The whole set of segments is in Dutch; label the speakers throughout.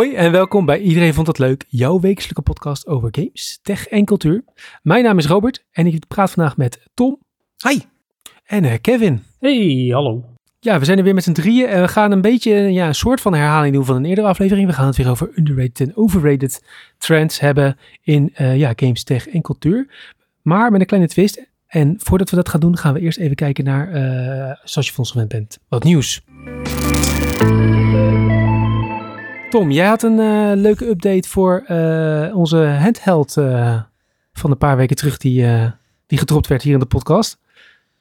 Speaker 1: Hoi en welkom bij Iedereen Vond Het Leuk, jouw wekelijke podcast over games, tech en cultuur. Mijn naam is Robert en ik praat vandaag met Tom.
Speaker 2: Hi.
Speaker 1: En uh, Kevin.
Speaker 3: Hey, hallo.
Speaker 1: Ja, we zijn er weer met z'n drieën en we gaan een beetje ja, een soort van herhaling doen van een eerdere aflevering. We gaan het weer over underrated en overrated trends hebben in uh, ja, games, tech en cultuur. Maar met een kleine twist. En voordat we dat gaan doen, gaan we eerst even kijken naar, uh, zoals je van ons gewend bent, wat nieuws. Tom, jij had een uh, leuke update voor uh, onze handheld uh, van een paar weken terug die, die gedropt werd hier in de podcast.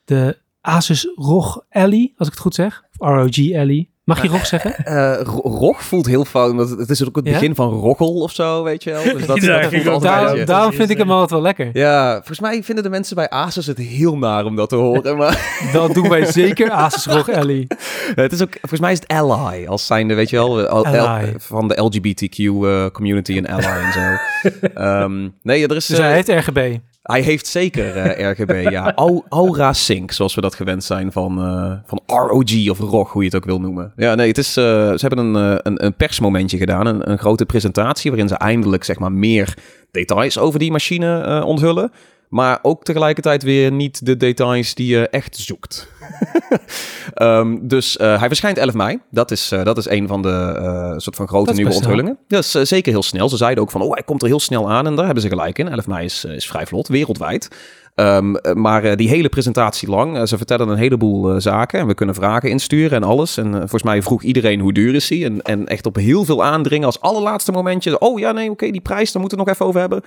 Speaker 1: De Asus ROG Ally, als ik het goed zeg. Of ROG Ally. Mag je ROG zeggen?
Speaker 2: Uh, ROG voelt heel fout, omdat het is ook het begin ja? van roggel of zo, weet je wel. Dus dat,
Speaker 1: ja, dat voelt daar, daarom vind ik hem altijd wel lekker.
Speaker 2: Ja, volgens mij vinden de mensen bij Asus het heel naar om dat te horen. Maar...
Speaker 1: dat doen wij zeker, Asus ROG Ally.
Speaker 2: het is ook, volgens mij is het Ally, als zijnde, weet je wel, Ally. van de LGBTQ uh, community en Ally en zo. um, nee, er is...
Speaker 1: Dus hij heeft RGB.
Speaker 2: Hij heeft zeker uh, RGB, ja. Aura Sync, zoals we dat gewend zijn van, uh, van ROG of ROG, hoe je het ook wil noemen. Ja, nee, het is, uh, ze hebben een, een, een, persmomentje gedaan, een, een, grote presentatie waarin ze eindelijk zeg maar meer details over die machine onthullen. Maar ook tegelijkertijd weer niet de details die je echt zoekt. um, dus hij verschijnt 11 mei. Dat is, dat is een van de soort van grote nieuwe onthullingen. Dat is zeker heel snel. Ze zeiden ook van, oh, hij komt er heel snel aan. En daar hebben ze gelijk in. 11 mei is, is vrij vlot, wereldwijd. Um, maar die hele presentatie lang, ze vertellen een heleboel zaken en we kunnen vragen insturen en alles. En volgens mij vroeg iedereen hoe duur is hij en, en echt op heel veel aandringen als allerlaatste momentje. Oh ja, nee, oké, die prijs, daar moeten we nog even over hebben.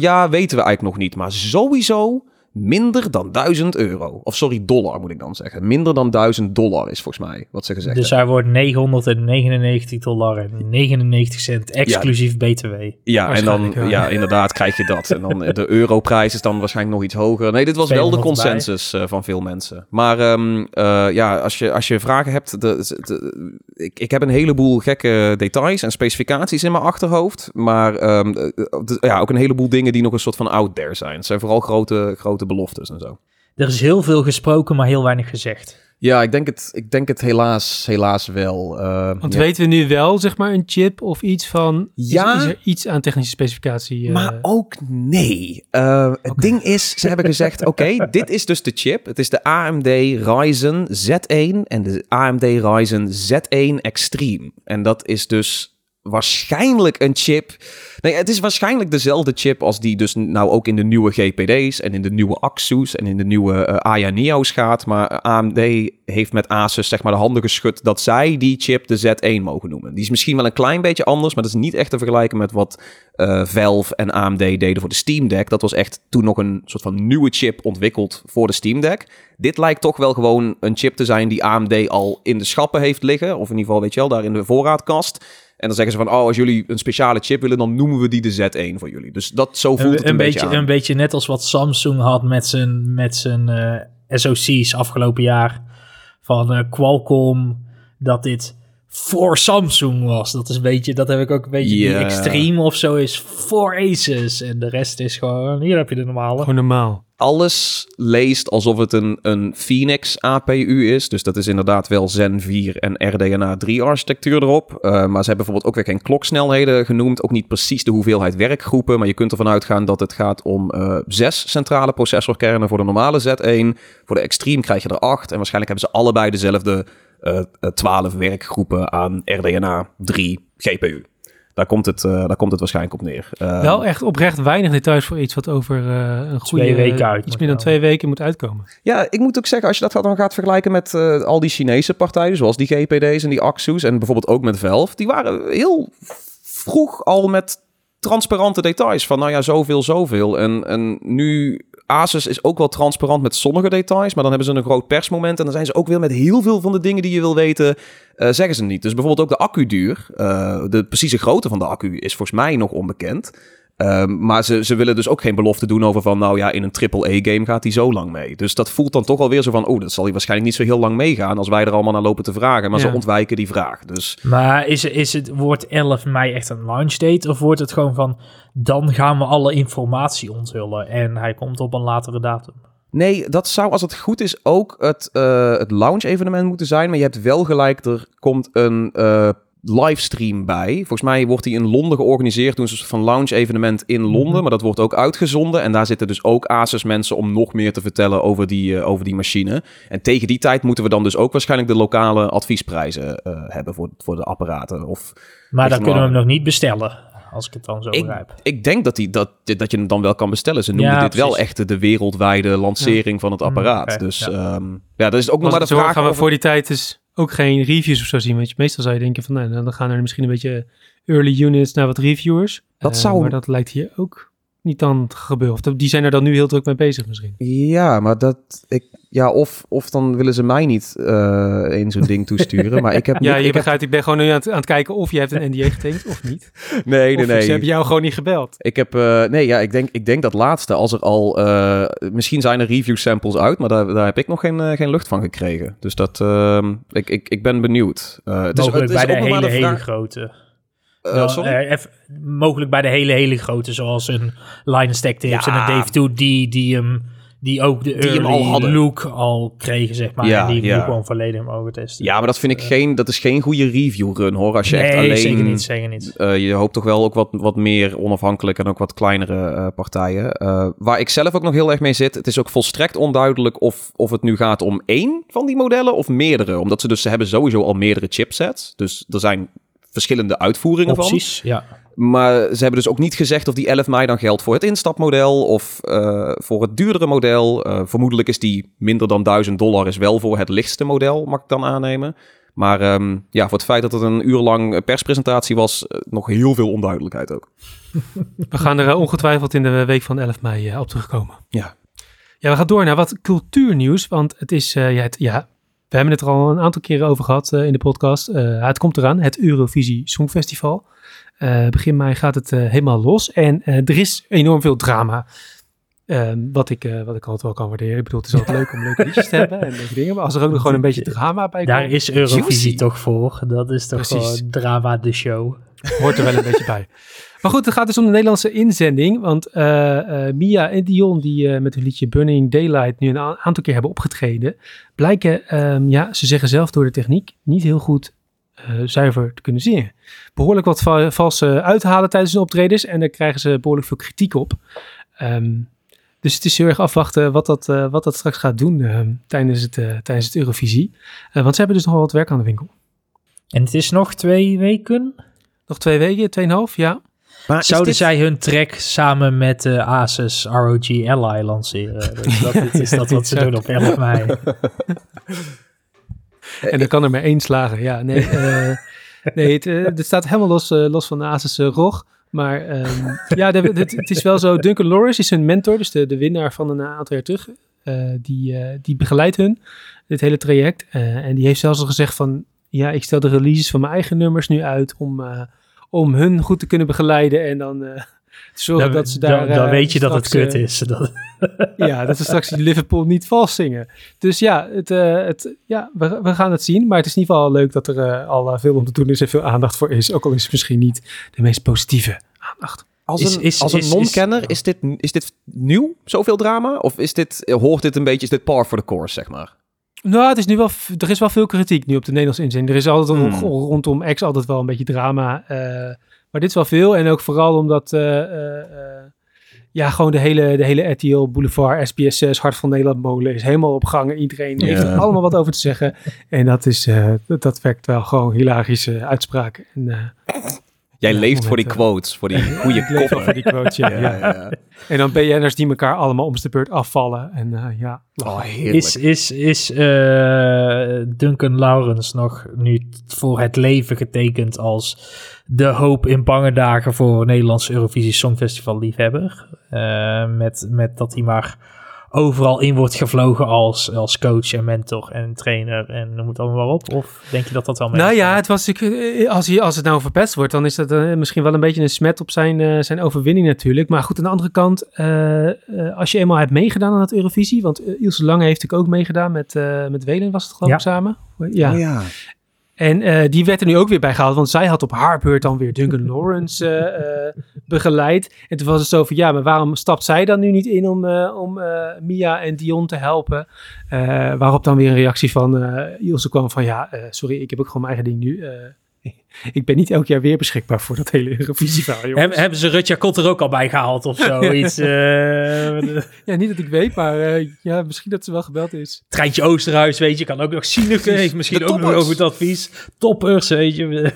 Speaker 2: Ja, weten we eigenlijk nog niet, maar sowieso minder dan 1000 euro. Of sorry, dollar moet ik dan zeggen. Minder dan 1000 dollar is volgens mij wat ze gezegd
Speaker 3: dus
Speaker 2: hebben.
Speaker 3: Dus hij wordt 999 dollar en 99 cent exclusief
Speaker 2: ja.
Speaker 3: BTW.
Speaker 2: Ja, en dan ja, inderdaad krijg je dat. En dan de europrijs is dan waarschijnlijk nog iets hoger. Nee, dit was wel de consensus uh, van veel mensen. Maar um, uh, ja, als je, als je vragen hebt, de, de, ik, ik heb een heleboel gekke details en specificaties in mijn achterhoofd. Maar um, de, ja, ook een heleboel dingen die nog een soort van out there zijn. Het zijn vooral grote, grote beloftes en zo.
Speaker 3: Er is heel veel gesproken, maar heel weinig gezegd.
Speaker 2: Ja, ik denk het, ik denk het helaas, helaas wel. Uh,
Speaker 1: Want
Speaker 2: ja.
Speaker 1: weten we nu wel, zeg maar, een chip of iets van... Ja, is, is er iets aan technische specificatie? Uh...
Speaker 2: Maar ook nee. Uh, okay. Het ding is, ze hebben gezegd, oké, okay, dit is dus de chip. Het is de AMD Ryzen Z1 en de AMD Ryzen Z1 Extreme. En dat is dus waarschijnlijk een chip. Nee, het is waarschijnlijk dezelfde chip als die dus nou ook in de nieuwe GPD's en in de nieuwe Axus en in de nieuwe uh, Aya Neo's gaat. Maar AMD heeft met Asus zeg maar de handen geschud dat zij die chip de Z1 mogen noemen. Die is misschien wel een klein beetje anders, maar dat is niet echt te vergelijken met wat uh, Valve en AMD deden voor de Steam Deck. Dat was echt toen nog een soort van nieuwe chip ontwikkeld voor de Steam Deck. Dit lijkt toch wel gewoon een chip te zijn die AMD al in de schappen heeft liggen. Of in ieder geval, weet je wel, daar in de voorraadkast. En dan zeggen ze van, oh, als jullie een speciale chip willen, dan noemen we die de Z1 voor jullie. Dus dat, zo voelt
Speaker 3: een,
Speaker 2: het een,
Speaker 3: een
Speaker 2: beetje
Speaker 3: aan. Een beetje net als wat Samsung had met zijn, met zijn uh, SoC's afgelopen jaar. Van uh, Qualcomm, dat dit voor Samsung was. Dat is een beetje, dat heb ik ook een beetje, yeah. die Extreme of zo is voor Asus. En de rest is gewoon, hier heb je de normale.
Speaker 1: Gewoon normaal
Speaker 2: alles leest alsof het een, een Phoenix APU is. Dus dat is inderdaad wel Zen 4 en RDNA 3 architectuur erop. Uh, maar ze hebben bijvoorbeeld ook weer geen kloksnelheden genoemd. Ook niet precies de hoeveelheid werkgroepen. Maar je kunt ervan uitgaan dat het gaat om uh, zes centrale processorkernen voor de normale Z1. Voor de Extreme krijg je er acht. En waarschijnlijk hebben ze allebei dezelfde uh, 12 werkgroepen aan RDNA 3 GPU. Daar komt, het, uh, daar komt het waarschijnlijk op neer.
Speaker 1: Uh, Wel echt oprecht weinig details voor iets wat over uh, een goede...
Speaker 3: Twee weken uit.
Speaker 1: Iets meer dan twee weken moet uitkomen.
Speaker 2: Ja, ik moet ook zeggen, als je dat dan gaat vergelijken met al die Chinese partijen, zoals die GPD's en die Axus en bijvoorbeeld ook met Valve, die waren heel vroeg al met transparante details van, nou ja, zoveel, zoveel. En, en nu Asus is ook wel transparant met sommige details, maar dan hebben ze een groot persmoment en dan zijn ze ook weer met heel veel van de dingen die je wil weten, uh, zeggen ze niet. Dus bijvoorbeeld ook de accuduur, uh, de precieze grootte van de accu is volgens mij nog onbekend. Um, maar ze, ze willen dus ook geen belofte doen over van, nou ja, in een AAA-game gaat hij zo lang mee. Dus dat voelt dan toch alweer zo van, oh, dat zal hij waarschijnlijk niet zo heel lang meegaan als wij er allemaal naar lopen te vragen. Maar ja. ze ontwijken die vraag. Dus...
Speaker 3: Maar is, is het, wordt 11 mei echt een launch date? Of wordt het gewoon van, dan gaan we alle informatie onthullen en hij komt op een latere datum?
Speaker 2: Nee, dat zou als het goed is ook het, uh, het launch evenement moeten zijn. Maar je hebt wel gelijk, er komt een... Uh, livestream bij. Volgens mij wordt die in Londen georganiseerd. Doen ze een soort van lounge evenement in Londen.
Speaker 3: Mhm.
Speaker 2: Maar dat wordt ook uitgezonden. En daar zitten dus ook Asus mensen om nog meer te vertellen over die, eh, over die machine. En tegen die tijd moeten we dan dus ook waarschijnlijk de lokale adviesprijzen eh, hebben voor, voor de apparaten. Of
Speaker 3: Maar dan kunnen we hem nog niet bestellen, als ik het dan zo
Speaker 2: ik,
Speaker 3: begrijp.
Speaker 2: ik denk dat, die, dat, dat je hem dan wel kan bestellen. Ze noemen
Speaker 3: Ja,
Speaker 2: dit wel echt de wereldwijde lancering van het apparaat.
Speaker 3: Mm, oké,
Speaker 2: dus
Speaker 3: ja.
Speaker 2: ja. ja, dat is ook nog maar de
Speaker 1: zo
Speaker 2: vraag
Speaker 1: gaan we voor die tijd dus ook geen reviews of zo zien. Want je- meestal zou je denken van, nou, dan gaan er misschien een beetje early units naar wat reviewers.
Speaker 2: Dat
Speaker 1: Eh,
Speaker 2: zou-
Speaker 1: Maar dat lijkt hier ook niet dan te gebeuren. Of die zijn er dan nu heel druk mee bezig misschien.
Speaker 2: Ja, maar dat ik ja of of dan willen ze mij niet eh in zo'n ding toesturen. Maar ik heb
Speaker 1: Ja,
Speaker 2: niet-
Speaker 1: je
Speaker 2: ik heb,
Speaker 1: begrijpt, ik ben gewoon nu aan het, aan het kijken of je hebt een NDA getekend of niet.
Speaker 2: nee, nee,
Speaker 1: Of ze hebben
Speaker 2: nee.
Speaker 1: jou gewoon niet gebeld.
Speaker 2: Ik heb eh, nee, ja, ik denk ik denk dat laatste als er al eh, misschien zijn er review samples uit, maar daar, daar heb ik nog geen, geen lucht van gekregen. Dus dat ehm, ik, ik, ik ben benieuwd. Eh, het is, het is
Speaker 3: bij de hele, hele
Speaker 2: vraag-
Speaker 3: grote.
Speaker 2: Eh,
Speaker 3: eh, mogelijk bij de hele, hele grote, zoals een Line Stack Tips
Speaker 2: Ja.
Speaker 3: en een Dave 2, die, die, hem, die ook de
Speaker 2: Die hem al hadden.
Speaker 3: look al kregen, zeg maar.
Speaker 2: Ja,
Speaker 3: en die
Speaker 2: ja.
Speaker 3: gewoon volledig mogen testen.
Speaker 2: Ja, maar dat vind ik geen, dat is geen goede review run hoor. Als je
Speaker 3: nee,
Speaker 2: echt alleen
Speaker 3: zeker niet, zeker niet.
Speaker 2: Eh, je hoopt toch wel ook wat, wat meer onafhankelijk en ook wat kleinere eh, partijen. Eh, waar ik zelf ook nog heel erg mee zit. Het is ook volstrekt onduidelijk of, of het nu gaat om één van die modellen of meerdere. Omdat ze dus, ze hebben sowieso al meerdere chipsets. Dus er zijn verschillende uitvoeringen van.
Speaker 3: Opties, ja.
Speaker 2: Maar ze hebben dus ook niet gezegd of die 11 mei dan geldt voor het instapmodel of eh, voor het duurdere model. Eh, vermoedelijk is die minder dan 1000 dollar is wel voor het lichtste model, mag ik dan aannemen. Maar ehm, ja, voor het feit dat het een uur lang perspresentatie was, eh, nog heel veel onduidelijkheid ook.
Speaker 1: We gaan er ongetwijfeld in de week van 11 mei op terugkomen.
Speaker 2: Ja.
Speaker 1: Ja, we gaan door naar wat cultuurnieuws. Want het is, eh, ja, het, ja, we hebben het er al een aantal keren over gehad eh, in de podcast. Eh, het komt eraan, het Eurovisie Songfestival. Eh, begin mei gaat het helemaal los. En er is enorm veel drama. Ehm, wat, ik, eh, wat ik altijd wel kan waarderen. Ik bedoel, het is altijd leuk om leuke liedjes te hebben en leuke dingen. Maar als er ook nog gewoon een beetje drama bij
Speaker 3: Daar
Speaker 1: komt,
Speaker 3: is Eurovisie
Speaker 2: Juicy.
Speaker 3: toch voor. Dat is toch
Speaker 1: Precies.
Speaker 3: gewoon drama de show.
Speaker 1: hoort er wel een beetje bij. Maar goed, het gaat dus om de Nederlandse inzending. Want eh, eh, Mia en Dion, die eh, met hun liedje Burning Daylight nu een aantal keer hebben opgetreden, blijken, ehm, ja, ze zeggen zelf door de techniek, niet heel goed eh, zuiver te kunnen zingen. Behoorlijk wat va- valse uithalen tijdens hun optredens en daar krijgen ze behoorlijk veel kritiek op. Ehm, dus het is heel erg afwachten wat dat, eh, wat dat straks gaat doen ehm, tijdens, het, eh, tijdens het Eurovisie. Eh, want ze hebben dus nog wel wat werk aan de winkel.
Speaker 3: En het is nog twee weken.
Speaker 1: Nog twee weken, tweeënhalf, ja.
Speaker 2: Maar
Speaker 3: Zouden
Speaker 2: dit-
Speaker 3: zij hun track samen met de Asus ROG Ally lanceren? Dus dat is dat wat ze doen op 11 mei.
Speaker 1: En dan kan er maar één slagen. Ja, nee, eh, nee het, eh, het staat helemaal los, eh, los van de Asus ROG. Maar ehm, ja, het, is wel zo. Duncan Lawrence is hun mentor, dus de, de winnaar van een aantal jaar terug. Eh, die, eh, die begeleidt hun, dit hele traject. Eh, en die heeft zelfs al gezegd van... Ja, ik stel de releases van mijn eigen nummers nu uit om, om hun goed te kunnen begeleiden. En dan zorgen
Speaker 3: Dan,
Speaker 1: dat ze daar...
Speaker 3: dan, dan
Speaker 1: eh,
Speaker 3: weet je dat het kut
Speaker 1: eh,
Speaker 3: is. Dat,
Speaker 1: ja, dat ze straks die Liverpool niet vals zingen. Dus ja, het, eh, het, ja we, we gaan het zien. Maar het is in ieder geval leuk dat er eh, al veel om te doen is en veel aandacht voor is. Ook al is het misschien niet de meest positieve aandacht.
Speaker 2: Als
Speaker 3: Is-
Speaker 2: een,
Speaker 3: is-
Speaker 2: als een
Speaker 3: is-
Speaker 2: non-kenner,
Speaker 3: is-
Speaker 2: is, dit, is dit nieuw, zoveel drama? Of is dit, hoort dit een beetje, is dit par for the course, zeg maar?
Speaker 1: Nou, het is nu wel, er is wel veel kritiek nu op de Nederlandse inzending. Er is altijd
Speaker 2: Hmm.
Speaker 1: ro- rondom X altijd wel een beetje drama. eh, maar dit is wel veel. En ook vooral omdat... eh, eh, eh, ja, gewoon de hele, de hele RTL Boulevard, SBS 6, Hart van Nederland molen is helemaal op gang. Iedereen heeft er allemaal wat over te zeggen. En dat, is, eh, dat, dat werkt wel gewoon hilarische uitspraken. En, eh,
Speaker 2: Jij
Speaker 1: Ja,
Speaker 2: leeft voor die quotes, voor die goede koppen.
Speaker 1: voor die quote, ja,
Speaker 2: Ja,
Speaker 1: ja.
Speaker 2: ja, ja.
Speaker 1: En dan BN'ers die elkaar allemaal om de beurt afvallen. En eh, ja,
Speaker 2: Oh, heerlijk.
Speaker 3: is is, is eh, Duncan Lawrence nog nu voor het leven getekend als de hoop in bange dagen voor Nederlandse Eurovisie Songfestival liefhebber? Eh, met, met dat hij maar overal in wordt gevlogen als, als coach en mentor en trainer en noem het allemaal maar op? Of denk je dat dat wel mee
Speaker 1: Nou ja, het was natuurlijk, eh, als, hij, als het nou verpest wordt, dan is dat eh, misschien wel een beetje een smet op zijn, zijn overwinning natuurlijk. Maar goed, aan de andere kant, eh, eh, als je eenmaal hebt meegedaan aan het Eurovisie, want Ilse Lange heeft natuurlijk ook meegedaan met, eh met Welen, was het geloof
Speaker 3: Ja.
Speaker 1: ik samen? Ja.
Speaker 2: Oh, ja.
Speaker 1: En eh, die werd er nu ook weer bij gehaald, want zij had op haar beurt dan weer Duncan Lawrence eh, eh, begeleid. En toen was het zo van, ja, maar waarom stapt zij dan nu niet in om, om Mia en Dion te helpen? Waarop dan weer een reactie van Ilse kwam van, ja, sorry, ik heb ook gewoon mijn eigen ding nu. Ik ben niet elk jaar weer beschikbaar voor dat hele Eurovisie-verhaal, jongens.
Speaker 3: Hebben, hebben ze Rutja Kot er ook al bij gehaald of zoiets? eh
Speaker 1: Ja, niet dat ik weet, maar eh, ja, misschien dat ze wel gebeld is.
Speaker 3: Treintje Oosterhuis, weet je, kan ook nog zien. Heeft misschien ook nog over het advies. Toppers, weet je.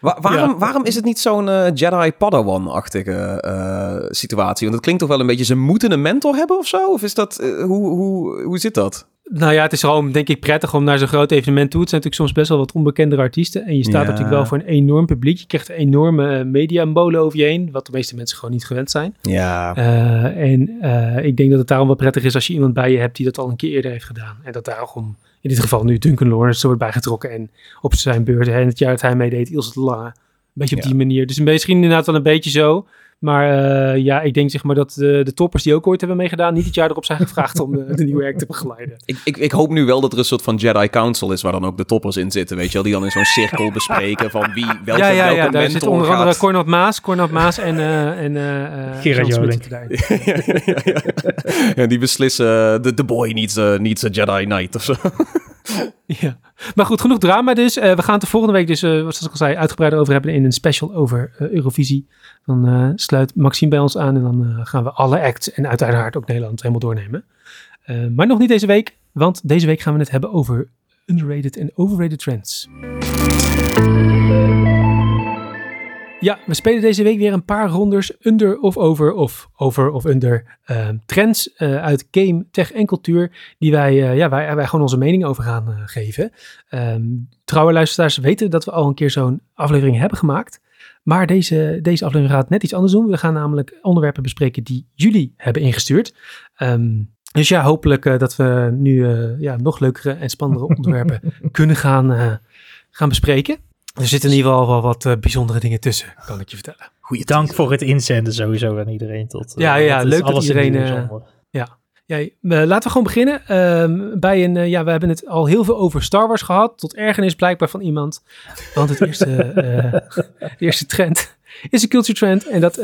Speaker 2: Wa- waarom, waarom is het niet zo'n eh, Jedi Padawan-achtige eh, situatie? Want het klinkt toch wel een beetje, ze moeten een mentor hebben of zo? Of is dat, hoe, hoe, hoe zit dat?
Speaker 1: Nou ja, het is gewoon, denk ik, prettig om naar zo'n groot evenement toe. Het zijn natuurlijk soms best wel wat onbekendere artiesten. En je staat
Speaker 2: Ja.
Speaker 1: natuurlijk wel voor een enorm publiek. Je krijgt een enorme uh, media-molen over je heen, wat de meeste mensen gewoon niet gewend zijn.
Speaker 2: Ja.
Speaker 1: Uh, en uh, ik denk dat het daarom wel prettig is als je iemand bij je hebt die dat al een keer eerder heeft gedaan. En dat daarom in dit geval nu Duncan Lawrence wordt bijgetrokken. En op zijn beurt, en het jaar dat hij meedeed, Ilse de Lange. Een beetje op
Speaker 2: Ja.
Speaker 1: die manier. Dus misschien inderdaad wel een beetje zo. Maar uh, ja, ik denk zeg maar dat de, de toppers die ook ooit hebben meegedaan, niet het jaar erop zijn gevraagd om de, de nieuwe act te begeleiden.
Speaker 2: Ik, ik, ik hoop nu wel dat er een soort van Jedi Council is waar dan ook de toppers in zitten, weet je wel? Die dan in zo'n cirkel bespreken van wie, welke,
Speaker 1: ja, ja,
Speaker 2: welke
Speaker 1: ja, daar
Speaker 2: mentor
Speaker 1: zit onder andere. Cornel Maas, Cornel Maas en, uh, en uh,
Speaker 3: Gerard Joling.
Speaker 2: Ja, ja. Ja, die beslissen, de, de boy needs a, needs a Jedi Knight of zo.
Speaker 1: Ja, maar goed, genoeg drama dus. Uh, we gaan het de volgende week dus, uh, zoals ik al zei, uitgebreider over hebben in een special over uh, Eurovisie. Dan sluit Maxime bij ons aan en dan gaan we alle acts en uiteraard ook Nederland helemaal doornemen. Maar nog niet deze week, want deze week gaan we het hebben over underrated en overrated trends. Ja, we spelen deze week weer een paar rondes under of over of over of under uh, trends uh, uit game, tech en cultuur die wij, uh, ja, wij, wij gewoon onze mening over gaan uh, geven. Um, trouwe luisteraars weten dat we al een keer zo'n aflevering hebben gemaakt. Maar deze, deze aflevering gaat net iets anders doen. We gaan namelijk onderwerpen bespreken die jullie hebben ingestuurd. Um, dus ja, hopelijk dat we nu ja, nog leukere en spannendere onderwerpen kunnen gaan, gaan bespreken. Er zitten in ieder geval wel wat uh, bijzondere dingen tussen, kan ik je vertellen.
Speaker 3: Goeie Dank teaser. voor het inzenden sowieso aan iedereen. Tot,
Speaker 1: ja, ja leuk dat iedereen... Uh, ja. Ja, uh, laten we gewoon beginnen. Uh, bij een, ja, we hebben het al heel veel over Star Wars gehad. Tot ergernis blijkbaar van iemand. Want het eerste, de eerste trend is een culture trend. En dat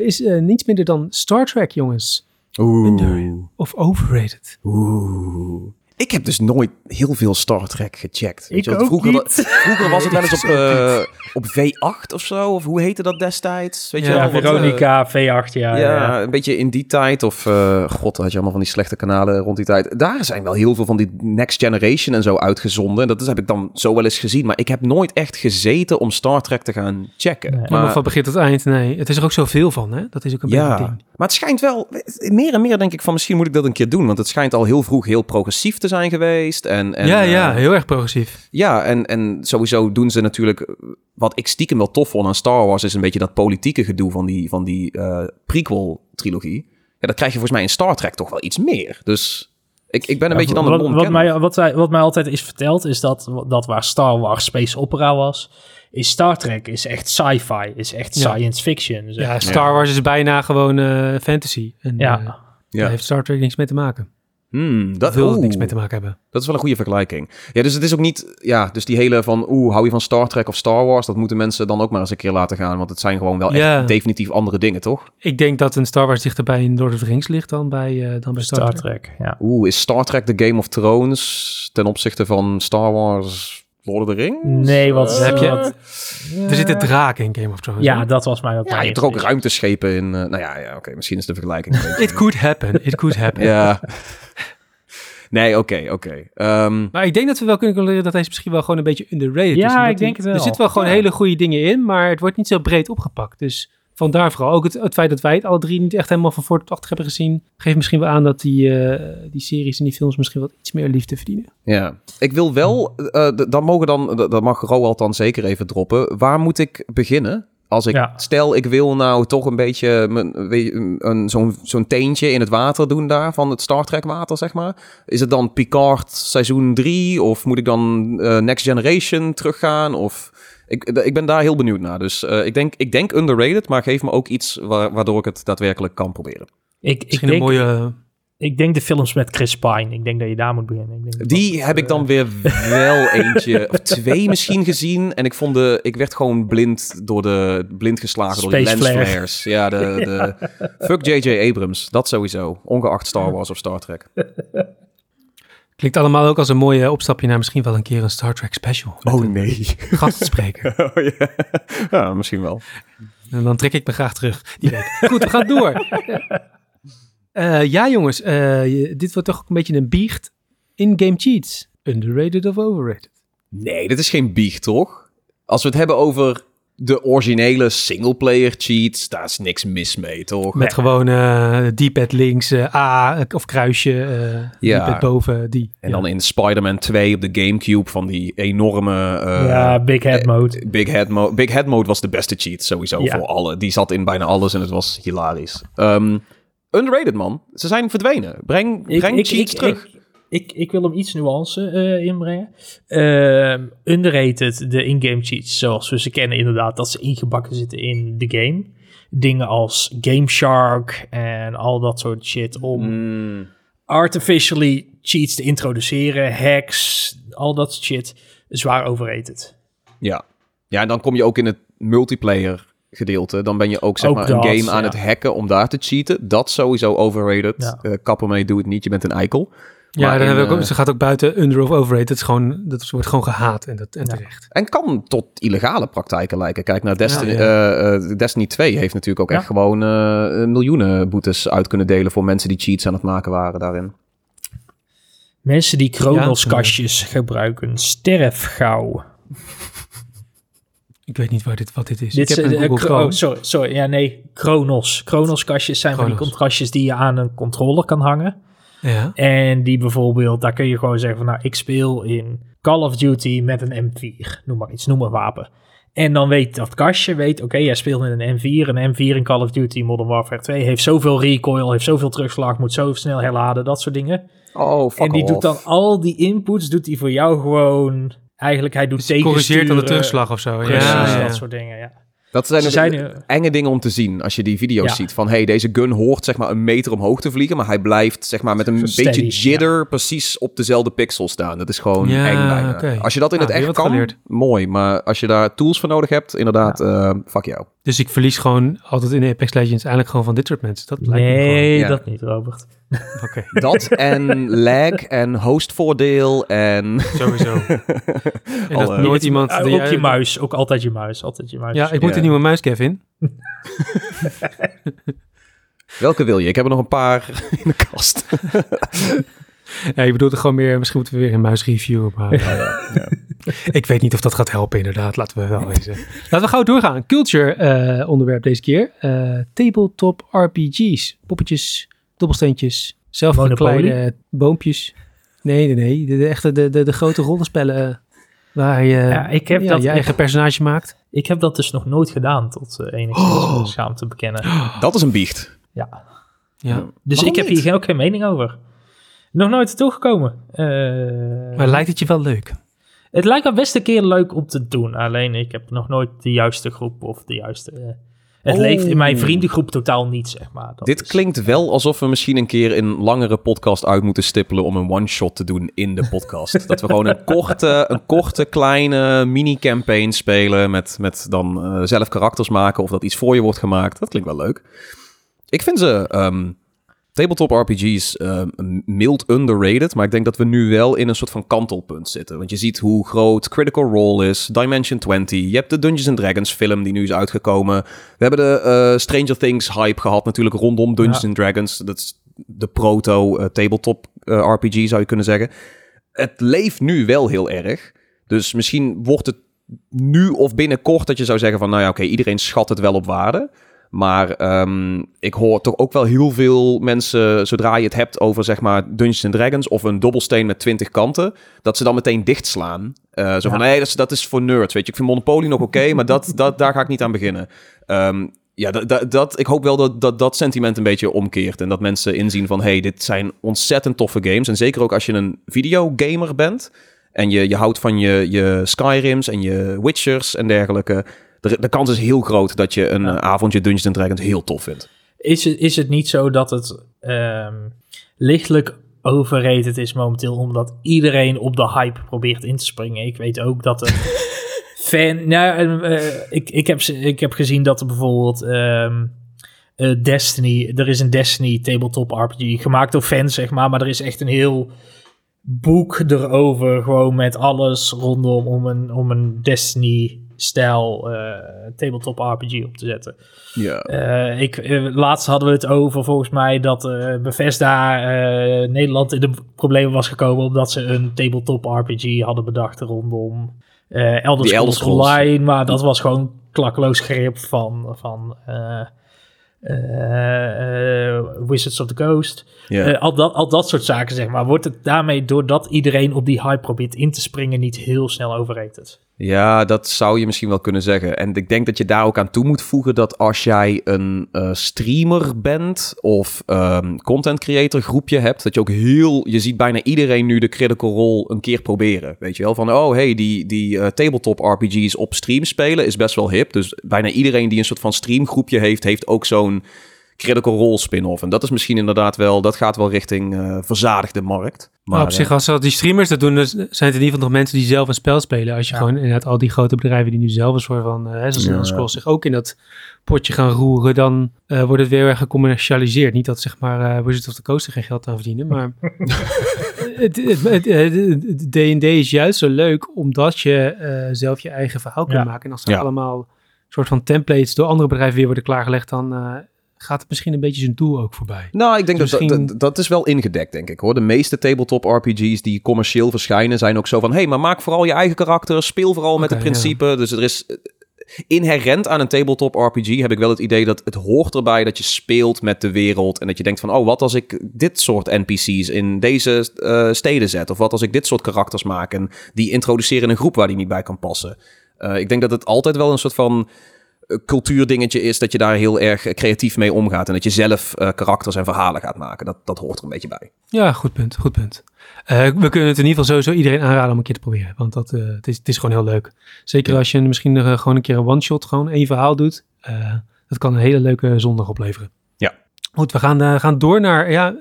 Speaker 1: is niets minder dan Star Trek, jongens.
Speaker 2: Oeh.
Speaker 1: Of overrated.
Speaker 2: Oeh. Ik heb dus nooit heel veel Star Trek gecheckt.
Speaker 3: Ik
Speaker 2: je wel?
Speaker 3: ook
Speaker 2: vroeger,
Speaker 3: niet.
Speaker 2: vroeger was het wel eens op, uh, op V8 of zo. Of hoe heette dat destijds? Weet
Speaker 3: ja,
Speaker 2: je wel, wat,
Speaker 3: Veronica, uh, V8, ja,
Speaker 2: ja, ja. een beetje in die tijd. Of, uh, god, had je allemaal van die slechte kanalen rond die tijd. Daar zijn wel heel veel van die Next Generation en zo uitgezonden. En dat heb ik dan zo wel eens gezien. Maar ik heb nooit echt gezeten om Star Trek te gaan checken.
Speaker 1: Nee.
Speaker 2: Maar,
Speaker 1: maar van begin tot eind, nee. Het is er ook zoveel van, hè? Dat is ook een
Speaker 2: ja,
Speaker 1: beetje ding.
Speaker 2: maar het schijnt wel... Meer en meer denk ik van, misschien moet ik dat een keer doen. Want het schijnt al heel vroeg heel progressief te zijn geweest. En, en,
Speaker 1: ja, ja,
Speaker 2: uh,
Speaker 1: heel erg progressief.
Speaker 2: Ja, en, en sowieso doen ze natuurlijk... Wat ik stiekem wel tof vond aan Star Wars... is een beetje dat politieke gedoe van die, van die uh, prequel-trilogie. Ja, dat krijg je volgens mij in Star Trek toch wel iets meer. Dus ik, ik ben een
Speaker 3: ja,
Speaker 2: beetje dan
Speaker 3: wat, wat mij, wat, wij, wat mij altijd is verteld... is dat, dat waar Star Wars Space Opera was... is Star Trek is echt sci-fi. Is echt
Speaker 1: Ja.
Speaker 3: science fiction. Zeg.
Speaker 1: Ja, Star Wars is bijna gewoon eh, fantasy. En,
Speaker 3: Ja.
Speaker 1: eh,
Speaker 2: Ja.
Speaker 1: Daar heeft Star Trek niks mee te maken.
Speaker 2: Hmm, dat,
Speaker 1: wil niks mee te maken hebben.
Speaker 2: dat is wel een goede vergelijking. Ja, dus het is ook niet... Ja, dus die hele van... Oeh, hou je van Star Trek of Star Wars? Dat moeten mensen dan ook maar eens een keer laten gaan. Want het zijn gewoon wel echt definitief andere dingen, toch?
Speaker 1: Ik denk dat een Star Wars dichter bij een Lord of the Rings ligt dan bij, eh, dan bij Star,
Speaker 3: Star
Speaker 1: Trek.
Speaker 3: Trek, ja.
Speaker 2: Oeh, is Star Trek de Game of Thrones ten opzichte van Star Wars Lord of the Rings?
Speaker 3: Nee, wat...
Speaker 1: Dus heb je-
Speaker 3: wat-
Speaker 1: Er zitten draken in Game of Thrones.
Speaker 3: ja, dat was mij ook
Speaker 2: Ja, je hebt er ook ruimteschepen in. eh, nou ja, ja oké, misschien is de vergelijking. een beetje-
Speaker 1: It could happen. It could happen.
Speaker 2: ja. Nee, oké, oké. Ehm,
Speaker 1: Maar ik denk dat we wel kunnen concluderen dat deze misschien wel gewoon een beetje underrated
Speaker 3: Ja,
Speaker 1: is. omdat
Speaker 3: ik denk
Speaker 1: die-
Speaker 3: het wel.
Speaker 1: Er zitten wel gewoon
Speaker 3: Ja.
Speaker 1: hele goede dingen in, maar het wordt niet zo breed opgepakt. Dus vandaar vooral ook het, het feit dat wij het alle drie niet echt helemaal van voor tot achter hebben gezien. Geeft misschien wel aan dat die, eh, die series en die films misschien wat iets meer liefde verdienen.
Speaker 2: ja. Ik wil wel, eh, dan mogen dan, dat mag Roald dan zeker even droppen. Waar moet ik beginnen? Als ik,
Speaker 3: Ja.
Speaker 2: stel ik wil nou toch een beetje een, zo'n, zo'n teentje in het water doen daar, van het Star Trek water, zeg maar. Is het dan Picard seizoen 3? Of moet ik dan eh, Next Generation teruggaan? Of... Ik, ik ben daar heel benieuwd naar. Dus eh, ik, denk, ik denk underrated, maar geef me ook iets wa- waardoor ik het daadwerkelijk kan proberen.
Speaker 3: Ik, ik, denk,
Speaker 1: een mooie...
Speaker 3: ik denk de films met Chris Pine. Ik denk dat je daar moet beginnen. Ik denk
Speaker 2: Die
Speaker 3: dat,
Speaker 2: heb ik
Speaker 3: eh,
Speaker 2: dan weer wel eentje of twee misschien gezien. En ik vond de, ik werd gewoon blind door de, blind geslagen door die
Speaker 3: Space flare.
Speaker 2: lensflares. Ja, de, de, fuck J.J. Abrams, dat sowieso. Ongeacht Star Wars of Star Trek.
Speaker 1: Klinkt allemaal ook als een mooie opstapje naar misschien wel een keer een Star Trek special.
Speaker 2: Oh
Speaker 1: een
Speaker 2: nee.
Speaker 1: gastspreker.
Speaker 2: Oh, ja. ja, misschien wel.
Speaker 1: En dan trek ik me graag terug. Die week. Goed, we gaan door. Eh, ja, jongens. eh, dit wordt toch ook een beetje een biecht. In-game cheats. Underrated of overrated?
Speaker 2: Nee, dit is geen biecht, toch? Als we het hebben over de originele singleplayer cheats, daar is niks mis mee, toch?
Speaker 1: Met gewoon eh D-pad links, eh, A of kruisje, eh
Speaker 2: Ja.
Speaker 1: D-pad boven, die.
Speaker 2: En
Speaker 1: Ja.
Speaker 2: dan in Spider-Man 2 op de Gamecube van die enorme... eh,
Speaker 3: ja, Big Head Mode.
Speaker 2: Big Head Mode. Big Head Mode was de beste cheat sowieso
Speaker 3: Ja.
Speaker 2: voor alle. Die zat in bijna alles en het was hilarisch. Ehm, underrated, man. Ze zijn verdwenen. Breng, breng cheats terug.
Speaker 3: Ik, ik, ik wil hem iets nuance eh, inbrengen. Ehm, underrated, de in-game cheats, zoals we ze kennen inderdaad, dat ze ingebakken zitten in de game. Dingen als Game Shark en al dat soort shit om
Speaker 2: Mm,
Speaker 3: artificially cheats te introduceren, hacks, al dat soort shit, zwaar overrated.
Speaker 2: ja. ja, en dan kom je ook in het multiplayer gedeelte. Dan ben je ook zeg
Speaker 3: Ook
Speaker 2: maar een game aan
Speaker 3: ja.
Speaker 2: het hacken om daar te cheaten. Dat sowieso overrated.
Speaker 3: Ja.
Speaker 2: Eh, kappen mee, doe het niet. Je bent een eikel.
Speaker 1: Ja, dan
Speaker 2: in,
Speaker 1: hebben we ook,
Speaker 2: eh,
Speaker 1: ze gaat ook buiten under of overrated. Het is gewoon, dat wordt gewoon gehaat en, dat, en
Speaker 3: Ja.
Speaker 1: terecht.
Speaker 2: En kan tot illegale praktijken lijken. Kijk naar Destiny.
Speaker 1: Ja,
Speaker 2: eh, eh, Destiny 2 heeft natuurlijk ook
Speaker 3: Ja.
Speaker 2: echt gewoon eh, miljoenen boetes uit kunnen delen voor mensen die cheats aan het maken waren daarin.
Speaker 3: Mensen die
Speaker 1: Ja,
Speaker 3: Kronos-kastjes gebruiken, sterf gauw.
Speaker 1: Ik weet niet waar dit, wat dit is.
Speaker 3: Dit
Speaker 1: ik heb
Speaker 3: is,
Speaker 1: een Google
Speaker 3: Kro-
Speaker 1: Chrome.
Speaker 3: oh, sorry, sorry, ja nee, Kronos. Kronos-kastjes zijn van die contrastjes die je aan een controller kan hangen.
Speaker 1: Ja.
Speaker 3: En die bijvoorbeeld, daar kun je gewoon zeggen van, nou, ik speel in Call of Duty met een M4. Noem maar iets, noem maar wapen. En dan weet dat kastje, weet, oké, jij speelt met een M4. Een M4 in Call of Duty Modern Warfare 2 heeft zoveel recoil, heeft zoveel terugslag, moet zo snel herladen, dat soort dingen.
Speaker 2: Oh, fuck
Speaker 3: en die
Speaker 2: off.
Speaker 3: doet dan al die inputs, doet hij voor jou gewoon, eigenlijk hij doet
Speaker 1: Dus corrigeert dan de
Speaker 3: tegensturen.
Speaker 1: terugslag of zo.
Speaker 3: Precies,
Speaker 1: ja, ja.
Speaker 3: dat soort dingen, ja.
Speaker 2: Dat zijn,
Speaker 3: Ze
Speaker 2: de-
Speaker 3: zijn
Speaker 2: de-
Speaker 3: nu-
Speaker 2: enge dingen om te zien als je die video's
Speaker 3: Ja.
Speaker 2: ziet. Van hey, deze gun hoort zeg maar een meter omhoog te vliegen, maar hij blijft zeg maar met een
Speaker 3: steady,
Speaker 2: beetje jitter precies op dezelfde pixel staan. Dat is gewoon
Speaker 1: Ja,
Speaker 2: eng bijna. Als je dat in
Speaker 1: Ah,
Speaker 2: het echt kan,
Speaker 1: geleerd.
Speaker 2: mooi. Maar als je daar tools voor nodig hebt, inderdaad, eh, fuck jou.
Speaker 1: Dus ik verlies gewoon altijd in Apex Legends eigenlijk gewoon van dit soort mensen. Dat lijkt me
Speaker 3: Nee,
Speaker 2: ja.
Speaker 3: dat niet, Robert.
Speaker 1: Oké,
Speaker 2: Dat en lag en hostvoordeel en...
Speaker 1: sowieso. En dat
Speaker 2: Alle-
Speaker 1: nooit iemand... Die-
Speaker 3: ook je muis, ook altijd je muis, altijd je muis.
Speaker 1: Ja, ik moet
Speaker 2: Ja.
Speaker 1: een nieuwe muis, Kevin.
Speaker 2: Welke wil je? Ik heb er nog een paar in de kast.
Speaker 1: Ja, je bedoelt er gewoon meer... Misschien moeten we weer een muis reviewen. Maar ik weet niet of dat gaat helpen, inderdaad. Laten we wel wezen. Laten we gauw doorgaan. Culture eh, onderwerp deze keer. Eh, tabletop RPG's. Poppetjes, dobbelsteentjes, zelfgekleide boompjes. Nee, nee, nee. De, de echte, de, de, de grote rollenspellen eh, waar je
Speaker 3: Ja, ik heb
Speaker 1: ja,
Speaker 3: dat-
Speaker 1: je eigen personage maakt.
Speaker 3: Ik heb dat dus nog nooit gedaan, tot uh, enigszins
Speaker 1: Oh.
Speaker 3: schaam te bekennen.
Speaker 2: Dat is een biecht.
Speaker 3: Ja.
Speaker 1: Ja.
Speaker 3: Dus
Speaker 2: Waarom
Speaker 3: ik heb
Speaker 2: niet?
Speaker 3: hier ook geen mening over. Nog nooit toegekomen. Eh
Speaker 1: Maar lijkt het je wel leuk?
Speaker 3: Het lijkt me best een keer leuk om te doen. Alleen ik heb nog nooit de juiste groep of de juiste... eh, het
Speaker 2: Oh.
Speaker 3: leeft in mijn vriendengroep totaal niet, zeg maar. Dat
Speaker 2: Dit
Speaker 3: is-
Speaker 2: klinkt wel alsof we misschien een keer een langere podcast uit moeten stippelen om een one-shot te doen in de podcast. dat we gewoon een korte, een korte kleine mini-campaign spelen met, met dan eh, zelf karakters maken of dat iets voor je wordt gemaakt. Dat klinkt wel leuk. Ik vind ze ehm, tabletop RPG's ehm, mild underrated, maar ik denk dat we nu wel in een soort van kantelpunt zitten. Want je ziet hoe groot Critical Role is, Dimension 20, je hebt de Dungeons and Dragons film die nu is uitgekomen. We hebben de eh, Stranger Things hype gehad natuurlijk rondom Dungeons
Speaker 3: Ja.
Speaker 2: and Dragons. Dat is de proto eh, tabletop eh, RPG zou je kunnen zeggen. Het leeft nu wel heel erg. Dus misschien wordt het nu of binnenkort dat je zou zeggen van... nou ja, oké, iedereen schat het wel op waarde. Maar ehm, ik hoor toch ook wel heel veel mensen... zodra je het hebt over zeg maar Dungeons and Dragons... of een dobbelsteen met 20 kanten... dat ze dan meteen dichtslaan. Eh zo van, nee, dat is, dat is voor nerds, weet je. Ik vind Monopoly nog oké, maar dat, dat, daar ga ik niet aan beginnen. Ehm, ja, dat, dat, dat, ik hoop wel dat, dat dat sentiment een beetje omkeert. En dat mensen inzien van, hey, dit zijn ontzettend toffe games. En zeker ook als je een videogamer bent... en je, je houdt van je, je Skyrims en je Witchers en dergelijke... De, de kans is heel groot dat je een
Speaker 3: Ja.
Speaker 2: eh, avondje Dungeons Dragons heel tof vindt.
Speaker 3: Is het, is het niet zo dat het ehm, lichtelijk overrated is momenteel, omdat iedereen op de hype probeert in te springen? Ik weet ook dat er fan... Nou, eh, ik, ik, heb, ze- ik heb gezien dat er bijvoorbeeld ehm, eh, Destiny... Er is een Destiny tabletop RPG gemaakt door fans, zeg maar, maar er is echt een heel boek erover, gewoon met alles rondom om een, om een Destiny-stijl eh, tabletop RPG op te zetten.
Speaker 2: Ja.
Speaker 3: Eh, ik, eh, laatst hadden we het over volgens mij dat Bethesda Nederland in de problemen was gekomen omdat ze een tabletop RPG hadden bedacht rondom Elder Scrolls
Speaker 2: Scrolls.
Speaker 3: Online, maar dat was gewoon klakkeloos grip van, van Wizards of the Coast.
Speaker 2: ja.
Speaker 3: Al, dat, al dat soort zaken, zeg maar. Wordt het daarmee, doordat iedereen op die hype probeert in te springen, niet heel snel overrated?
Speaker 2: Ja, dat zou je misschien wel kunnen zeggen. En ik denk dat je daar ook aan toe moet voegen dat als jij een eh, streamer bent of ehm, content creator groepje hebt, dat je ook heel, je ziet bijna iedereen nu de critical role een keer proberen. Weet je wel, van oh hey, die, die eh, tabletop RPG's op stream spelen is best wel hip. Dus bijna iedereen die een soort van streamgroepje heeft, heeft ook zo'n critical role spin-off. En dat is misschien inderdaad wel, dat gaat wel richting eh, verzadigde markt.
Speaker 1: Maar op
Speaker 2: eh,
Speaker 1: zich, als dat die streamers dat doen, dan zijn het in ieder geval nog mensen die zelf een spel spelen. Als je
Speaker 3: Ja.
Speaker 1: gewoon inderdaad al die grote bedrijven die nu zelf een soort van, eh, hè, zoals
Speaker 2: Ja.
Speaker 1: Elder Scrolls zich ook in dat potje gaan roeren, dan eh, wordt het weer erg gecommercialiseerd. Niet dat zeg maar eh Wizards of the Coast er geen geld aan verdienen, maar D&D is juist zo leuk omdat je eh, zelf je eigen verhaal kunt maken. En als er
Speaker 2: Ja.
Speaker 1: allemaal soort van templates door andere bedrijven weer worden klaargelegd, dan eh, gaat het misschien een beetje zijn doel ook voorbij.
Speaker 2: Nou, ik denk dat,
Speaker 1: Misschien-
Speaker 2: dat dat is wel ingedekt, denk ik hoor. De meeste tabletop RPG's die commercieel verschijnen zijn ook zo van: hé, hey, maar maak vooral je eigen karakter, speel vooral met het principe. Dus er is eh, inherent aan een tabletop RPG heb ik wel het idee dat het hoort erbij dat je speelt met de wereld en dat je denkt van: oh, wat als ik dit soort NPC's in deze eh, steden zet, of wat als ik dit soort karakters maak en die introduceren in een groep waar die niet bij kan passen. Eh, ik denk dat het altijd wel een soort van cultuurdingetje is dat je daar heel erg eh, creatief mee omgaat. En dat je zelf eh, karakters en verhalen gaat maken. Dat, dat hoort er een beetje bij.
Speaker 1: Ja, goed punt, goed punt. Eh, we kunnen het in ieder geval sowieso iedereen aanraden om een keer te proberen. Want dat, eh, het, is, het is gewoon heel leuk. Zeker
Speaker 2: Ja.
Speaker 1: als je misschien eh, gewoon een keer een one-shot, gewoon één verhaal doet. Eh, dat kan een hele leuke zondag opleveren.
Speaker 2: Ja.
Speaker 1: Goed, we gaan, eh, gaan door naar ja,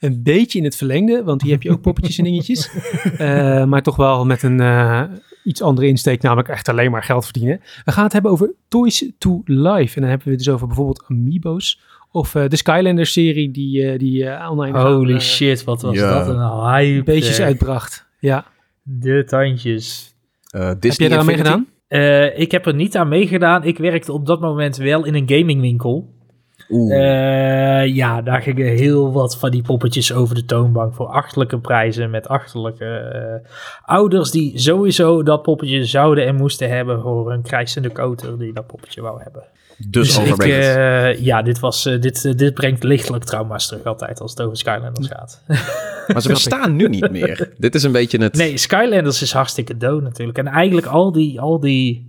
Speaker 1: een beetje in het verlengde. Want hier heb je ook poppetjes en dingetjes. Eh, maar toch wel met een eh, iets andere insteek, namelijk echt alleen maar geld verdienen. We gaan het hebben over Toys to Life. En dan hebben we het dus over bijvoorbeeld Amiibo's. Of eh, de Skylander-serie die, eh, die eh, online gaan,
Speaker 3: Holy shit, wat was
Speaker 2: ja.
Speaker 3: dat een hype.
Speaker 1: beetjes
Speaker 3: zeg.
Speaker 1: uitbracht. Ja.
Speaker 3: De tandjes.
Speaker 2: Eh,
Speaker 1: Heb
Speaker 2: Disney
Speaker 1: jij daar aan meegedaan?
Speaker 3: Eh, ik heb er niet aan meegedaan. Ik werkte op dat moment wel in een gamingwinkel.
Speaker 2: Oeh.
Speaker 3: Eh, ja, daar gingen heel wat van die poppetjes over de toonbank voor achterlijke prijzen met achterlijke eh, ouders die sowieso dat poppetje zouden en moesten hebben voor een krijsende koter die dat poppetje wou hebben.
Speaker 2: dus
Speaker 3: ik,
Speaker 2: overrated.
Speaker 3: eh, ja, dit, was, eh, dit, dit brengt lichtelijk trauma's terug altijd als het over Skylanders gaat.
Speaker 2: maar ze bestaan nu niet meer. Dit is een beetje het...
Speaker 3: Nee, Skylanders is hartstikke dood natuurlijk. En eigenlijk al die, al die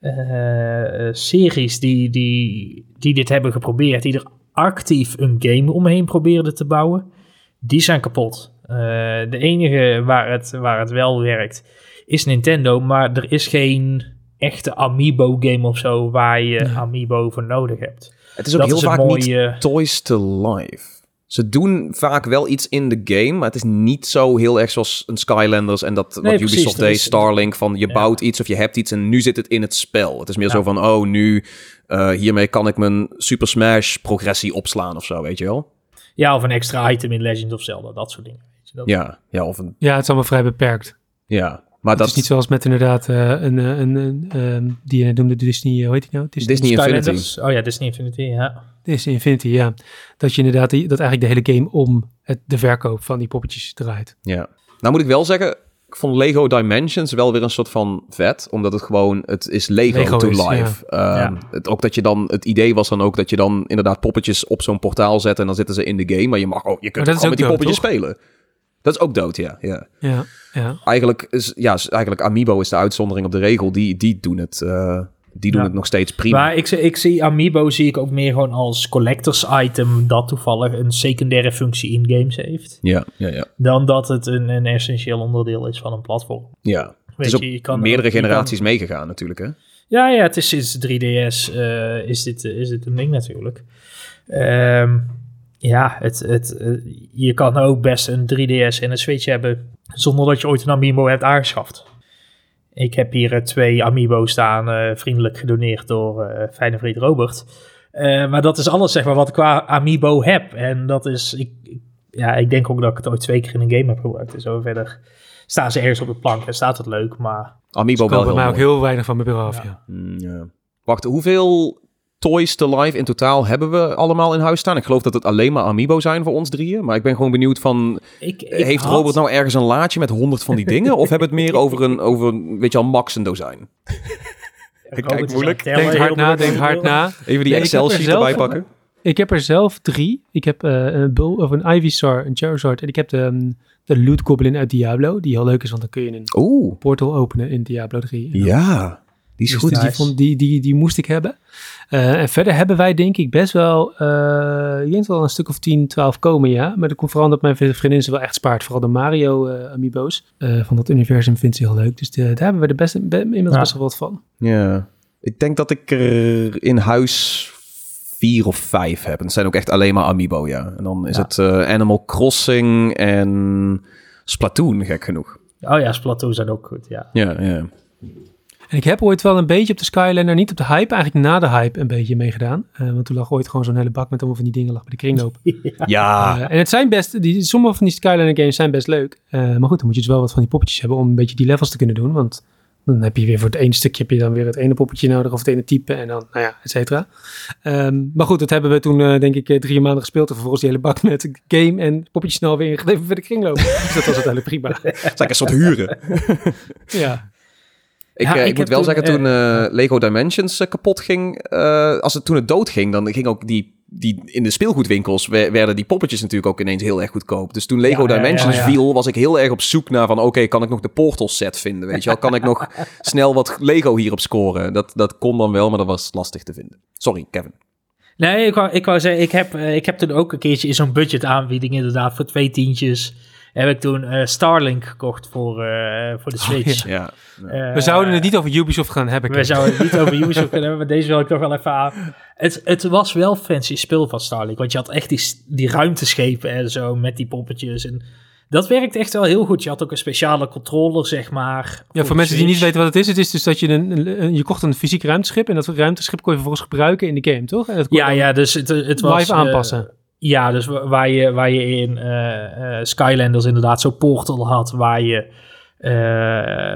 Speaker 3: eh, eh, series die, die, die dit hebben geprobeerd, die er actief een game omheen probeerden te bouwen, die zijn kapot. Eh, de enige waar het, waar het wel werkt is Nintendo, maar er is geen echte Amiibo game of zo waar je. Amiibo voor nodig hebt.
Speaker 2: Het is ook
Speaker 3: dat
Speaker 2: heel
Speaker 3: is
Speaker 2: vaak niet
Speaker 3: mooie-
Speaker 2: Toys to Life. Ze doen vaak wel iets in de game, maar het is niet zo heel erg zoals een Skylanders en dat
Speaker 3: Nee,
Speaker 2: wat
Speaker 3: precies,
Speaker 2: Ubisoft deed, Starlink, van je
Speaker 3: Ja.
Speaker 2: bouwt iets of je hebt iets en nu zit het in het spel. Het is meer
Speaker 3: Ja.
Speaker 2: zo van, oh, nu eh, hiermee kan ik mijn Super Smash progressie opslaan of zo, weet je wel?
Speaker 3: Ja, of een extra item in Legend of Zelda, dat soort dingen. Weet je, dat,
Speaker 2: Ja, ja, of een,
Speaker 1: Ja, het is allemaal vrij beperkt.
Speaker 2: ja. Maar
Speaker 1: Het
Speaker 2: dat
Speaker 1: is niet zoals met inderdaad eh, een, eh, een, een, ehm, die je noemde Disney, eh, hoe heet die nou? Disney,
Speaker 2: Disney Infinity.
Speaker 3: Skylanders. Oh ja, Disney Infinity, ja.
Speaker 1: Disney Infinity, ja. Dat je inderdaad, die, dat eigenlijk de hele game om het, de verkoop van die poppetjes draait.
Speaker 2: Ja. Nou moet ik wel zeggen, ik vond Lego Dimensions wel weer een soort van vet. Omdat het gewoon, het is Lego,
Speaker 1: Lego
Speaker 2: to
Speaker 1: is,
Speaker 2: life. Ehm,
Speaker 3: Ja.
Speaker 2: het, ook dat je dan, het idee was dan ook dat je dan inderdaad poppetjes op zo'n portaal zet en dan zitten ze in de game. Maar je mag ook, je kunt ook met die poppetjes spelen. Dat is ook dood, ja. ja.
Speaker 1: Ja, ja.
Speaker 2: Eigenlijk is, ja, eigenlijk Amiibo is de uitzondering op de regel. Die, die doen het, eh, die doen
Speaker 3: Ja.
Speaker 2: het nog steeds prima.
Speaker 3: Maar ik, zie- ik zie Amiibo zie ik ook meer gewoon als collectors item dat toevallig een secundaire functie in games heeft.
Speaker 2: Ja, ja, ja.
Speaker 3: Dan dat het een, een essentieel onderdeel is van een platform.
Speaker 2: ja. Het
Speaker 3: Weet
Speaker 2: is
Speaker 3: je, je kan
Speaker 2: meerdere
Speaker 3: ook- je kan-
Speaker 2: generaties meegegaan natuurlijk, hè?
Speaker 3: Ja, ja, het is sinds 3DS eh, is, dit, is dit een ding natuurlijk. Ehm, ja, het, het, eh, je kan ook best een 3DS en een Switch hebben zonder dat je ooit een Amiibo hebt aangeschaft. Ik heb hier eh, twee Amiibo's staan, eh, vriendelijk gedoneerd door eh fijne vriend Robert. Eh, maar dat is alles zeg maar, wat ik qua Amiibo heb. En dat is, ik, ja, ik denk ook dat ik het ooit twee keer in een game heb gebruikt. En zo verder staan ze ergens op de plank en staat het leuk, maar...
Speaker 2: Amiibo wel
Speaker 1: komen bij
Speaker 2: heel
Speaker 1: mij ook heel weinig van mijn bureau af, ja.
Speaker 2: Mm, ja. Wacht, hoeveel toys to life in totaal hebben we allemaal in huis staan? Ik geloof dat het alleen maar Amiibo zijn voor ons drieën. Maar ik ben gewoon benieuwd van...
Speaker 3: Ik, ik
Speaker 2: heeft
Speaker 3: had-
Speaker 2: Robert nou ergens een laadje met honderd van die dingen? of hebben we het meer over een, over, weet je al, max een dozijn?
Speaker 3: Robert
Speaker 2: kijk moeilijk.
Speaker 1: Denk hard na, denk hard na.
Speaker 2: Even die
Speaker 1: ik er zelf-
Speaker 2: erbij pakken.
Speaker 1: Ik heb er zelf drie. Ik heb eh, een Bull of een Ivysaur, een Charizard. En ik heb de, ehm, de Loot Goblin uit Diablo. Die heel leuk is, want dan kun je een
Speaker 2: Oeh,
Speaker 1: portal openen in Diablo 3. En dan-
Speaker 2: ja. Die is
Speaker 1: Dus
Speaker 2: goed.
Speaker 1: Die, die, die, die moest ik hebben. Eh, en verder hebben wij denk ik best wel, eh ik denk wel een stuk of 10, 12 komen, ja. Maar dat komt vooral omdat mijn vriendin ze wel echt spaart. Vooral de Mario eh, amiibo's eh, van dat universum vindt ze heel leuk. Dus de- daar hebben we er best, be- inmiddels
Speaker 3: Ja.
Speaker 1: best wel wat van.
Speaker 2: Ja. Ik denk dat ik er in huis vier of vijf heb. En het zijn ook echt alleen maar Amiibo, ja. En dan is
Speaker 3: Ja.
Speaker 2: het eh, Animal Crossing en Splatoon, gek genoeg.
Speaker 3: Oh ja, Splatoon zijn ook goed, ja.
Speaker 2: Ja, ja.
Speaker 1: En ik heb ooit wel een beetje op de Skylander, niet op de hype, eigenlijk na de hype een beetje meegedaan. Eh, want toen lag ooit gewoon zo'n hele bak met allemaal van die dingen lag bij de kringloop.
Speaker 2: Ja,
Speaker 1: Eh, en het zijn best, die, sommige van die Skylander games zijn best leuk. Eh, maar goed, dan moet je dus wel wat van die poppetjes hebben om een beetje die levels te kunnen doen. Want dan heb je weer voor het ene stukje heb je dan weer het ene poppetje nodig of het ene type en dan, nou ja, et cetera. Ehm, maar goed, dat hebben we toen eh, denk ik drie maanden gespeeld. En vervolgens die hele bak met game en poppetjes snel weer ingeleverd bij de kringloop. dus dat was uiteindelijk prima.
Speaker 2: het is eigenlijk een soort huren.
Speaker 1: ja.
Speaker 2: Ik,
Speaker 3: Ja,
Speaker 2: eh, ik
Speaker 3: ik
Speaker 2: moet wel
Speaker 3: toen,
Speaker 2: zeggen, toen
Speaker 3: eh,
Speaker 2: eh, Lego Dimensions eh, kapot ging, eh, als het toen het dood ging, dan ging ook die, die in de speelgoedwinkels we- werden die poppetjes natuurlijk ook ineens heel erg goedkoop. Dus toen Lego
Speaker 3: Ja, ja, ja,
Speaker 2: Dimensions
Speaker 3: ja.
Speaker 2: viel, was ik heel erg op zoek naar van, oké, kan ik nog de Portal set vinden, weet je wel? Kan ik nog snel wat Lego hierop scoren? Dat, dat kon dan wel, maar dat was lastig te vinden. Sorry, Kevin.
Speaker 3: Nee, ik wou, ik wou zeggen, ik heb, eh, ik heb toen ook een keertje in zo'n budget aanbieding inderdaad voor twee tientjes. Heb ik toen eh, Starlink gekocht voor, eh, voor de Switch.
Speaker 2: Ja.
Speaker 3: Eh,
Speaker 1: We zouden het niet over Ubisoft gaan hebben.
Speaker 3: We zouden het niet over Ubisoft kunnen hebben, maar deze wil ik toch wel even aan. Het, het was wel fancy speel van Starlink, want je had echt die, die ruimteschepen en zo met die poppetjes. En dat werkt echt wel heel goed. Je had ook een speciale controller, zeg maar.
Speaker 1: Ja, voor mensen die niet weten wat het is, het is dus dat je een, je kocht een fysiek ruimteschip en dat ruimteschip kon je vervolgens gebruiken in de game, toch? En dat kon
Speaker 3: Ja, ja, dus het, het was...
Speaker 1: live aanpassen.
Speaker 3: Ja, dus wa- waar je, waar je in eh, eh, Skylanders inderdaad zo'n portal had waar je, eh,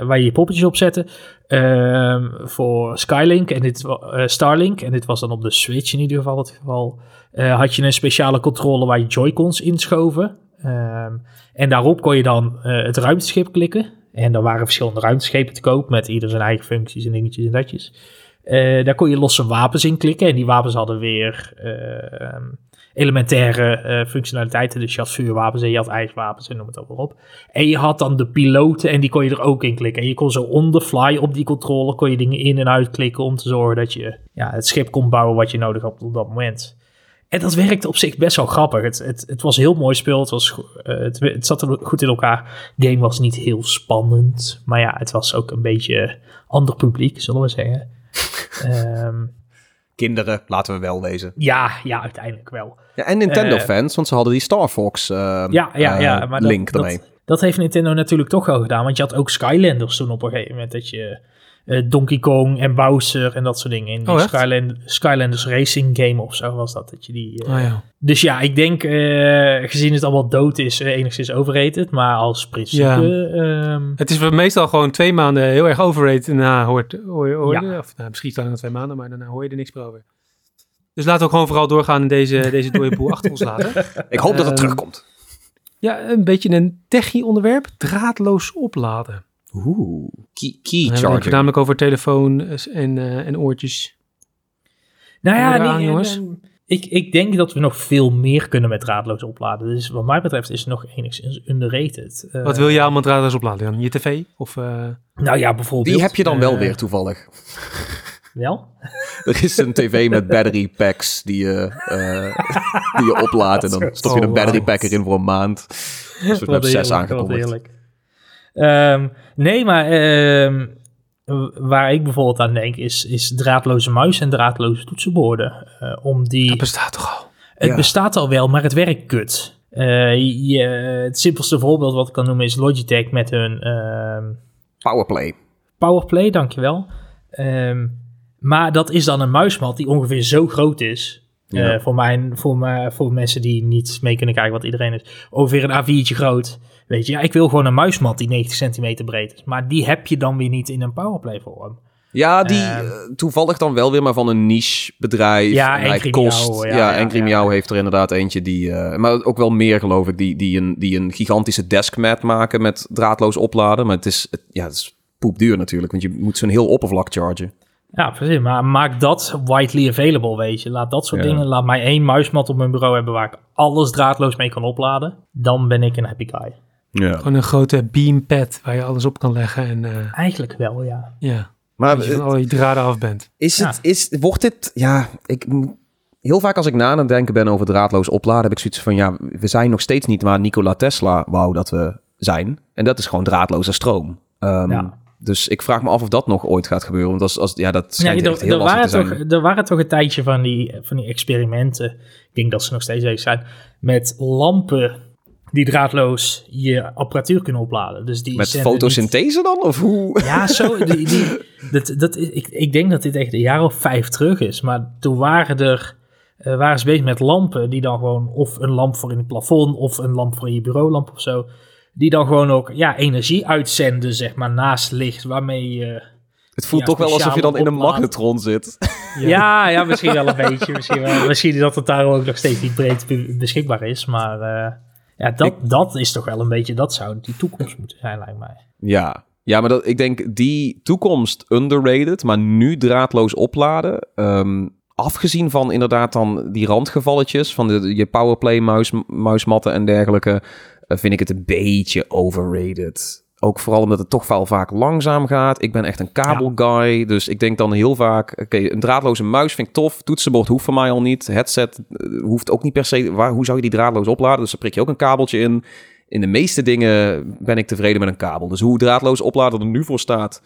Speaker 3: waar je je poppetjes op zette. Ehm, voor Skylink en dit, Starlink, en dit was dan op de Switch in ieder geval het geval, had je een speciale controller waar je Joy-Cons inschoven. Ehm, en daarop kon je dan het ruimteschip klikken. En er waren verschillende ruimteschepen te koop met ieder zijn eigen functies en dingetjes en datjes. Daar kon je losse wapens in klikken. En die wapens hadden weer eh, elementaire eh, functionaliteiten. Dus je had vuurwapens en je had ijswapens en noem het allemaal op. En je had dan de piloten en die kon je er ook in klikken. En je kon zo on the fly op die controller kon je dingen in en uit klikken om te zorgen dat je ja, het schip kon bouwen wat je nodig had op dat moment. En dat werkte op zich best wel grappig. Het, het, het was heel mooi speel. Het, was, eh, het, het zat er goed in elkaar. De game was niet heel spannend. Maar ja, het was ook een beetje ander publiek, zullen we zeggen. Ehm,
Speaker 2: Kinderen, laten we wel wezen.
Speaker 3: ja, ja, uiteindelijk wel.
Speaker 2: Ja, en Nintendo-fans,
Speaker 3: Eh,
Speaker 2: want ze hadden die Star Fox eh,
Speaker 3: Ja, ja, ja.
Speaker 2: eh,
Speaker 3: Maar dat,
Speaker 2: link ermee.
Speaker 3: Dat, dat heeft Nintendo natuurlijk toch wel gedaan. Want je had ook Skylanders toen op een gegeven moment. Dat je eh, Donkey Kong en Bowser en dat soort dingen. In
Speaker 1: Oh?
Speaker 3: Skyland, Skylanders Racing Game of zo was dat. dat je die, eh,
Speaker 1: Oh ja.
Speaker 3: Dus ja, ik denk, eh, gezien het allemaal dood is, enigszins overrated. Maar als principe... ehm,
Speaker 1: Het is meestal gewoon twee maanden heel erg overrated. En daarna hoort, hoor
Speaker 3: Ja.
Speaker 1: of nou, misschien dan twee maanden, maar daarna hoor je er niks meer over. Dus laten we ook gewoon vooral doorgaan en deze, deze dode boel achter ons laten.
Speaker 2: Ik hoop dat het
Speaker 1: Ehm,
Speaker 2: terugkomt.
Speaker 1: Ja, een beetje een techie onderwerp. Draadloos opladen.
Speaker 2: Oeh, key, key
Speaker 1: Dan hebben we het
Speaker 2: charger.
Speaker 1: voornamelijk over telefoon en, eh, en oortjes.
Speaker 3: Nou ja,
Speaker 1: Kom eraan,
Speaker 3: nee,
Speaker 1: jongens.
Speaker 3: ehm, ik, ik denk dat we nog veel meer kunnen met draadloos opladen. Dus wat mij betreft is het nog enigszins underrated. Eh,
Speaker 1: Wat wil je allemaal draadloos opladen dan? Je tv? Of, eh,
Speaker 3: Nou ja, bijvoorbeeld...
Speaker 2: Die heb je dan wel
Speaker 3: eh,
Speaker 2: weer toevallig.
Speaker 3: Wel?
Speaker 2: Er is een tv met battery packs die je, eh, die je oplaadt. En dan stop je een battery pack erin voor een maand. Dus we hebben zes aangekondigd.
Speaker 3: Ehm, nee, maar ehm, waar ik bijvoorbeeld aan denk is, is draadloze muis en draadloze toetsenborden. Eh, om die,
Speaker 1: dat bestaat toch al?
Speaker 3: het
Speaker 2: ja.
Speaker 3: bestaat al wel, maar het werkt kut. Eh, je, het simpelste voorbeeld wat ik kan noemen is Logitech met hun ehm,
Speaker 2: Powerplay.
Speaker 3: Powerplay, dankjewel. Ehm maar dat is dan een muismat die ongeveer zo groot is.
Speaker 2: Ja.
Speaker 3: Eh, voor, mijn, voor, mijn, voor mensen die niet mee kunnen kijken wat iedereen is. Ongeveer een A4'tje groot. Weet je, ja, ik wil gewoon een muismat die 90 centimeter breed is. Maar die heb je dan weer niet in een powerplay vorm.
Speaker 2: Ja, die
Speaker 3: Ehm.
Speaker 2: eh, toevallig dan wel weer maar van een niche bedrijf.
Speaker 3: Ja,
Speaker 2: En hij kost. Ja,
Speaker 3: ja.
Speaker 2: Meow heeft er inderdaad eentje die... eh, maar ook wel meer geloof ik, die, die, een, die een gigantische deskmat maken met draadloos opladen. Maar het is, het, ja, het is poepduur natuurlijk, want je moet zo'n heel oppervlak chargen.
Speaker 3: Ja, precies. Maar maak dat widely available, weet je. Laat dat soort
Speaker 2: Ja.
Speaker 3: dingen. Laat mij één muismat op mijn bureau hebben waar ik alles draadloos mee kan opladen. Dan ben ik een happy guy.
Speaker 2: Ja.
Speaker 1: Gewoon een grote beampad waar je alles op kan leggen en eh,
Speaker 3: Eigenlijk wel, ja.
Speaker 1: ja,
Speaker 2: Maar
Speaker 1: dat je van al je draden af bent.
Speaker 2: is
Speaker 3: Ja.
Speaker 2: het, is, wordt dit... Ja, ik... Heel vaak als ik na aan het denken ben over draadloos opladen, heb ik zoiets van, ja, we zijn nog steeds niet waar Nikola Tesla wou dat we zijn. En dat is gewoon draadloze stroom. Ehm,
Speaker 3: Ja.
Speaker 2: Dus ik vraag me af of dat nog ooit gaat gebeuren. Want als, als, ja, dat
Speaker 3: Ja,
Speaker 2: schijnt echt
Speaker 3: er,
Speaker 2: heel
Speaker 3: er, waren
Speaker 2: te zijn.
Speaker 3: toch, er waren toch een tijdje van die, van die experimenten. Ik denk dat ze nog steeds bezig zijn. Met lampen die draadloos je apparatuur kunnen opladen. Dus die
Speaker 2: Met fotosynthese dan? Of hoe?
Speaker 3: Ja, zo. Die, die, dat, ik, ik denk dat dit echt een jaar of vijf terug is. Maar toen waren er. eh, waren ze bezig met lampen die dan gewoon. Of een lamp voor in het plafond. Of een lamp voor in je bureaulamp of zo. Die dan gewoon ook ja, energie uitzenden, zeg maar, naast licht. Waarmee je.
Speaker 2: Het voelt
Speaker 3: Ja,
Speaker 2: toch wel alsof je dan in een magnetron zit.
Speaker 3: Ja, ja, misschien wel een beetje. Misschien, wel, misschien dat het daar ook nog steeds niet breed be- beschikbaar is. Maar eh, ja, dat, dat is toch wel een beetje, dat zou die toekomst moeten zijn, lijkt mij.
Speaker 2: Ja, ja maar dat, ik denk die toekomst underrated, maar nu draadloos opladen. ehm, afgezien van inderdaad dan die randgevalletjes van de, je powerplay muis, muismatten en dergelijke, vind ik het een beetje overrated. Ook vooral omdat het toch wel vaak langzaam gaat. Ik ben echt een kabelguy, dus ik denk dan heel vaak... Oké, een draadloze muis vind ik tof. Toetsenbord hoeft voor mij al niet. Headset eh, hoeft ook niet per se... Waar, hoe zou je die draadloos opladen? Dus dan prik je ook een kabeltje in. In de meeste dingen ben ik tevreden met een kabel. Dus hoe draadloos opladen er nu voor staat...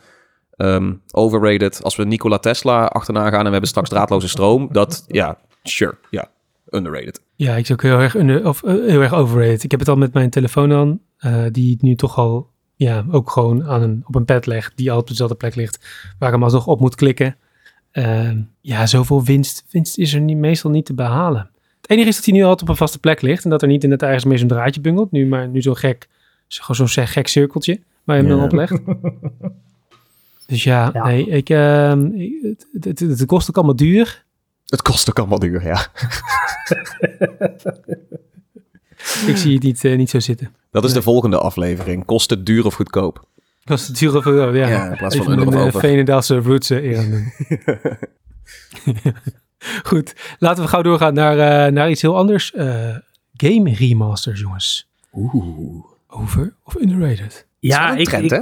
Speaker 2: ehm, overrated. Als we Nikola Tesla achterna gaan en we hebben straks draadloze stroom... dat, ja, sure, ja, underrated.
Speaker 1: Ja, ik is ook heel erg, under, of, eh, heel erg overrated. Ik heb het al met mijn telefoon aan, eh, die nu toch al ja, ook gewoon aan een, op een pad legt, die al op dezelfde plek ligt, waar ik hem alsnog op moet klikken. Ehm, ja, zoveel winst, winst is er niet, meestal niet te behalen. Het enige is dat hij nu altijd op een vaste plek ligt en dat er niet in het ergens mee zo'n draadje bungelt. Nu maar nu zo'n gek, zo- gewoon zo'n gek cirkeltje waar je hem dan
Speaker 2: Ja.
Speaker 1: oplegt. Dus ja,
Speaker 3: Ja.
Speaker 1: nee, ik, ehm, ik- het, het, het, het kost ook allemaal duur.
Speaker 2: Het kost ook allemaal duur, ja.
Speaker 1: Ik zie het niet, eh, niet zo zitten.
Speaker 2: Dat is de volgende aflevering. Kost het duur of goedkoop?
Speaker 1: Kost het duur of ja, ja.
Speaker 2: Ja, in plaats van
Speaker 1: Even
Speaker 2: under of
Speaker 1: een eh,
Speaker 2: over.
Speaker 1: Veenendaalse roots eh, eer aan doen. Goed, laten we gauw doorgaan naar, eh, naar iets heel anders. Eh, game remasters, jongens.
Speaker 2: Oeh.
Speaker 1: Over of underrated?
Speaker 3: Ja,
Speaker 2: een
Speaker 3: ik,
Speaker 2: trend,
Speaker 3: ik-
Speaker 2: hè?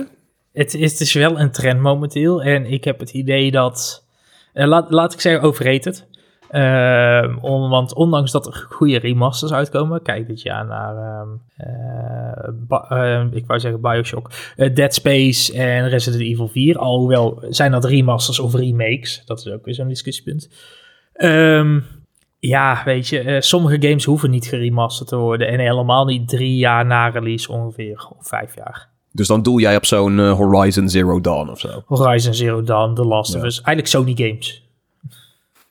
Speaker 3: Het, is, het is wel een trend momenteel. En ik heb het idee dat. eh, laat, laat ik zeggen, overrated. Ehm, om, want ondanks dat er goede remasters uitkomen. Kijk dit jaar naar. ehm, eh, ehm, ik wou zeggen Bioshock. eh, Dead Space en Resident Evil 4. Alhoewel zijn dat remasters of remakes. Dat is ook weer zo'n discussiepunt. Ehm, ja, weet je. eh, sommige games hoeven niet geremasterd te worden. En helemaal niet drie jaar na release ongeveer. Of vijf jaar.
Speaker 2: Dus dan doel jij op zo'n eh, Horizon Zero Dawn of zo.
Speaker 3: Horizon Zero Dawn, The Last of. Us. Eigenlijk Sony games.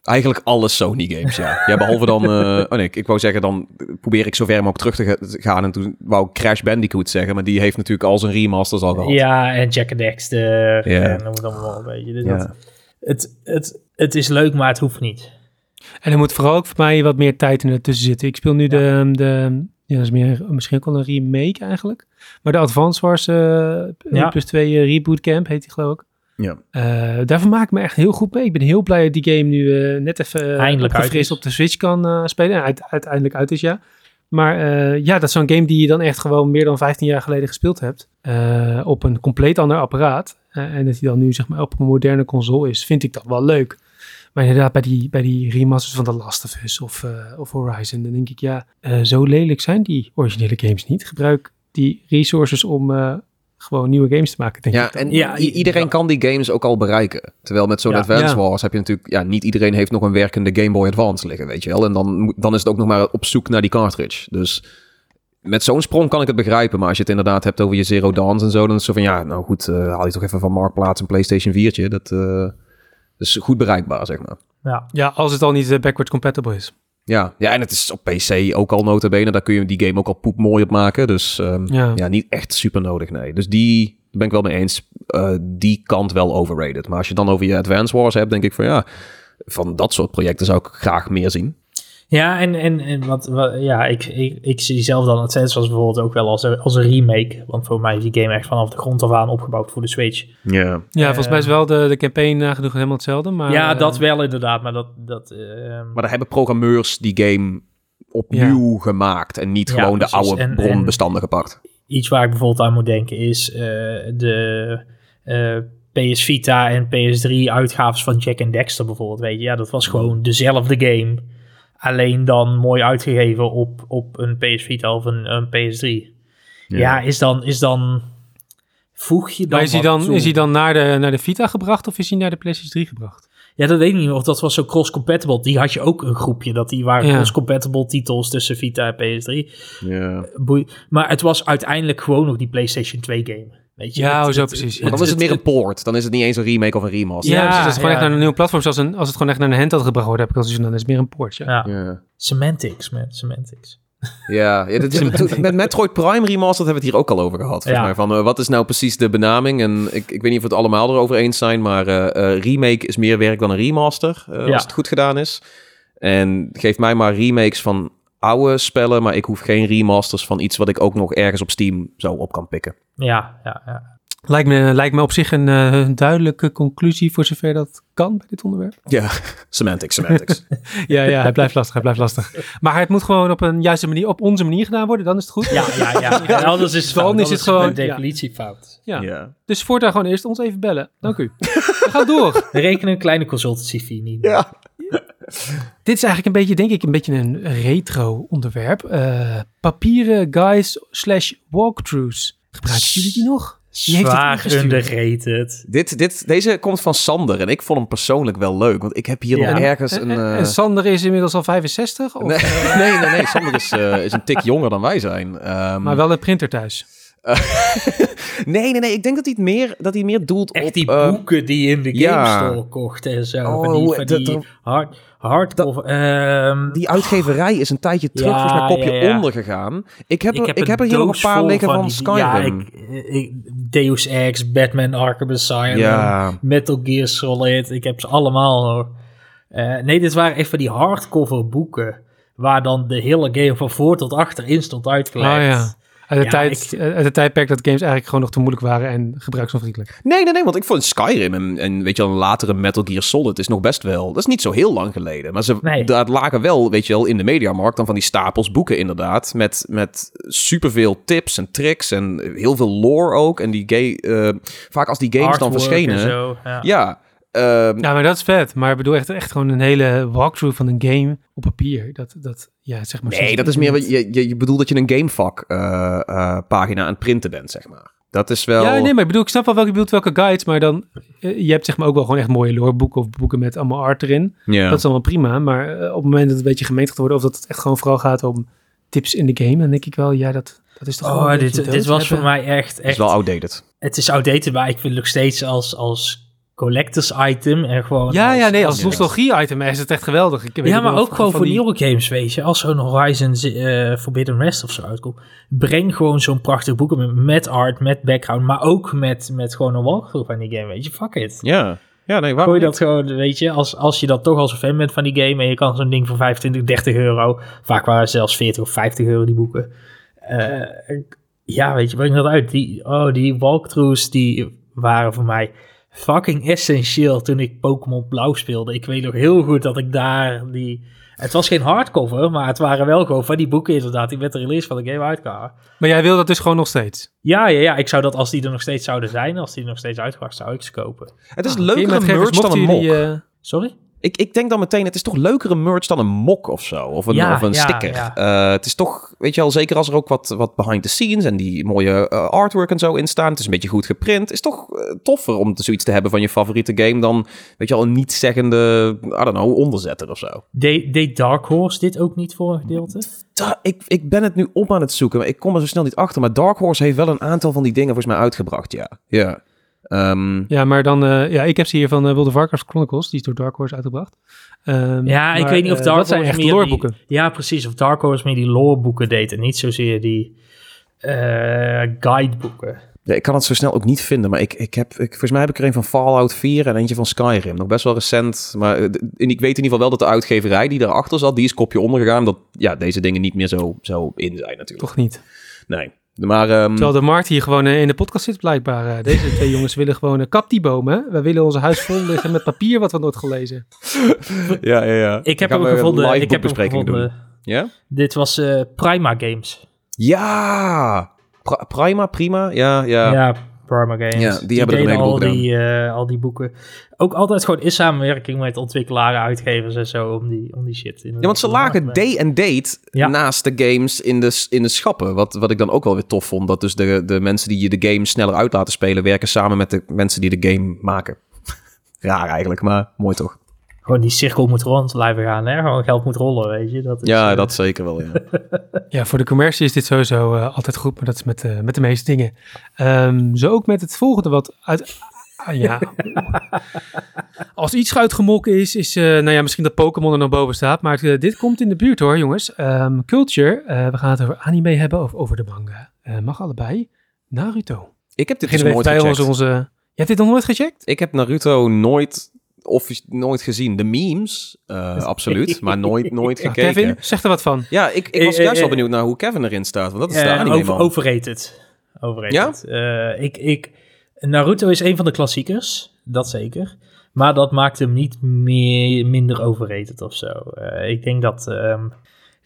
Speaker 2: Eigenlijk alle Sony games, ja. Ja, behalve dan... eh, oh nee, ik, ik wou zeggen, dan probeer ik zo ver mogelijk terug te ga- te gaan. En toen wou ik Crash Bandicoot zeggen, maar die heeft natuurlijk al zijn remasters al gehad.
Speaker 3: Ja, en Jack and Dexter.
Speaker 2: Ja.
Speaker 3: En noem het allemaal wel een beetje. Dus
Speaker 2: Ja.
Speaker 3: dat, het, het, het is leuk, maar het hoeft niet.
Speaker 1: En er moet vooral ook voor mij wat meer tijd in ertussen zitten. Ik speel nu de, de ja, dat is meer, misschien ook wel een remake eigenlijk. Maar de Advance Wars eh
Speaker 3: Ja.
Speaker 1: plus 2 eh, Reboot Camp heet die geloof ik.
Speaker 2: Ja.
Speaker 1: Eh, daarvan maak ik me echt heel goed mee. Ik ben heel blij dat die game nu eh, net even uh,
Speaker 3: Eindelijk
Speaker 1: op de Switch kan eh, spelen. En uit- uiteindelijk uit is, ja. Maar eh, ja, dat is zo'n game die je dan echt gewoon meer dan 15 jaar geleden gespeeld hebt. eh, op een compleet ander apparaat. Eh, en dat hij dan nu zeg maar op een moderne console is, vind ik dat wel leuk. Maar inderdaad, bij die, bij die remasters van The Last of Us of, eh, of Horizon, dan denk ik, ja, eh, zo lelijk zijn die originele games niet. Gebruik die resources om eh, gewoon nieuwe games te maken, denk
Speaker 2: Ja,
Speaker 1: ik.
Speaker 2: en
Speaker 3: Ja,
Speaker 2: iedereen
Speaker 3: ja.
Speaker 2: kan die games ook al bereiken. Terwijl met zo'n
Speaker 3: Ja.
Speaker 2: Advance
Speaker 1: Ja.
Speaker 2: Wars heb je natuurlijk... Ja, niet iedereen heeft nog een werkende Game Boy Advance liggen, weet je wel. En dan, moet- dan is het ook nog maar op zoek naar die cartridge. Dus met zo'n sprong kan ik het begrijpen. Maar als je het inderdaad hebt over je Zero Dawns en zo... dan is het zo van, ja, nou goed, eh, haal je toch even van Marktplaats een PlayStation 4'tje. Dat eh, is goed bereikbaar, zeg maar.
Speaker 3: Ja,
Speaker 1: Ja, als het al niet eh, backwards compatible is.
Speaker 2: Ja, ja, en het is op PC ook al nota bene. Daar kun je die game ook al poep mooi op maken. Dus ehm,
Speaker 1: Ja.
Speaker 2: ja, niet echt super nodig, nee. Dus die daar ben ik wel mee eens. eh, die kant wel overrated. Maar als je dan over je Advance Wars hebt, denk ik van ja, van dat soort projecten zou ik graag meer zien.
Speaker 3: Ja, en, en, en wat, wat- ja, ik, ik, ik zie zelf dan Advance was bijvoorbeeld ook wel als een, als een remake. Want voor mij is die game echt vanaf de grond af aan opgebouwd voor de Switch.
Speaker 2: Ja.
Speaker 1: Ja, volgens mij is wel de, de campaign nagenoeg helemaal hetzelfde. Maar,
Speaker 3: ja,
Speaker 1: eh,
Speaker 3: dat wel inderdaad, maar dat... dat ehm,
Speaker 2: Maar daar hebben programmeurs die game opnieuw gemaakt. En niet
Speaker 3: Ja,
Speaker 2: gewoon de oude
Speaker 3: En-
Speaker 2: bronbestanden gepakt.
Speaker 3: iets waar ik bijvoorbeeld aan moet denken is eh, de eh, PS Vita en PS3 uitgaves van Jack and Dexter bijvoorbeeld. Weet je, ja, dat was gewoon dezelfde game. Alleen dan mooi uitgegeven op, op een PS Vita of een, een PS3. Ja. is dan, is dan, voeg je dan
Speaker 1: Maar is hij dan,
Speaker 3: toe?
Speaker 1: is hij dan naar, de, naar de Vita gebracht of is hij naar de PlayStation 3 gebracht?
Speaker 3: Ja, dat weet ik niet of dat was zo cross-compatible. Die had je ook een groepje, dat die waren
Speaker 1: Ja.
Speaker 3: cross-compatible titels tussen Vita en PS3.
Speaker 2: Ja.
Speaker 3: Boei- Maar het was uiteindelijk gewoon nog die PlayStation 2 game. Weet je?
Speaker 1: Ja,
Speaker 3: Het-
Speaker 1: zo
Speaker 3: het-
Speaker 1: precies, ja.
Speaker 2: Dan is het meer een poort. Dan is het niet eens een remake of een remaster.
Speaker 1: Ja,
Speaker 3: Ja,
Speaker 1: precies. Als het gewoon
Speaker 3: ja.
Speaker 1: echt naar een nieuw platform, zoals een, als het gewoon echt naar een handheld gebracht wordt, heb ik al zoiets van, dan is het meer een port. Ja.
Speaker 3: Ja.
Speaker 2: Ja.
Speaker 3: Semantics, man. Semantics.
Speaker 2: Ja, ja dit- toen- met Metroid Prime Remastered hebben we het hier ook al over gehad. Volgens
Speaker 3: Ja.
Speaker 2: mij, van eh, wat is nou precies de benaming? En ik, ik weet niet of we het allemaal erover eens zijn, maar eh, eh, remake is meer werk dan een remaster,
Speaker 3: Ja.
Speaker 2: als het goed gedaan is. En geef mij maar remakes van oude spellen, maar ik hoef geen remasters van iets wat ik ook nog ergens op Steam zo op kan pikken.
Speaker 3: Ja, ja, ja.
Speaker 1: Lijkt, me, lijkt me op zich een eh, duidelijke conclusie voor zover dat kan bij dit onderwerp.
Speaker 2: Ja, semantics, semantics.
Speaker 1: Ja, ja, hij blijft lastig, hij blijft lastig. Maar het moet gewoon op een juiste manier, op onze manier gedaan worden, dan is het goed.
Speaker 3: Ja, ja, ja. Anders is het
Speaker 1: Dan is het gewoon-
Speaker 3: een definitie fout.
Speaker 1: Ja.
Speaker 2: ja.
Speaker 1: Dus voortaan gewoon eerst ons even bellen. Dank u. We gaan door.
Speaker 3: We rekenen een kleine consultancy fee niet.
Speaker 2: Ja.
Speaker 1: Dit is eigenlijk een beetje, denk ik, een beetje een retro onderwerp. Eh, papieren guys slash walkthroughs. Gebruiken jullie die nog?
Speaker 3: Zwaar underrated.
Speaker 2: Dit, dit, deze komt van Sander en ik vond hem persoonlijk wel leuk, want ik heb hier
Speaker 3: Ja.
Speaker 2: nog ergens
Speaker 1: En,
Speaker 2: een...
Speaker 1: en-
Speaker 2: eh,
Speaker 1: en Sander is inmiddels al 65, of,
Speaker 2: Nee, nee, nee, nee. Sander is, eh, is een tik jonger dan wij zijn. Ehm,
Speaker 1: maar wel een printer thuis.
Speaker 2: nee, nee, nee. Ik denk dat hij het meer, dat hij meer doelt
Speaker 3: Echt
Speaker 2: op...
Speaker 3: die
Speaker 2: eh,
Speaker 3: boeken die je in de
Speaker 2: ja.
Speaker 3: Game Store kocht en zo.
Speaker 2: Oh,
Speaker 3: van die, van
Speaker 2: dat-
Speaker 3: die hard, hardcover. ehm,
Speaker 2: die uitgeverij is een tijdje terug
Speaker 3: Ja,
Speaker 2: volgens mijn kopje
Speaker 3: ja, ja.
Speaker 2: onder gegaan. Ik heb, er, ik
Speaker 3: een
Speaker 2: heb er hier nog een paar liggen van, Skyrim.
Speaker 3: Ja, ik, ik, Deus Ex, Batman Arkham Asylum,
Speaker 2: Ja.
Speaker 3: Metal Gear Solid. Ik heb ze allemaal hoor. Eh, nee, dit waren echt van die hardcover boeken. Waar dan de hele game van voor tot achter in stond uitgelegd.
Speaker 1: Oh ja. Uit de,
Speaker 3: Ja,
Speaker 1: tijd,
Speaker 3: ik-
Speaker 1: uit tijdperk dat games eigenlijk gewoon nog te moeilijk waren en gebruiksonvriendelijk.
Speaker 2: Nee, nee, nee, want ik vond Skyrim en, en weet je wel, een latere Metal Gear Solid is nog best wel... Dat is niet zo heel lang geleden. Maar ze
Speaker 3: Nee.
Speaker 2: daar lagen wel, weet je wel, in de mediamarkt dan van die stapels boeken inderdaad. Met, met superveel tips en tricks en heel veel lore ook. En die gay, eh, vaak als die games dan verschenen...
Speaker 3: en zo, ja.
Speaker 2: Ja, ehm,
Speaker 1: Ja, maar dat is vet. Maar ik bedoel echt, echt gewoon een hele walkthrough van een game op papier. Dat, dat ja, zeg maar...
Speaker 2: Nee, dat is meer... wat- Je, je, je bedoelt dat je een gamevak eh, eh, pagina aan het printen bent, zeg maar. Dat is wel...
Speaker 1: Ja, nee, maar ik bedoel, ik snap wel welke je bedoelt, welke guides, maar dan, eh, je hebt zeg maar ook wel gewoon echt mooie loreboeken of boeken met allemaal art erin.
Speaker 2: Ja.
Speaker 1: Dat is allemaal prima, maar op het moment dat het een beetje gemeenigd wordt of dat het echt gewoon vooral gaat om tips in de game, dan denk ik wel, ja, dat, dat is toch
Speaker 3: Oh, dit, dit was voor mij echt...
Speaker 2: Het is
Speaker 3: echt
Speaker 2: wel outdated.
Speaker 3: het is outdated, maar ik vind het nog steeds als, als collectors item en gewoon...
Speaker 1: Ja, ja, nee, als
Speaker 2: Ja.
Speaker 1: nostalgie-item is het echt geweldig. Ik weet
Speaker 3: Ja, maar ook
Speaker 1: van-
Speaker 3: gewoon
Speaker 1: van
Speaker 3: voor
Speaker 1: die-
Speaker 3: nieuwe games, weet je. Als zo'n Horizon eh, Forbidden West of zo uitkomt. Breng gewoon zo'n prachtig boek met, met art, met background. Maar ook met, met gewoon een walkthrough van die game, weet je. Fuck it.
Speaker 2: Ja. Ja, nee, waarom
Speaker 3: Gooi dat gewoon, weet je. Als, als je dan toch als een fan bent van die game... en je kan zo'n ding voor 25, 30 euro... vaak waren zelfs 40 of 50 euro die boeken. Eh, ja, weet je, breng dat uit. Die, oh, die walkthroughs die waren voor mij fucking essentieel toen ik Pokémon Blauw speelde. Ik weet nog heel goed dat ik daar die... Het was geen hardcover, maar het waren wel gewoon van die boeken inderdaad... die met de release van de game uitkwamen.
Speaker 1: Maar jij wil dat dus gewoon nog steeds?
Speaker 3: Ja, ja, ja. Ik zou dat als die er nog steeds zouden zijn... als die er nog steeds uitgebracht, zou ik ze kopen.
Speaker 2: Het is
Speaker 1: Ah, eens,
Speaker 2: merch dan een mok.
Speaker 1: eh,
Speaker 3: Sorry?
Speaker 2: Ik, ik denk dan meteen, het is toch leukere merch dan een mok of zo. Of een,
Speaker 3: Ja,
Speaker 2: of een
Speaker 3: ja,
Speaker 2: sticker.
Speaker 3: ja.
Speaker 2: Eh, het is toch, weet je wel, zeker als er ook wat, wat behind the scenes en die mooie eh, artwork en zo in staan. Het is een beetje goed geprint. is toch eh, toffer om zoiets te hebben van je favoriete game dan, weet je wel, een niet-zeggende, I don't know, onderzetter of zo.
Speaker 3: Deed deed Dark Horse dit ook niet voor een gedeelte?
Speaker 2: Da- ik, ik ben het nu op aan het zoeken, maar ik kom er zo snel niet achter. Maar Dark Horse heeft wel een aantal van die dingen volgens mij uitgebracht, ja. Ja. Ehm,
Speaker 1: Ja, maar dan, eh, ja, ik heb ze hier van eh of Warcraft Chronicles, die is door Dark Horse uitgebracht. Ehm,
Speaker 3: Ja, ik weet niet of
Speaker 1: eh,
Speaker 3: Dark
Speaker 1: dat zijn
Speaker 3: Horse
Speaker 1: echt
Speaker 3: meer die-
Speaker 1: loreboeken.
Speaker 3: Ja, precies. Of Dark Horse meer die loreboeken deed en niet zozeer die eh, guideboeken.
Speaker 2: ja, ik kan het zo snel ook niet vinden, maar ik, ik heb, ik, volgens mij heb ik er een van Fallout 4 en eentje van Skyrim. Nog best wel recent, maar en ik weet in ieder geval wel dat de uitgeverij die daarachter zat, die is kopje ondergegaan, dat ja, deze dingen niet meer zo, zo in zijn natuurlijk.
Speaker 1: Toch niet.
Speaker 2: Nee. Maar ehm,
Speaker 1: Terwijl de markt hier gewoon eh, in de podcast zit blijkbaar. Eh, deze twee jongens willen gewoon een kap die bomen. We willen ons huis vol liggen met papier wat we nooit gelezen.
Speaker 2: ja, ja, ja.
Speaker 3: Ik heb hem gevonden. Ik heb hem gevonden.
Speaker 2: doen. Ja?
Speaker 3: Dit was eh, Prima Games.
Speaker 2: Ja! Pri- Prima, prima. Ja, ja.
Speaker 3: Ja, Prima Games.
Speaker 2: Ja, die hebben er een
Speaker 3: al die, eh, al die boeken. Ook altijd gewoon in samenwerking met ontwikkelaars, uitgevers en zo om die, om die shit. In
Speaker 2: Ja, want ze lagen day en date
Speaker 3: Ja.
Speaker 2: naast de games in de, in de schappen. Wat, wat ik dan ook wel weer tof vond. Dat dus de, de mensen die je de game sneller uit laten spelen... werken samen met de mensen die de game maken. Raar eigenlijk, maar mooi toch?
Speaker 3: Gewoon die cirkel moet rond blijven gaan. Hè? Gewoon geld moet rollen, weet je. Dat is,
Speaker 2: Ja,
Speaker 3: eh,
Speaker 2: dat zeker wel, ja.
Speaker 1: Ja, voor de commercie is dit sowieso eh, altijd goed, maar dat is met, eh, met de meeste dingen. Ehm, zo ook met het volgende wat uit... ah, ja. Als iets uitgemolken is, is eh, nou ja, misschien dat Pokémon er nog boven staat. Maar dit komt in de buurt hoor, jongens. Ehm, culture, eh, we gaan het over anime hebben of over de manga. Eh, mag allebei. Naruto.
Speaker 2: Ik heb dit dus nooit
Speaker 1: bij
Speaker 2: gecheckt.
Speaker 1: ons onze... Je hebt dit nog nooit gecheckt?
Speaker 2: Ik heb Naruto nooit, of, nooit gezien. De memes, eh, absoluut. Maar nooit, nooit
Speaker 1: Ja,
Speaker 2: gekeken.
Speaker 1: Kevin, zeg er wat van.
Speaker 2: Ja, ik, ik was
Speaker 3: Eh,
Speaker 2: juist
Speaker 3: eh,
Speaker 2: wel benieuwd naar hoe Kevin erin staat. Want dat is de
Speaker 3: eh,
Speaker 2: anime,
Speaker 3: over, overrated. Overrated. Ja? ik, ik, Naruto is een van de klassiekers, dat zeker. Maar dat maakt hem niet meer, minder overrated of zo. Eh, ik denk dat ehm,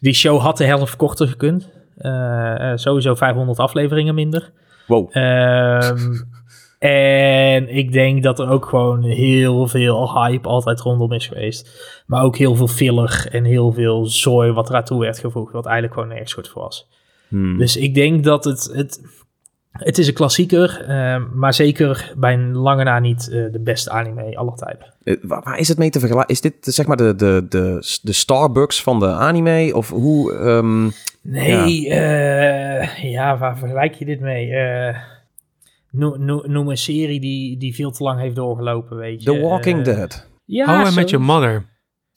Speaker 3: die show had de helft korter gekund. Eh, sowieso 500 afleveringen minder.
Speaker 2: Wow.
Speaker 3: Ehm, en ik denk dat er ook gewoon heel veel hype altijd rondom is geweest. Maar ook heel veel filler en heel veel zooi wat eraan werd gevoegd. Wat eigenlijk gewoon nergens goed voor was.
Speaker 2: Hmm.
Speaker 3: Dus ik denk dat het... Het, het is een klassieker, ehm, maar zeker bij een lange na niet eh, de beste anime aller tijden.
Speaker 2: Eh, Waar, waar is het mee te vergelijken? Is dit zeg maar de, de, de, de Starbucks van de anime? Of hoe... ehm,
Speaker 3: Nee, ja, ja waar vergelijk je dit mee? Eh, noem, een serie die, die veel te lang heeft doorgelopen, weet je.
Speaker 2: The Walking
Speaker 3: Eh,
Speaker 2: Dead.
Speaker 3: Ja,
Speaker 1: How I Met Your Mother.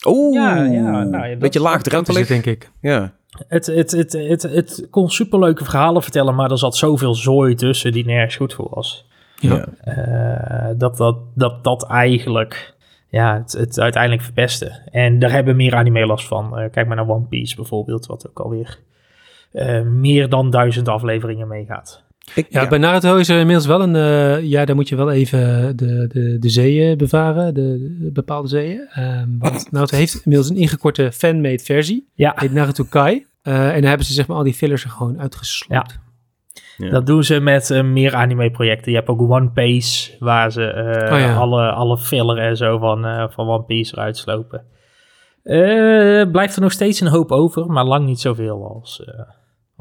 Speaker 2: Oeh,
Speaker 3: Ja, ja, nou ja,
Speaker 2: beetje laagdrempelig.
Speaker 1: denk ik.
Speaker 2: Ja.
Speaker 3: Het, het, het, het, het kon superleuke verhalen vertellen, maar er zat zoveel zooi tussen die nergens goed voor was.
Speaker 1: Ja.
Speaker 3: Eh, dat, dat, dat dat eigenlijk ja, het, het uiteindelijk verpestte. En daar hebben meer anime last van. Eh, kijk maar naar One Piece bijvoorbeeld, wat ook alweer eh, meer dan duizend afleveringen meegaat.
Speaker 2: Ik,
Speaker 1: Ja,
Speaker 2: ja.
Speaker 1: bij Naruto is er inmiddels wel een... eh, ja, daar moet je wel even de, de, de zeeën bevaren, de, de bepaalde zeeën. Ehm, want Naruto heeft inmiddels een ingekorte fanmade versie.
Speaker 3: Ja,
Speaker 1: Heet Naruto Kai. Eh, en daar hebben ze zeg maar al die fillers er gewoon uitgesloten.
Speaker 2: Ja.
Speaker 3: dat doen ze met eh, meer anime-projecten. Je hebt ook One Piece, waar ze eh,
Speaker 1: Oh ja.
Speaker 3: alle, alle filler en zo van, eh, van One Piece eruit slopen. Eh, blijft er nog steeds een hoop over, maar lang niet zoveel als, eh,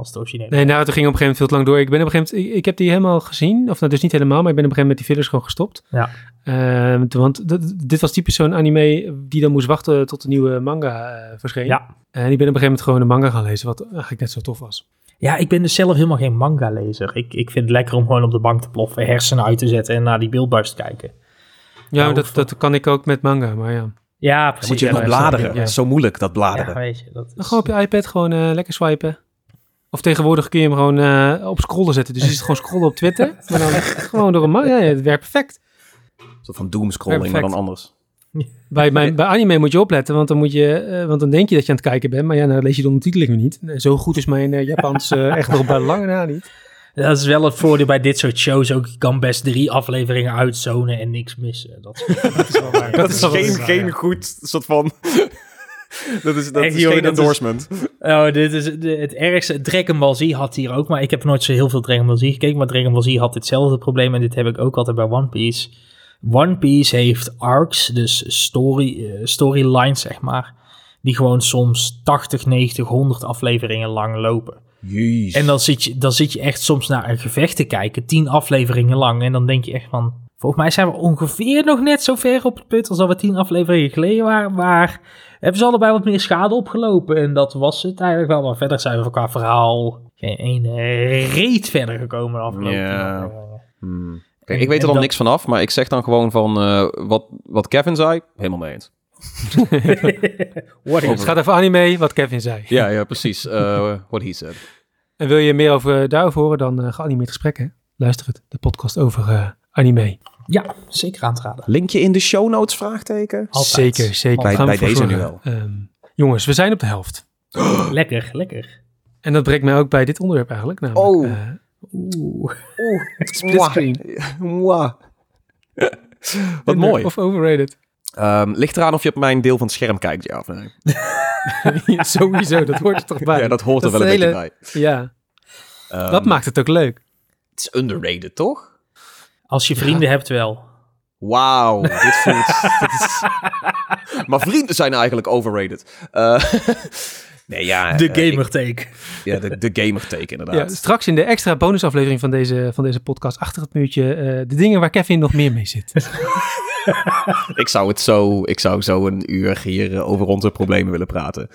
Speaker 3: als het originele.
Speaker 1: Nee, Naruto ging op een gegeven moment veel te lang door. Ik, ben op een gegeven moment, ik, ik heb die helemaal gezien. Of nou, dus niet helemaal, maar ik ben op een gegeven moment met die fillers gewoon gestopt.
Speaker 3: Ja.
Speaker 1: Ehm, want dit was typisch zo'n anime die dan moest wachten tot de nieuwe manga eh, verscheen.
Speaker 3: Ja.
Speaker 1: En ik ben op een gegeven moment gewoon de manga gaan lezen, wat eigenlijk net zo tof was.
Speaker 3: Ja, ik ben dus zelf helemaal geen manga-lezer. Ik, ik vind het lekker om gewoon op de bank te ploffen, hersenen uit te zetten en naar die beeldbuis te kijken.
Speaker 1: Ja,
Speaker 3: Nou,
Speaker 1: dat,
Speaker 3: of-
Speaker 1: dat kan ik ook met manga, maar ja.
Speaker 3: Ja,
Speaker 2: Dan
Speaker 3: precies.
Speaker 2: moet je
Speaker 3: ja,
Speaker 2: nog bladeren.
Speaker 1: ja.
Speaker 2: Dat is zo moeilijk, dat
Speaker 3: Ja,
Speaker 2: bladeren.
Speaker 3: weet je. Dat
Speaker 1: Dan gewoon op je iPad gewoon eh, lekker swipen. Of tegenwoordig kun je hem gewoon eh, op scrollen zetten. Dus je zit gewoon scrollen op Twitter. Maar dan gewoon door een manga. Ja, het werkt perfect.
Speaker 2: Een soort van doomscrolling, maar
Speaker 1: Perfect.
Speaker 2: dan anders.
Speaker 1: Bij, bij, bij anime moet je opletten, want dan, moet je, eh, want dan denk je dat je aan het kijken bent. Maar ja, dan lees je de ondertiteling weer niet. Zo goed is mijn eh, Japans eh, echt nog bij lange na niet.
Speaker 3: dat is wel het voordeel bij dit soort shows ook. Je kan best drie afleveringen uitzonen en niks missen. Dat, dat is wel waar.
Speaker 1: Dat is
Speaker 2: geen,
Speaker 1: waar,
Speaker 2: geen
Speaker 1: ja.
Speaker 2: goed soort van... dat is, dat
Speaker 3: Echt,
Speaker 2: is geen
Speaker 3: dat is-
Speaker 2: endorsement.
Speaker 3: Oh, dit is de- het ergste. Dragon Ball Z had hier ook, maar ik heb nooit zo heel veel Dragon Ball Z gekeken. Maar Dragon Ball Z had hetzelfde probleem en dit heb ik ook altijd bij One Piece. One Piece heeft arcs, dus story, eh, storylines zeg maar, die gewoon soms 80, 90, 100 afleveringen lang lopen.
Speaker 2: Jeez.
Speaker 3: En dan zit, je, dan zit je echt soms naar een gevecht te kijken, 10 afleveringen lang. En dan denk je echt van, volgens mij zijn we ongeveer nog net zo ver op het punt als dat we 10 afleveringen geleden waren. Maar hebben ze allebei wat meer schade opgelopen. En dat was het eigenlijk wel. Maar verder zijn we qua verhaal geen ene reet verder gekomen de afgelopen 10
Speaker 2: Ja.
Speaker 3: afleveringen.
Speaker 2: Hmm. Kijk, ik weet er dan niks vanaf, maar ik zeg dan gewoon van eh, wat, wat Kevin zei, helemaal mee eens.
Speaker 3: What
Speaker 1: Het gaat over anime, wat Kevin zei.
Speaker 2: Ja, ja precies. Uh, what he said.
Speaker 1: En wil je meer over daarover horen, dan uh, geanimeerd gesprekken. Luister het, de podcast over uh, anime.
Speaker 3: Ja, zeker aan te raden.
Speaker 2: Linkje in de show notes, vraagteken?
Speaker 1: Altijd. Zeker, zeker.
Speaker 2: Bij, bij deze nu wel.
Speaker 1: Um, jongens, we zijn op de helft.
Speaker 3: lekker, lekker.
Speaker 1: En dat brengt mij ook bij dit onderwerp eigenlijk. Namelijk,
Speaker 2: oh.
Speaker 1: Uh,
Speaker 3: Oeh.
Speaker 2: Oeh.
Speaker 1: Splitscreen.
Speaker 2: Mwah. Wat mooi.
Speaker 1: Of overrated.
Speaker 2: Um, ligt eraan of je op mijn deel van het scherm kijkt, ja of nee?
Speaker 1: ja, sowieso, dat hoort er toch bij.
Speaker 2: Ja, dat hoort er wel een
Speaker 1: hele...
Speaker 2: beetje bij.
Speaker 1: Ja, um, dat maakt het ook leuk.
Speaker 2: Het is underrated, toch?
Speaker 3: Als je vrienden ja. hebt wel.
Speaker 2: Wauw, dit voelt... dit is... Maar vrienden zijn eigenlijk overrated. Uh, nee, ja...
Speaker 3: De gamer take.
Speaker 2: Ja, de, de gamer take, inderdaad.
Speaker 1: Ja, straks in de extra bonusaflevering van deze, van deze podcast, achter het muurtje, uh, de dingen waar Kevin nog meer mee zit.
Speaker 2: ik, zou het zo, ik zou zo een uur hier uh, over onze problemen willen praten.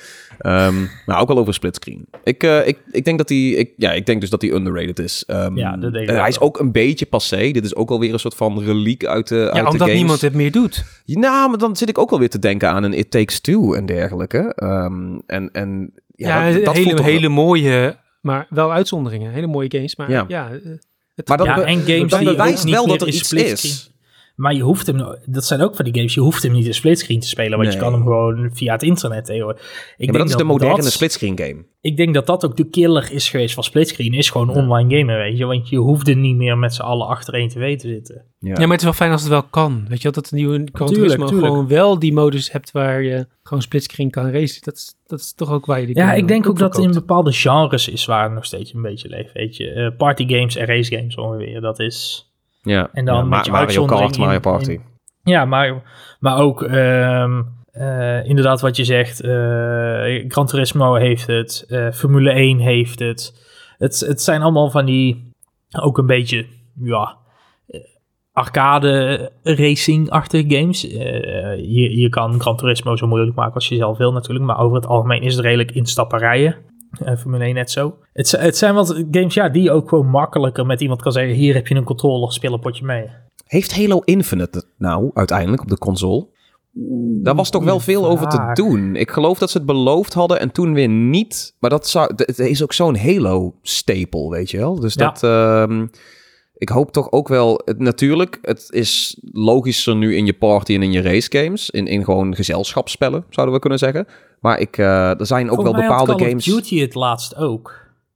Speaker 2: Um, maar ook al over splitscreen. Ik, uh, ik, ik denk dat hij, ik, ja, ik denk dus dat hij underrated is. Um,
Speaker 3: ja, dat denk
Speaker 2: ik hij is ook een beetje passé. Dit is ook alweer een soort van reliek uit de,
Speaker 1: ja,
Speaker 2: uit
Speaker 1: omdat
Speaker 2: de games.
Speaker 1: niemand het meer doet.
Speaker 2: Nou, maar dan zit ik ook alweer te denken aan een It Takes Two en dergelijke. Um, en, en
Speaker 1: ja,
Speaker 2: ja, dat, dat
Speaker 1: hele, hele mooie, maar wel uitzonderingen. Hele mooie games, maar ja.
Speaker 2: het, maar dat
Speaker 3: ja, en games die
Speaker 2: bewijst
Speaker 3: niet
Speaker 2: wel
Speaker 3: meer
Speaker 2: dat er iets is.
Speaker 3: Maar je hoeft hem, dat zijn ook van die games, je hoeft hem niet in splitscreen te spelen, want
Speaker 2: Nee.
Speaker 3: je kan hem gewoon via het internet tegenwoordig. Ik
Speaker 2: Ja,
Speaker 3: denk
Speaker 2: maar dat is de moderne
Speaker 3: dat-
Speaker 2: splitscreen game.
Speaker 3: Ik denk dat dat ook de killer is geweest van splitscreen, is gewoon online gamen, weet je. Want je hoefde niet meer met z'n allen achter één tv te zitten.
Speaker 2: Ja.
Speaker 1: Ja, maar het is wel fijn als het wel kan. Weet je dat de nieuwe Gran
Speaker 3: Tuurlijk,
Speaker 1: Turismo
Speaker 3: tuurlijk.
Speaker 1: gewoon wel die modus hebt waar je gewoon splitscreen kan racen. Dat is, dat is toch ook waar je die
Speaker 3: Ja, ik denk ook dat het in bepaalde genres is waar het nog steeds een beetje leeft, weet je. Eh, party games en race games ongeveer, dat is...
Speaker 2: Ja.
Speaker 3: En dan
Speaker 2: ja,
Speaker 3: met je
Speaker 2: Mario Kart, Mario Party.
Speaker 3: in- Ja, maar, maar ook ehm, eh, inderdaad wat je zegt. eh Gran Turismo heeft het. eh, Formule 1 heeft het. het. Het zijn allemaal van die ook een beetje ja, arcade racing-achtige games. Eh, je, je kan Gran Turismo zo moeilijk maken als je zelf wil natuurlijk. Maar over het algemeen is het redelijk instapperijen. Eh, Formule 1 net zo. Het, het zijn wat games ja, die je ook gewoon makkelijker met iemand kan zeggen... hier heb je een controller, speel een potje mee.
Speaker 2: Heeft Halo Infinite het nou uiteindelijk op de console? Daar was toch wel veel over te doen. Ik geloof dat ze het beloofd hadden en toen weer niet. Maar dat zou, het is ook zo'n Halo-stapel, weet je wel. Dus
Speaker 3: Ja.
Speaker 2: dat... ehm, ik hoop toch ook wel... Het, natuurlijk, het is logischer nu in je party en in je race games. In, in gewoon gezelschapsspellen, zouden we kunnen zeggen. Maar ik, eh, er zijn ook wel bepaalde
Speaker 3: Call
Speaker 2: games...
Speaker 3: of Duty het laatst ook.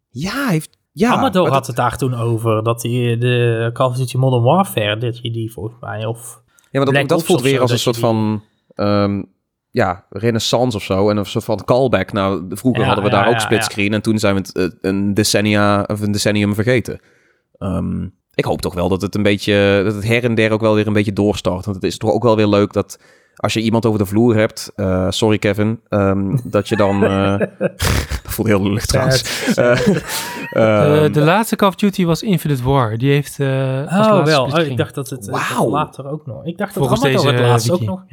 Speaker 2: Ja, heeft... Ja,
Speaker 3: had het daar toen over. Dat die, de Call of Duty Modern Warfare, dat je die volgens mij... Of,
Speaker 2: Ja, maar dat, dat voelt weer als een soort
Speaker 3: die-
Speaker 2: van ehm, ja, renaissance of zo. En een soort van callback. Nou, vroeger
Speaker 3: Ja,
Speaker 2: hadden we
Speaker 3: ja,
Speaker 2: daar ook
Speaker 3: ja,
Speaker 2: splitscreen. En toen zijn we het eh, een, decennia, of een decennium vergeten. Ehm, ik hoop toch wel dat het een beetje, dat het her en der ook wel weer een beetje doorstart. Want het is toch ook wel weer leuk dat als je iemand over de vloer hebt, eh, sorry Kevin, ehm, dat je dan, eh dat voelt heel lullig trouwens. Eh,
Speaker 1: Eh,
Speaker 2: ehm,
Speaker 1: de laatste Call of Duty was Infinite War. Die heeft eh als
Speaker 3: oh,
Speaker 1: laatste
Speaker 3: wel. Oh, ik dacht dat het later ook nog... Ik dacht dat
Speaker 1: Volgens
Speaker 3: Amador
Speaker 1: deze,
Speaker 3: het laatst
Speaker 1: eh,
Speaker 3: ook nog...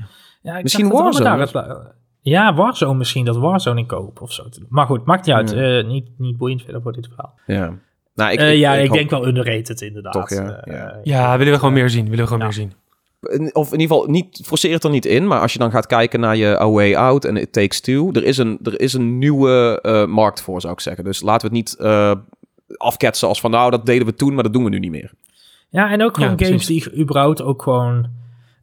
Speaker 3: Ja, ik
Speaker 2: Misschien Warzone?
Speaker 3: Ja, Warzone misschien. Dat Warzone in koop of zo. Maar goed, maakt niet uit.
Speaker 2: Ja.
Speaker 3: Eh, niet, niet boeiend verder voor dit verhaal.
Speaker 2: ja. Nou, ik,
Speaker 3: ja, ik, denk wel underrated inderdaad.
Speaker 2: Toch, ja,
Speaker 3: Eh,
Speaker 2: ja.
Speaker 1: Ja, willen we gewoon meer zien. Willen we gewoon
Speaker 3: Ja.
Speaker 1: meer zien.
Speaker 2: Of in ieder geval, niet, forceer het er niet in. Maar als je dan gaat kijken naar je A Way Out en It Takes Two. Er is een, er is een nieuwe eh, markt voor, zou ik zeggen. Dus laten we het niet eh, afketsen als van... Nou, dat deden we toen, maar dat doen we nu niet meer.
Speaker 3: Ja, en ook gewoon
Speaker 1: Ja,
Speaker 3: games die überhaupt ook gewoon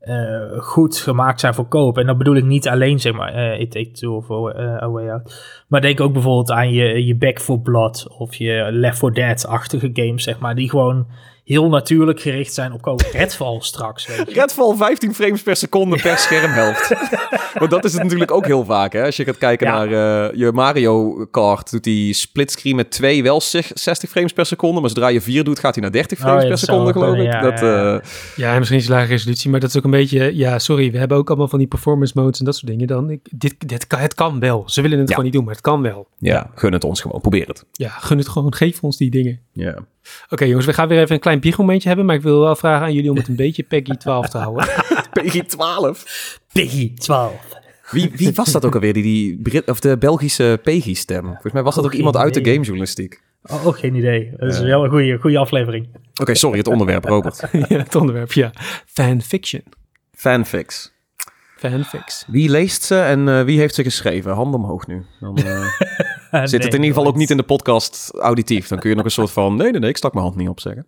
Speaker 3: eh, goed gemaakt zijn voor koop. En dan bedoel ik niet alleen, zeg maar, eh It Take Two of eh, A Way Out. Maar denk ook bijvoorbeeld aan je, je Back for Blood of je Left 4 Dead-achtige games, zeg maar. Die gewoon heel natuurlijk gericht zijn op. Redfall straks, weet je.
Speaker 2: Redfall 15 frames per seconde per schermhelft. Want dat is het natuurlijk ook heel vaak. Hè? Als je gaat kijken
Speaker 3: Ja.
Speaker 2: naar eh, je Mario Kart, doet hij splitscreen met 2 wel zich- 60 frames per seconde. Maar zodra je 4 doet, gaat hij naar 30
Speaker 3: Oh,
Speaker 2: frames
Speaker 3: ja,
Speaker 2: per seconde, geloof ik.
Speaker 3: kunnen,
Speaker 2: dat,
Speaker 3: ja, ja, ja.
Speaker 2: eh,
Speaker 1: Ja, en misschien is lage resolutie, maar dat is ook een beetje... Ja, sorry, we hebben ook allemaal van die performance modes en dat soort dingen. Dan, ik, dit, dit kan, het kan wel. Ze willen het
Speaker 2: Ja.
Speaker 1: gewoon niet doen, maar het kan wel.
Speaker 2: ja, gun het ons gewoon. Probeer het.
Speaker 1: Ja, gun het gewoon. Geef ons die dingen.
Speaker 2: Ja.
Speaker 1: Oké jongens, we gaan weer even een klein biegelmomentje hebben. Maar ik wil wel vragen aan jullie om het een beetje Peggy 12 te houden.
Speaker 2: PG 12.
Speaker 3: Piggy 12.
Speaker 2: Wie, wie was dat ook alweer, die, die Brit, of de Belgische Peggy-stem? Volgens mij was dat ook iemand uit de gamejournalistiek.
Speaker 3: Oh, oh, geen idee. Dat is wel een goede, goede aflevering.
Speaker 2: Oké, sorry, het onderwerp, Robert.
Speaker 1: ja, het onderwerp, ja. Fanfiction.
Speaker 2: Fanfics.
Speaker 1: Fanfics.
Speaker 2: Wie leest ze en eh, wie heeft ze geschreven? Hand omhoog nu. Dan eh, zit het in ieder geval ook niet in de podcast auditief. Dan kun je nog een soort van, nee, nee, nee, ik stak mijn hand niet op zeggen.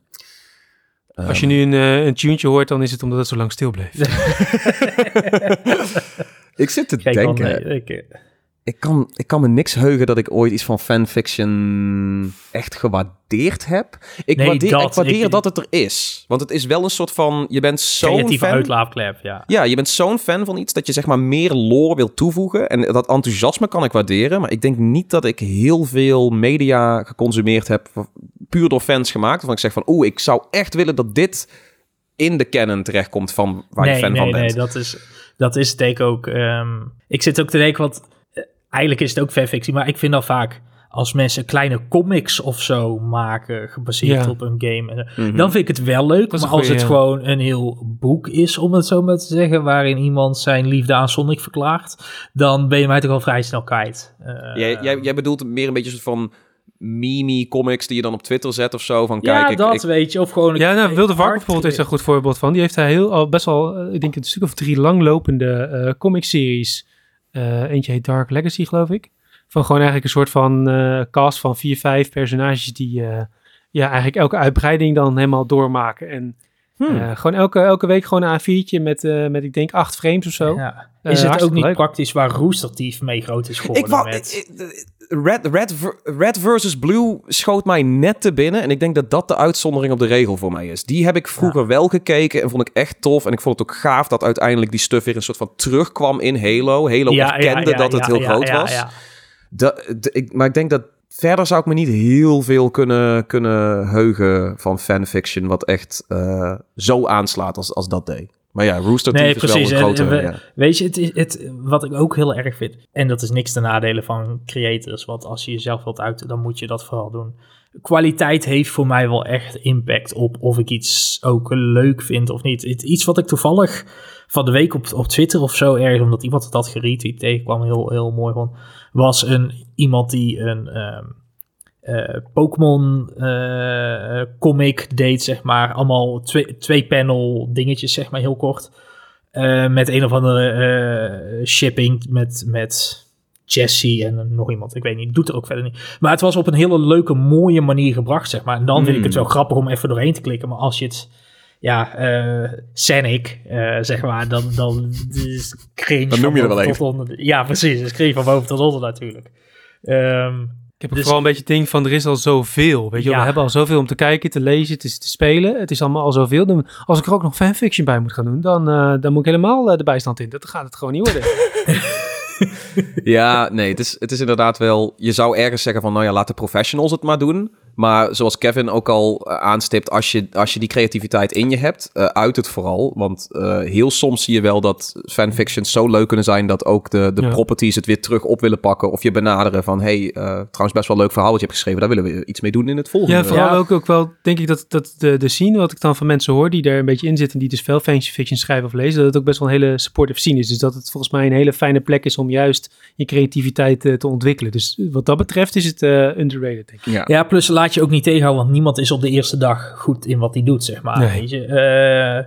Speaker 1: Als je nu een, eh, een tuentje hoort, dan is het omdat het zo lang stil bleef.
Speaker 2: Ik zit te
Speaker 3: Kijk,
Speaker 2: denken,
Speaker 3: eh, ik,
Speaker 2: kan, ik kan me niks heugen dat ik ooit iets van fanfiction echt gewaardeerd heb. Ik
Speaker 3: Nee,
Speaker 2: waardeer,
Speaker 3: dat,
Speaker 2: ik waardeer
Speaker 3: ik-
Speaker 2: dat het er is. Want het is wel een soort van, je bent zo'n fan.
Speaker 3: uitlaatklep, ja.
Speaker 2: Ja, je bent zo'n fan van iets dat je zeg maar meer lore wil toevoegen. En dat enthousiasme kan ik waarderen. Maar ik denk niet dat ik heel veel media geconsumeerd heb. Puur door fans gemaakt. Waarvan ik zeg van, oeh, ik zou echt willen dat dit in de canon terechtkomt van waar
Speaker 3: nee,
Speaker 2: je fan
Speaker 3: nee,
Speaker 2: van bent.
Speaker 3: Nee, dat is, dat is denk ik ook. ehm, ik zit ook te denken, want eh, eigenlijk is het ook fanfictie, maar ik vind dat vaak als mensen kleine comics of zo maken, gebaseerd
Speaker 1: Ja.
Speaker 3: op een game, en
Speaker 2: Mhm.
Speaker 3: dan vind ik het wel leuk. Maar als het
Speaker 1: ja.
Speaker 3: gewoon een heel boek is, om het zo maar te zeggen, waarin iemand zijn liefde aan Sonic verklaart, dan ben je mij toch al vrij snel kwijt. Eh,
Speaker 2: Jij, jij, jij bedoelt meer een beetje een soort van meme comics die je dan op Twitter zet of zo. Van kijk,
Speaker 3: ja,
Speaker 2: ik,
Speaker 3: dat
Speaker 2: ik-
Speaker 3: weet je. Of gewoon
Speaker 1: Ja, nou, Wilde Varken
Speaker 3: art-
Speaker 1: bijvoorbeeld is een goed voorbeeld van. Die heeft daar heel, al best wel, eh, ik denk een stuk of drie langlopende eh comic-series. Eh, eentje heet Dark Legacy, geloof ik. Van gewoon eigenlijk een soort van eh, cast van vier, vijf personages die eh, ja, eigenlijk elke uitbreiding dan helemaal doormaken. En
Speaker 2: Hmm.
Speaker 1: eh, gewoon elke, elke week gewoon een A4'tje met, eh, met ik denk acht frames of zo.
Speaker 3: Ja.
Speaker 1: Eh,
Speaker 3: Is het ook niet
Speaker 1: leuk.
Speaker 3: praktisch waar Rooster Teeth mee groot is geworden?
Speaker 2: Ik wou,
Speaker 3: met...
Speaker 2: Red, Red, Red versus Blue schoot mij net te binnen. En ik denk dat dat de uitzondering op de regel voor mij is. Die heb ik vroeger wel gekeken en vond ik echt tof. En ik vond het ook gaaf dat uiteindelijk die stuff weer een soort van terugkwam in Halo. Halo erkende dat het heel
Speaker 3: ja,
Speaker 2: groot
Speaker 3: ja,
Speaker 2: was.
Speaker 3: ja.
Speaker 2: De- ik, maar ik denk dat verder zou ik me niet heel veel kunnen, kunnen heugen van fanfiction... wat echt eh, zo aanslaat als, als dat deed. Maar ja, Rooster
Speaker 3: Nee,
Speaker 2: Teeth is wel een
Speaker 3: En-
Speaker 2: grote...
Speaker 3: we-
Speaker 2: ja.
Speaker 3: Weet je, het, het, wat ik ook heel erg vind, en dat is niks ten nadele van creators, want als je jezelf wilt uiten, dan moet je dat vooral doen. Kwaliteit heeft voor mij wel echt impact op of ik iets ook leuk vind of niet. Iets wat ik toevallig van de week op, op Twitter of zo ergens, omdat iemand het had geretweet tegenkwam, heel, heel mooi van, was een, iemand die een ehm, eh, Pokémon eh, comic deed, zeg maar. Allemaal twee, twee panel dingetjes, zeg maar, heel kort. Eh, met een of andere eh, shipping met, met Jesse en nog iemand. Ik weet niet, doet er ook verder niet. Maar het was op een hele leuke, mooie manier gebracht, zeg maar. En dan vind ik het
Speaker 2: Hmm.
Speaker 3: wel grappig om even doorheen te klikken. Maar als je het, ja, eh Sonic, eh, zeg maar, dan, dan is cringe
Speaker 2: Dan noem je
Speaker 3: van
Speaker 2: er wel
Speaker 3: boven tot onder. Ja, precies. Is cringe van boven tot onder natuurlijk. Ehm,
Speaker 1: Ik heb ook
Speaker 3: Dus-
Speaker 1: vooral een beetje het ding van er is al zoveel. Weet je, wel.
Speaker 3: Ja.
Speaker 1: we hebben al zoveel om te kijken, te lezen, te, te spelen. Het is allemaal al zoveel. Dan, als ik er ook nog fanfiction bij moet gaan doen, dan, eh, dan moet ik helemaal eh, de bijstand in. Dat gaat het gewoon niet worden.
Speaker 2: Ja, nee, het is, het is inderdaad wel... Je zou ergens zeggen van, nou ja, laat de professionals het maar doen. Maar zoals Kevin ook al eh, aanstipt, als je, als je die creativiteit in je hebt, eh, uit het vooral. Want eh, heel soms zie je wel dat fanfictions zo leuk kunnen zijn... dat ook de, de
Speaker 1: Ja.
Speaker 2: properties het weer terug op willen pakken... of je benaderen van, hey, eh, trouwens best wel leuk verhaal wat je hebt geschreven... daar willen we iets mee doen in het volgende.
Speaker 1: Ja, vooral
Speaker 3: Ja.
Speaker 1: ook, ook wel, denk ik dat, dat de, de scene, wat ik dan van mensen hoor die er een beetje in zitten, die dus veel fanfiction schrijven of lezen, dat het ook best wel een hele supportive scene is. Dus dat het volgens mij een hele fijne plek is om juist je creativiteit te ontwikkelen. Dus wat dat betreft is het eh, underrated, denk ik.
Speaker 2: Ja.
Speaker 3: Ja, plus laat je ook niet tegenhouden, want niemand is op de eerste dag goed in wat hij doet, zeg maar.
Speaker 1: Nee.
Speaker 3: Weet je? Eh,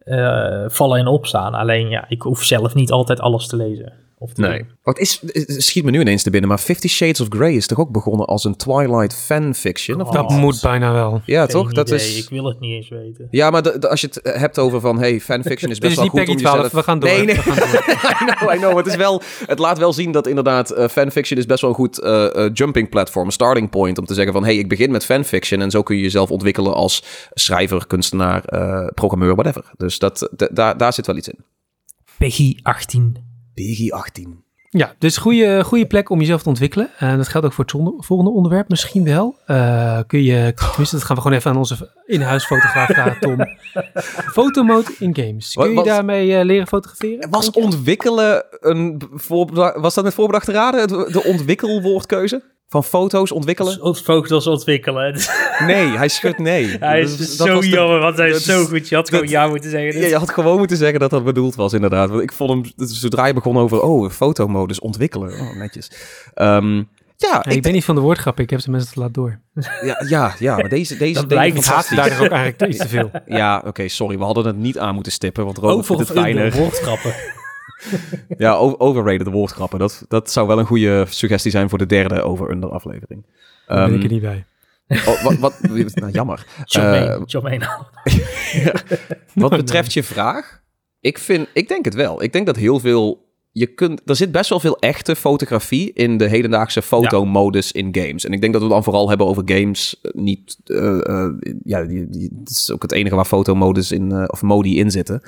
Speaker 3: eh, vallen en opstaan. Alleen ja, ik hoef zelf niet altijd alles te lezen. Of
Speaker 2: Nee. Wat is, het schiet me nu ineens te binnen, maar Fifty Shades of Grey is toch ook begonnen als een Twilight fanfiction? Of
Speaker 3: Oh.
Speaker 1: Dat moet bijna wel.
Speaker 2: Ja,
Speaker 3: Geen
Speaker 2: toch? Dat
Speaker 3: idee,
Speaker 2: is...
Speaker 3: Ik wil het niet eens weten.
Speaker 2: Ja, maar de- de- als je het hebt over van, hey, fanfiction is best wel goed
Speaker 1: Peggy
Speaker 2: om
Speaker 1: 12,
Speaker 2: jezelf...
Speaker 1: we gaan door.
Speaker 2: Nee, nee,
Speaker 1: We gaan door.
Speaker 2: I know, I know. Het, is wel, het laat wel zien dat inderdaad eh, fanfiction is best wel een goed eh, eh, jumping platform, een starting point om te zeggen van, hey, ik begin met fanfiction en zo kun je jezelf ontwikkelen als schrijver, kunstenaar, eh, programmeur, whatever. Dus dat, daar, daar zit wel iets in.
Speaker 3: Peggy 18.
Speaker 2: Peggy 18.
Speaker 1: Ja, dus goede, goede plek om jezelf te ontwikkelen. En dat geldt ook voor het volgende onderwerp misschien wel. Eh, kun je, tenminste dat gaan we gewoon even aan onze in-huis fotograaf vragen, Tom. Fotomode in games. Kun je daarmee eh, leren fotograferen?
Speaker 2: Was ontwikkelen een voorbeda- was dat een voorbedacht te raden, de ontwikkelwoordkeuze? Van foto's ontwikkelen?
Speaker 3: Ont- Foto's ontwikkelen.
Speaker 2: Nee, hij schudt nee.
Speaker 3: Hij is
Speaker 2: dat
Speaker 3: zo
Speaker 2: was de-
Speaker 3: jammer, want hij
Speaker 2: dat
Speaker 3: is zo goed. Je had gewoon
Speaker 2: dat-
Speaker 3: ja moeten zeggen.
Speaker 2: Ja, je had gewoon moeten zeggen dat dat bedoeld was, inderdaad. Want ik vond hem, zodra je begon over, oh, fotomodus ontwikkelen. Oh, netjes. Ehm, Ja,
Speaker 1: Ja, ik ben niet van de woordgrappen, ik heb ze mensen te laat door.
Speaker 2: ja, ja, ja, maar deze, deze
Speaker 3: Dat
Speaker 2: dingen
Speaker 3: blijkt.
Speaker 1: Ik haat daar ook eigenlijk iets te veel.
Speaker 2: Ja, oké, sorry. We hadden het niet aan moeten stippen, want Robert
Speaker 3: Over
Speaker 2: vindt het fijner.
Speaker 3: woordgrappen.
Speaker 2: Ja, overrated woordgrappen. Dat, dat zou wel een goede suggestie zijn voor de derde over-under aflevering.
Speaker 1: Daar ben ik
Speaker 2: Ehm,
Speaker 1: er niet bij.
Speaker 2: oh, wat, wat, nou, jammer.
Speaker 3: Jermaine,
Speaker 2: Eh. Wat betreft je vraag, ik, vind, ik denk het wel. Ik denk dat heel veel. Je kunt, er zit best wel veel echte fotografie in de hedendaagse fotomodus in games. En ik denk dat we het dan vooral hebben over games. eh, Niet, eh, eh, ja, die, die, het is ook het enige waar fotomodus in, of modi in zitten.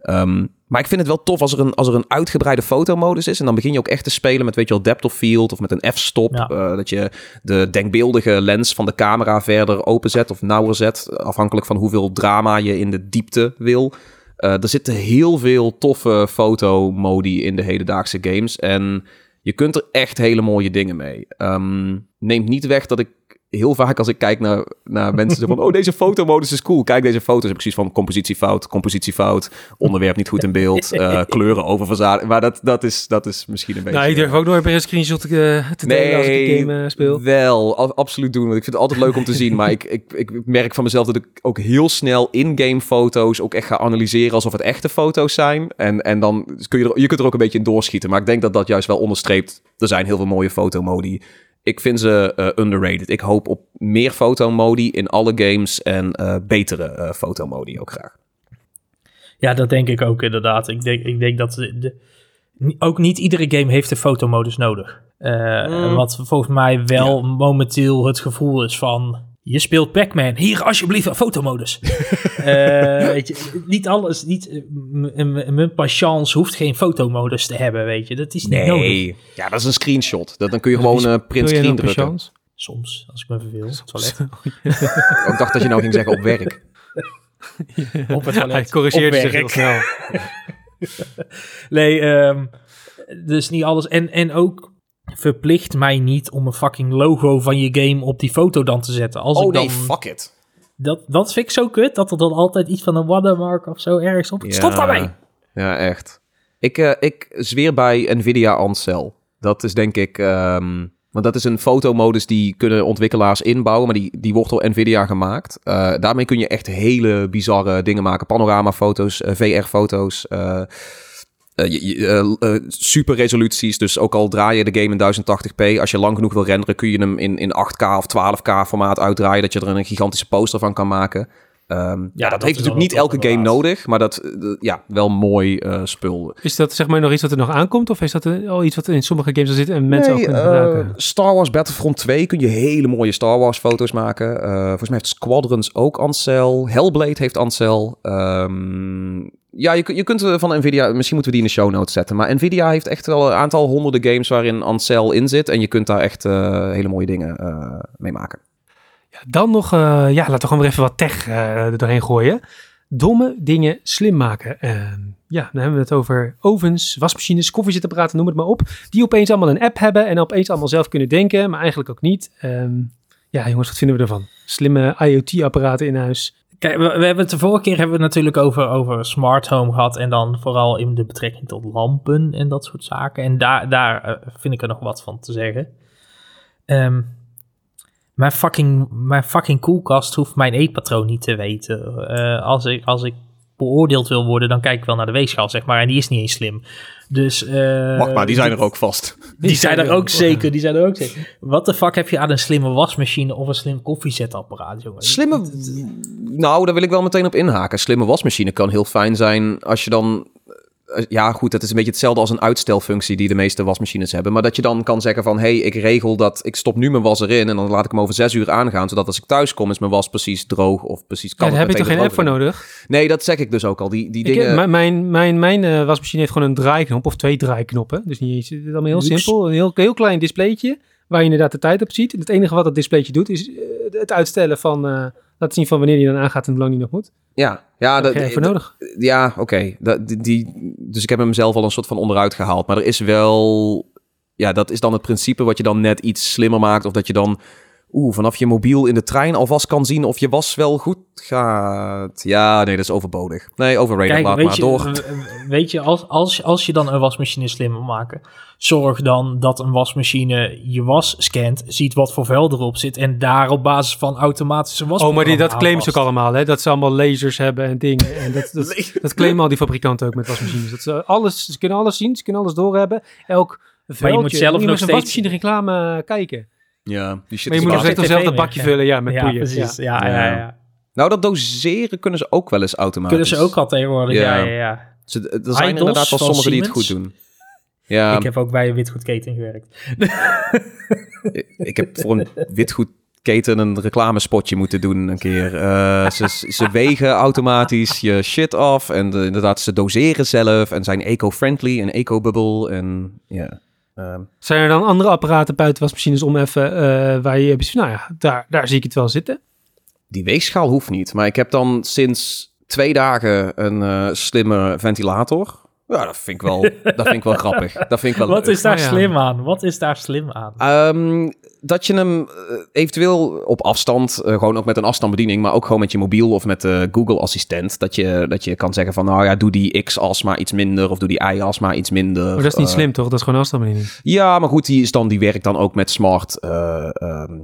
Speaker 2: Ehm, maar ik vind het wel tof als er, een, als er een uitgebreide fotomodus is. En dan begin je ook echt te spelen met, weet je wel, depth of field of met een f-stop.
Speaker 3: Ja.
Speaker 2: Eh, dat je de denkbeeldige lens van de camera verder openzet of nauwer zet. Afhankelijk van hoeveel drama je in de diepte wil. Eh, er zitten heel veel toffe fotomodi in de hedendaagse games. En je kunt er echt hele mooie dingen mee. Ehm, neemt niet weg dat ik heel vaak als ik kijk naar, naar mensen van... oh, deze fotomodus is cool. Kijk deze foto's. Heb ik precies van compositiefout, compositiefout... onderwerp niet goed in beeld, eh, kleuren oververzadigd. Maar dat, dat, is, dat is misschien een beetje...
Speaker 1: Nou, ik durf ook nooit meer een screenshot te, eh, te delen als ik een game eh, speel.
Speaker 2: Wel, absoluut doen. Want ik vind het altijd leuk om te zien. Maar ik, ik, ik merk van mezelf dat ik ook heel snel in-game foto's ook echt ga analyseren alsof het echte foto's zijn. En, en dan kun je er, je kunt er ook een beetje in doorschieten. Maar ik denk dat dat juist wel onderstreept. Er zijn heel veel mooie fotomodi. Ik vind ze eh, underrated. Ik hoop op meer fotomodi in alle games en eh, betere eh, fotomodi ook graag.
Speaker 3: Ja, dat denk ik ook inderdaad. Ik denk, ik denk dat de, de- ook niet iedere game heeft de fotomodus nodig.
Speaker 2: Mm.
Speaker 3: Wat volgens mij wel momenteel het gevoel is van... Je speelt Pac-Man, hier alsjeblieft een fotomodus. Eh, weet je, niet alles, niet, eh, mijn patience hoeft geen fotomodus te hebben, weet je. Dat is niet nodig.
Speaker 2: Nee, ja, dat is een screenshot. Dat, dan kun je gewoon eh print screen drukken.
Speaker 1: patience?
Speaker 3: Soms, als ik me verveel, het toilet.
Speaker 2: Ik dacht dat je nou ging zeggen op werk.
Speaker 3: Op het toilet,
Speaker 1: Hij corrigeert zich heel snel.
Speaker 3: Nee, ehm, dus niet alles. En, en ook verplicht mij niet om een fucking logo van je game op die foto dan te zetten. Als
Speaker 2: Oh
Speaker 3: ik dan,
Speaker 2: nee, fuck it.
Speaker 3: dat, dat vind ik zo kut, dat er dan altijd iets van een watermark of zo ergens op. Stop daarmee!
Speaker 2: Ja, echt. Ik, eh, ik zweer bij Nvidia Ancel. Dat is denk ik... ehm, want dat is een fotomodus die kunnen ontwikkelaars inbouwen, maar die, die wordt door Nvidia gemaakt. Eh, daarmee kun je echt hele bizarre dingen maken. Panoramafoto's, eh, VR-foto's, super resoluties. Dus ook al draai je de game in 1080p, als je lang genoeg wil renderen, kun je hem in, in 8K of 12K formaat uitdraaien, dat je er een gigantische poster van kan maken. Ehm, ja, dat,
Speaker 3: dat
Speaker 2: heeft natuurlijk niet elke game
Speaker 3: inderdaad.
Speaker 2: nodig, maar dat, eh, ja, wel mooi eh, spul.
Speaker 1: Is dat zeg maar nog iets wat er nog aankomt? Of is dat eh, al iets wat in sommige games al zit en mensen ook
Speaker 2: Nee,
Speaker 1: kunnen
Speaker 2: eh,
Speaker 1: gebruiken?
Speaker 2: Star Wars Battlefront 2 kun je hele mooie Star Wars foto's maken. Eh, volgens mij heeft Squadrons ook Ancel. Hellblade heeft Ancel. Ehm, ja, je, kun- je kunt eh, van Nvidia... Misschien moeten we die in de show notes zetten. Maar Nvidia heeft echt wel een aantal honderden games waarin Ancel in zit. En je kunt daar echt eh, hele mooie dingen eh, mee maken.
Speaker 1: Ja, dan nog, ja, laten we gewoon weer even wat tech er doorheen gooien. Domme dingen slim maken. Ehm, ja, dan hebben we het over ovens, wasmachines, koffiezetapparaten, noem het maar op. Die opeens allemaal een app hebben en opeens allemaal zelf kunnen denken, maar eigenlijk ook niet. Ehm, ja, jongens, wat vinden we ervan? Slimme IoT-apparaten in huis.
Speaker 3: Kijk, we, hebben het de vorige keer hebben we het natuurlijk over, over smart home gehad. En dan vooral in de betrekking tot lampen en dat soort zaken. En daar, daar eh, vind ik er nog wat van te zeggen. Ehm, mijn, fucking, mijn fucking koelkast hoeft mijn eetpatroon niet te weten. Eh, als, ik, als ik beoordeeld wil worden, dan kijk ik wel naar de weegschaal, zeg maar. En die is niet eens slim. Dus, eh,
Speaker 2: Wacht maar, die zijn er ook vast.
Speaker 3: Die zijn er ook zeker, die zijn er ook zeker. Wat de fuck heb je aan een slimme wasmachine of een slim koffiezetapparaat, jongen?
Speaker 2: Slimme... Nou, daar wil ik wel meteen op inhaken. Slimme wasmachine kan heel fijn zijn als je dan... eh, Ja, goed, dat is een beetje hetzelfde als een uitstelfunctie die de meeste wasmachines hebben. Maar dat je dan kan zeggen van... hey, ik regel dat ik stop nu mijn was erin... en dan laat ik hem over zes uur aangaan... zodat als ik thuis kom is mijn was precies droog of precies
Speaker 1: Ja,
Speaker 2: kan.
Speaker 1: daar heb ik toch geen app voor nodig?
Speaker 2: Nee, dat zeg ik dus ook al. Die, die
Speaker 1: Ik,
Speaker 2: dingen...
Speaker 1: mijn mijn, mijn, eh, wasmachine heeft gewoon een draaiknop of twee draaiknoppen. Dus niet eens, het is allemaal heel simpel. Een heel, heel klein displaytje waar je inderdaad de tijd op ziet. En het enige wat dat displaytje doet is eh, het uitstellen van... laten zien van wanneer die dan aangaat en hoe lang die nog moet.
Speaker 2: ja, ja,
Speaker 1: Daar
Speaker 2: dat,
Speaker 1: heb je voor nodig.
Speaker 2: Ja, oké. Dat Die, die, dus ik heb hem zelf al een soort van onderuit gehaald. Maar er is wel... Ja, dat is dan het principe wat je dan net iets slimmer maakt. Of dat je dan oeh, vanaf je mobiel in de trein alvast kan zien of je was wel goed gaat. Ja, nee, dat is overbodig. Nee, overrated,
Speaker 3: Kijk,
Speaker 2: laat maar
Speaker 3: je,
Speaker 2: door.
Speaker 3: Weet je, als, als, als je dan een wasmachine slim wil maken, zorg dan dat een wasmachine je was scant, ziet wat voor vuil erop zit en daar op basis van automatische was.
Speaker 1: Oh, maar die, dat claimen ze ook allemaal, hè? Dat ze allemaal lasers hebben en dingen. En dat, dat, dat claimen al die fabrikanten ook met wasmachines. Dat ze, alles, ze kunnen alles zien, ze kunnen alles doorhebben. Elk veldje.
Speaker 3: moet zelf
Speaker 1: moet je
Speaker 3: nog steeds-
Speaker 1: wasmachine reclame kijken.
Speaker 2: Ja, die shit
Speaker 1: Maar je
Speaker 2: is
Speaker 1: moet nog steeds zelf dat bakje vullen, ja, met
Speaker 3: ja, precies.
Speaker 1: Ja.
Speaker 3: Ja, ja, ja.
Speaker 2: Ja. Nou, dat doseren kunnen ze ook wel eens automatisch.
Speaker 3: Kunnen ze ook al tegenwoordig, ja,
Speaker 2: Ja.
Speaker 3: ja, ja.
Speaker 2: Ze, er zijn er inderdaad wel sommigen die het goed doen. Ja,
Speaker 3: Ik heb ook bij een witgoedketen gewerkt.
Speaker 2: ik heb voor een witgoedketen een reclamespotje moeten doen een keer. Eh, ze, ze wegen automatisch je shit af en de- inderdaad, ze doseren zelf en zijn eco-friendly en eco-bubble en ja. Ehm,
Speaker 1: Zijn er dan andere apparaten buiten wasmachines om even, eh, waar je, nou ja, daar, daar zie ik het wel zitten.
Speaker 2: die weegschaal hoeft niet, maar ik heb dan sinds twee dagen een eh, slimme ventilator. Ja, dat vind ik wel, dat vind ik wel grappig. Dat vind ik wel
Speaker 3: Wat
Speaker 2: leuk.
Speaker 3: is daar
Speaker 1: ja.
Speaker 3: slim aan? Wat is daar slim aan?
Speaker 2: Ehm, dat je hem eh, eventueel op afstand, eh, gewoon ook met een afstandsbediening, maar ook gewoon met je mobiel of met de Google Assistent, dat je, dat je kan zeggen van, nou ja, doe die X-as maar iets minder of doe die Y-as maar iets minder.
Speaker 1: Maar dat is niet slim, toch? Dat is gewoon afstandsbediening.
Speaker 2: Ja, maar goed, die, is dan, die werkt dan ook met smart eh, ehm,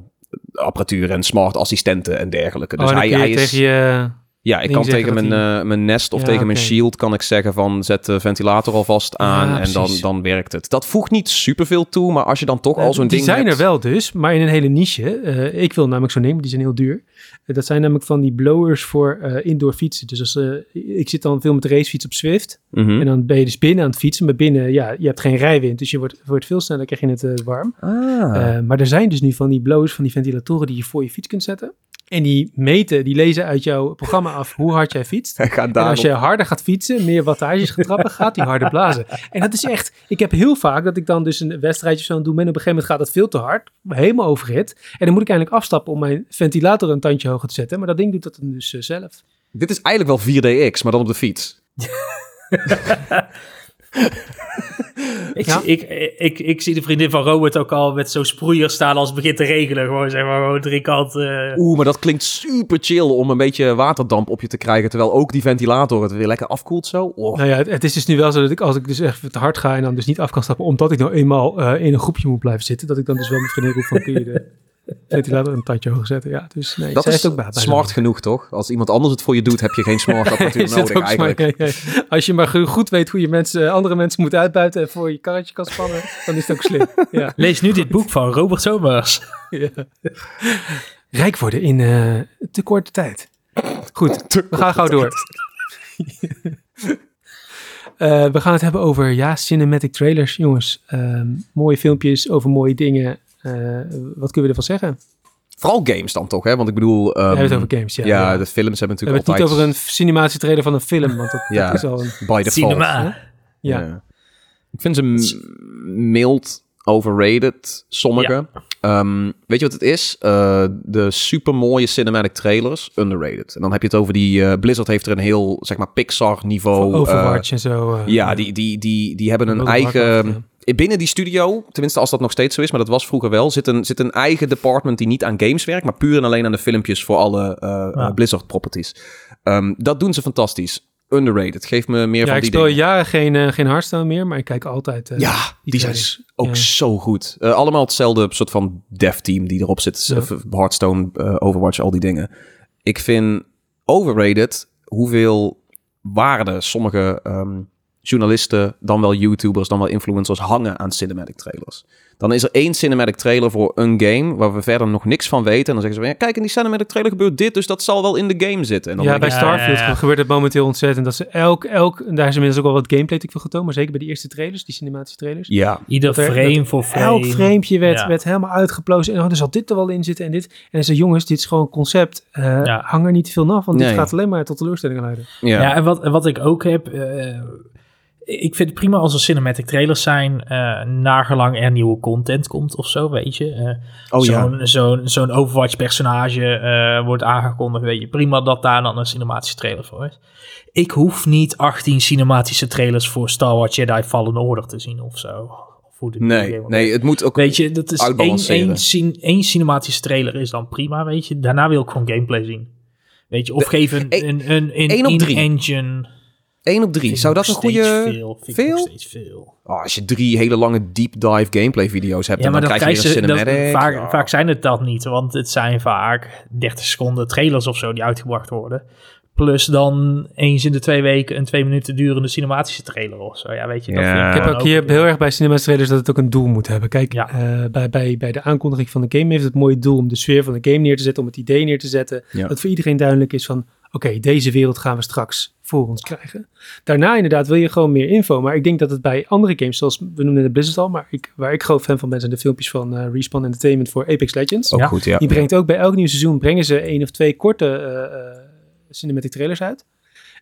Speaker 2: apparatuur en smart assistenten en dergelijke. Dus
Speaker 1: oh, dan
Speaker 2: hij,
Speaker 1: kun je
Speaker 2: hij is...
Speaker 1: tegen je...
Speaker 2: Ja, ik kan tegen mijn, eh, mijn Nest of
Speaker 1: Ja,
Speaker 2: tegen mijn. Shield kan ik zeggen van zet de ventilator alvast aan
Speaker 1: Ja,
Speaker 2: en dan,
Speaker 1: precies.
Speaker 2: dan werkt het. Dat voegt niet superveel toe, maar als je dan toch al zo'n
Speaker 1: die
Speaker 2: ding
Speaker 1: zijn
Speaker 2: hebt-
Speaker 1: er wel dus, maar in een hele niche. Eh, ik wil namelijk zo nemen, die zijn heel duur. Eh, dat zijn namelijk van die blowers voor eh, indoor fietsen. Dus als, eh, ik zit dan veel met de racefiets op Zwift.
Speaker 2: Mhm.
Speaker 1: En dan ben je dus binnen aan het fietsen. Maar binnen, ja, je hebt geen rijwind. Dus je wordt, wordt veel sneller, krijg je het eh, warm.
Speaker 2: Ah.
Speaker 1: Eh, maar er zijn dus nu van die blowers, van die ventilatoren die je voor je fiets kunt zetten. En die meten, die lezen uit jouw programma af hoe hard jij fietst. En als je harder gaat fietsen, meer wattages gaat trappen, gaat die harder blazen. En dat is echt, ik heb heel vaak dat ik dan dus een wedstrijdje zo doe en op een gegeven moment gaat dat veel te hard, helemaal overhit. En dan moet ik eindelijk afstappen om mijn ventilator een tandje hoger te zetten. Maar dat ding doet dat dan dus eh, zelf.
Speaker 2: Dit is eigenlijk wel 4DX, maar dan op de fiets.
Speaker 3: Ik,
Speaker 1: Ja.
Speaker 3: ik, ik, ik, zie de vriendin van Robert ook al met zo'n sproeier staan als het begint te regenen. Gewoon zeg maar gewoon drie kanten.
Speaker 2: Oeh, maar dat klinkt super chill om een beetje waterdamp op je te krijgen. Terwijl ook die ventilator het weer lekker afkoelt zo. Oh.
Speaker 1: Nou ja, het, het is dus nu wel zo dat ik als ik dus echt te hard ga en dan dus niet af kan stappen, omdat ik nou eenmaal eh, in een groepje moet blijven zitten, dat ik dan dus wel met vriendin roep van kun je de ventilator een tandje hoger zetten. Ja, dus nee,
Speaker 2: dat is
Speaker 1: ook baat bij
Speaker 2: smart genoeg, toch? Als iemand anders het voor je doet, heb je geen smart apparatuur nodig
Speaker 1: ook smart?
Speaker 2: eigenlijk.
Speaker 1: Nee, nee. Als je maar go- goed weet hoe je mensen, andere mensen moet uitbuiten en voor je karretje kan spannen, dan is het ook slim. Ja.
Speaker 3: Lees nu dit boek van Robert Somers.
Speaker 1: Ja. Rijk worden in eh, te korte tijd. Goed, we gaan gauw door. Eh, we gaan het hebben over, ja, cinematic trailers, jongens. Ehm, mooie filmpjes over mooie dingen. Eh, wat kunnen we ervan zeggen?
Speaker 2: Vooral games dan toch, hè? Want ik bedoel...
Speaker 1: we hebben het
Speaker 2: ehm,
Speaker 1: over games, ja.
Speaker 2: ja,
Speaker 1: ja.
Speaker 2: de films hebben
Speaker 1: we hebben
Speaker 2: natuurlijk
Speaker 1: het niet
Speaker 2: altijd...
Speaker 1: over een cinematische trailer van een film, want dat,
Speaker 2: Ja.
Speaker 1: dat is al een...
Speaker 2: By default.
Speaker 3: Cinema.
Speaker 1: Ja.
Speaker 2: Ik vind ze mild overrated, sommige. Ehm, weet je wat het is? Eh, de supermooie cinematic trailers, underrated. En dan heb je het over die... eh, Blizzard heeft er een heel, zeg maar, Pixar-niveau...
Speaker 1: Overwatch en zo.
Speaker 2: ja, die, die, die, die hebben een eigen... Binnen die studio, tenminste als dat nog steeds zo is, maar dat was vroeger wel, zit een, zit een eigen department die niet aan games werkt, maar puur en alleen aan de filmpjes voor alle eh,
Speaker 3: Ja.
Speaker 2: eh, Blizzard properties. Ehm, dat doen ze fantastisch. Underrated. Geef me meer
Speaker 1: Ja,
Speaker 2: van
Speaker 1: ik
Speaker 2: die
Speaker 1: speel
Speaker 2: dingen.
Speaker 1: jaren geen, eh, geen Hearthstone meer, maar ik kijk altijd...
Speaker 2: Ja, die, zijn ook
Speaker 1: Ja.
Speaker 2: zo goed. Allemaal hetzelfde soort van dev team die erop zit. Hearthstone, Overwatch, al die dingen. Ik vind overrated hoeveel waarde sommige ehm, journalisten, dan wel YouTubers, dan wel influencers hangen aan cinematic trailers. Dan is er één cinematic trailer voor een game waar we verder nog niks van weten. En dan zeggen ze van, ja, kijk, in die cinematic trailer gebeurt dit, dus dat zal wel in de game zitten. En dan
Speaker 1: Ja, bij
Speaker 2: ik,
Speaker 3: Ja,
Speaker 1: Starfield
Speaker 3: ja, ja.
Speaker 1: gebeurt het momenteel ontzettend. Dat ze elk, elk, en daar is inmiddels ook wel wat gameplay natuurlijk voor getoond, maar zeker bij die eerste trailers, die cinematische trailers.
Speaker 2: ja,
Speaker 3: Ieder
Speaker 1: er-
Speaker 3: frame voor frame.
Speaker 1: Elk framepje werd,
Speaker 3: Ja.
Speaker 1: werd helemaal uitgeplozen. En oh, er zal dit er wel in zitten en dit. En dan zei jongens, dit is gewoon concept. Eh,
Speaker 3: Ja.
Speaker 1: Hang er niet te veel af, want
Speaker 2: Nee.
Speaker 1: dit gaat alleen maar tot teleurstellingen leiden.
Speaker 2: ja.
Speaker 3: Ja, en wat, en wat ik ook heb... eh, ik vind het prima als er cinematic trailers zijn... eh nagelang er nieuwe content komt of zo, weet je. Eh,
Speaker 2: Oh ja.
Speaker 3: zo'n zo'n zo'n Overwatch-personage eh, wordt aangekondigd, weet je. Prima dat daar dan een cinematische trailer voor is. Ik hoef niet 18 cinematische trailers voor Star Wars Jedi Fallen Order te zien of zo. Of hoe
Speaker 2: Nee, nee, het moet ook...
Speaker 3: Weet je, dat is één, één, cin- één cinematische trailer is dan prima, weet je. Daarna wil ik gewoon gameplay zien. Weet je, of
Speaker 2: De-
Speaker 3: geef een,
Speaker 2: één-
Speaker 3: een, een, een
Speaker 2: op drie.
Speaker 3: in-engine.
Speaker 2: 1 op 3.
Speaker 3: Vind
Speaker 2: Zou dat een goede...
Speaker 3: Veel, vind ik nog
Speaker 2: veel?
Speaker 3: steeds veel.
Speaker 2: Oh, als je drie hele lange deep dive gameplay video's hebt,
Speaker 3: Ja, maar
Speaker 2: dan,
Speaker 3: dan
Speaker 2: krijg je een
Speaker 3: ze, dat,
Speaker 2: cinematic.
Speaker 3: vaak,
Speaker 2: Ja.
Speaker 3: vaak zijn het dat niet, want het zijn vaak 30 seconden trailers of zo die uitgebracht worden. Plus dan eens in de twee weken een twee minuten durende cinematische trailer of zo. Ja, weet je, dat
Speaker 2: Ja.
Speaker 1: Ik heb ook hier heel erg bij cinema trailers dat het ook een doel moet hebben. Kijk,
Speaker 3: Ja.
Speaker 1: eh, bij, bij, bij de aankondiging van de game heeft het mooie doel om de sfeer van de game neer te zetten, om het idee neer te zetten.
Speaker 2: Ja.
Speaker 1: Dat voor iedereen duidelijk is van, oké, deze wereld gaan we straks voor ons krijgen. Daarna inderdaad wil je gewoon meer info, maar ik denk dat het bij andere games, zoals we noemden de Blizzard al, maar ik, waar ik groot fan van ben, zijn de filmpjes van eh, Respawn Entertainment voor Apex Legends.
Speaker 2: Ook
Speaker 3: Ja.
Speaker 2: goed, ja.
Speaker 1: Die brengt ook bij elk nieuw seizoen brengen ze één of twee korte eh, eh, cinematic trailers uit.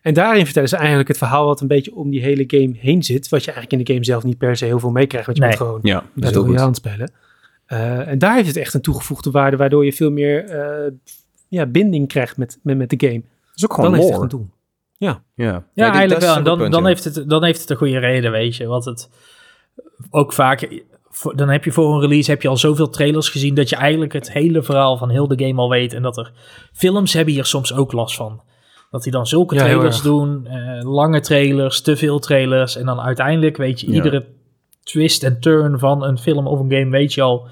Speaker 1: En daarin vertellen ze eigenlijk het verhaal wat een beetje om die hele game heen zit. Wat je eigenlijk in de game zelf niet per se heel veel meekrijgt. Want je
Speaker 3: Nee.
Speaker 1: bent gewoon
Speaker 2: Ja,
Speaker 1: best
Speaker 2: heel
Speaker 1: hand spelen. Eh, en daar heeft het echt een toegevoegde waarde. Waardoor je veel meer eh, ja, binding krijgt met, met, met de game.
Speaker 2: Dat is ook
Speaker 1: Dan
Speaker 2: gewoon
Speaker 1: heeft het echt
Speaker 2: lore.
Speaker 1: een doel.
Speaker 2: Ja,
Speaker 3: Ja,
Speaker 2: Nee, dit-
Speaker 3: eigenlijk wel. En dan,
Speaker 2: punt,
Speaker 3: dan,
Speaker 2: ja.
Speaker 3: heeft het, dan heeft het een goede reden, weet je. Want het ook vaak... voor- Dan heb je voor een release heb je al zoveel trailers gezien... dat je eigenlijk het hele verhaal van heel de game al weet. En dat er... Films hebben hier soms ook last van. Dat die dan zulke
Speaker 1: Ja,
Speaker 3: trailers doen. eh, lange trailers, te veel trailers. En dan uiteindelijk weet je...
Speaker 2: Ja.
Speaker 3: iedere twist en turn van een film of een game weet je al...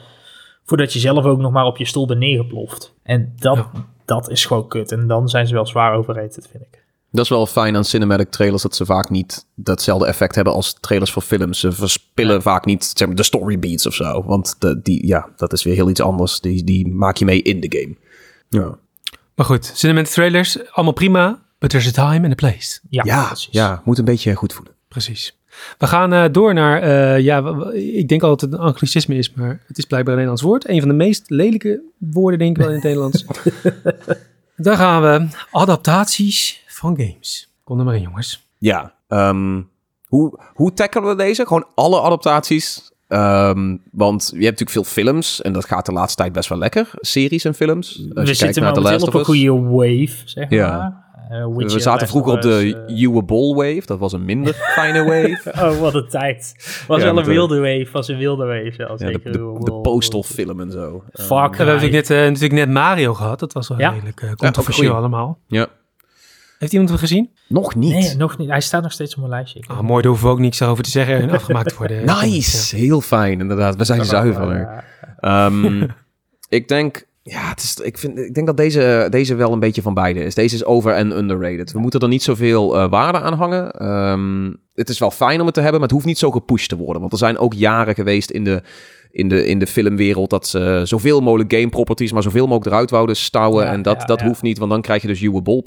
Speaker 3: voordat je zelf ook nog maar op je stoel bent neergeploft. En dat,
Speaker 1: Ja.
Speaker 3: dat is gewoon kut. En dan zijn ze wel zwaar overrated, vind ik.
Speaker 2: Dat is wel fijn aan cinematic trailers, dat ze vaak niet datzelfde effect hebben als trailers voor films. Ze verspillen vaak niet zeg maar, de story beats of zo. Want de, die, ja, dat is weer heel iets anders. Die, die maak je mee in de game. Ja,
Speaker 1: Maar goed, cinematic trailers, allemaal prima. But there's a time and a place.
Speaker 3: Ja,
Speaker 2: ja, moet een beetje goed voelen.
Speaker 1: Precies. We gaan eh, door naar, eh, ja, ik denk altijd dat het een anglicisme is, maar het is blijkbaar een Nederlands woord. Een van de meest lelijke woorden, denk ik wel, in het Nederlands. Daar gaan we. Adaptaties van games. Kom er maar in, jongens.
Speaker 2: Ja, ehm, hoe, hoe tackelen we deze? Gewoon alle adaptaties. Ehm, want je hebt natuurlijk veel films en dat gaat de laatste tijd best wel lekker. Series en films. Als
Speaker 3: we zitten
Speaker 2: naar Last
Speaker 3: op
Speaker 2: of
Speaker 3: een goede wave, zeg
Speaker 2: Ja.
Speaker 3: maar. Eh,
Speaker 2: We zaten vroeger op de
Speaker 3: Us, eh,
Speaker 2: Ball wave. Dat was een minder fijne wave.
Speaker 3: Oh, wat een tijd. Was
Speaker 2: Ja,
Speaker 3: wel een
Speaker 2: de-
Speaker 3: wilde wave, was een wilde wave. Ja,
Speaker 2: Ja,
Speaker 3: zeker.
Speaker 2: de, de, de postal film en zo.
Speaker 3: Fuck.
Speaker 1: we hebben natuurlijk net, eh, natuurlijk net Mario gehad. Dat was wel
Speaker 3: Ja.
Speaker 1: redelijk uh, controversieel allemaal.
Speaker 2: Ja.
Speaker 1: Heeft iemand hem gezien?
Speaker 2: Nog niet.
Speaker 3: Nee, nog niet. Hij staat nog steeds op mijn lijstje.
Speaker 1: Ah, mooi, daar hoeven we ook niks over te zeggen en afgemaakt te worden.
Speaker 2: Nice, heel fijn inderdaad. We zijn zuiver. Ehm, ik denk, ja, het is, ik, vind, ik denk dat deze, deze wel een beetje van beide is. Deze is over- en underrated. We moeten er niet zoveel eh, waarde aan hangen. Ehm, het is wel fijn om het te hebben, maar het hoeft niet zo gepusht te worden. Want er zijn ook jaren geweest in de, in de, in de filmwereld dat ze zoveel mogelijk game properties, maar zoveel mogelijk eruit wouden stouwen.
Speaker 3: Ja,
Speaker 2: en dat,
Speaker 3: ja,
Speaker 2: dat
Speaker 3: ja.
Speaker 2: hoeft niet, want dan krijg je dus Uwe Bol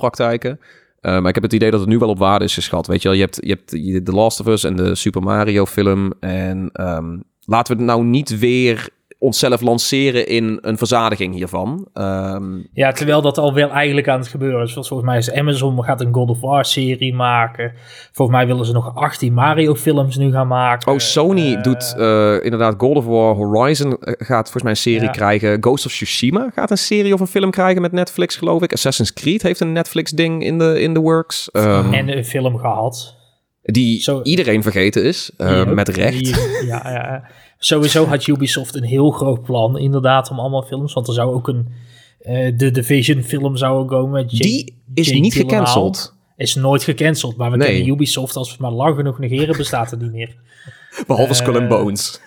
Speaker 2: Eh, maar ik heb het idee dat het nu wel op waarde is geschat. Weet je wel, je hebt, je hebt The Last of Us en de Super Mario film. En ehm, laten we het nou niet weer onszelf lanceren in een verzadiging hiervan. Ehm,
Speaker 3: Ja, terwijl dat al wel eigenlijk aan het gebeuren is. Volgens mij is Amazon gaat een God of War serie maken. Volgens mij willen ze nog 18 Mario films nu gaan maken.
Speaker 2: oh, Sony
Speaker 3: Eh,
Speaker 2: doet eh, inderdaad God of War Horizon eh, gaat volgens mij een serie
Speaker 3: Ja.
Speaker 2: krijgen. Ghost of Tsushima gaat een serie of een film krijgen met Netflix, geloof ik. Assassin's Creed heeft een Netflix ding in de, in de works. Ehm,
Speaker 3: En een film gehad.
Speaker 2: die
Speaker 3: Zo-
Speaker 2: iedereen vergeten is, met recht.
Speaker 3: die- ja, ja. Sowieso had Ubisoft een heel groot plan, inderdaad, om allemaal films. Want er zou ook een. eh, de Division film zou ook komen. met Jake-
Speaker 2: die is
Speaker 3: Jake
Speaker 2: niet
Speaker 3: Gyllenhaal.
Speaker 2: gecanceld.
Speaker 3: Is nooit gecanceld. Maar we
Speaker 2: Nee.
Speaker 3: kennen Ubisoft, als we het maar lang genoeg negeren, bestaat het niet meer.
Speaker 2: Behalve Skull and
Speaker 3: Eh,
Speaker 2: Bones.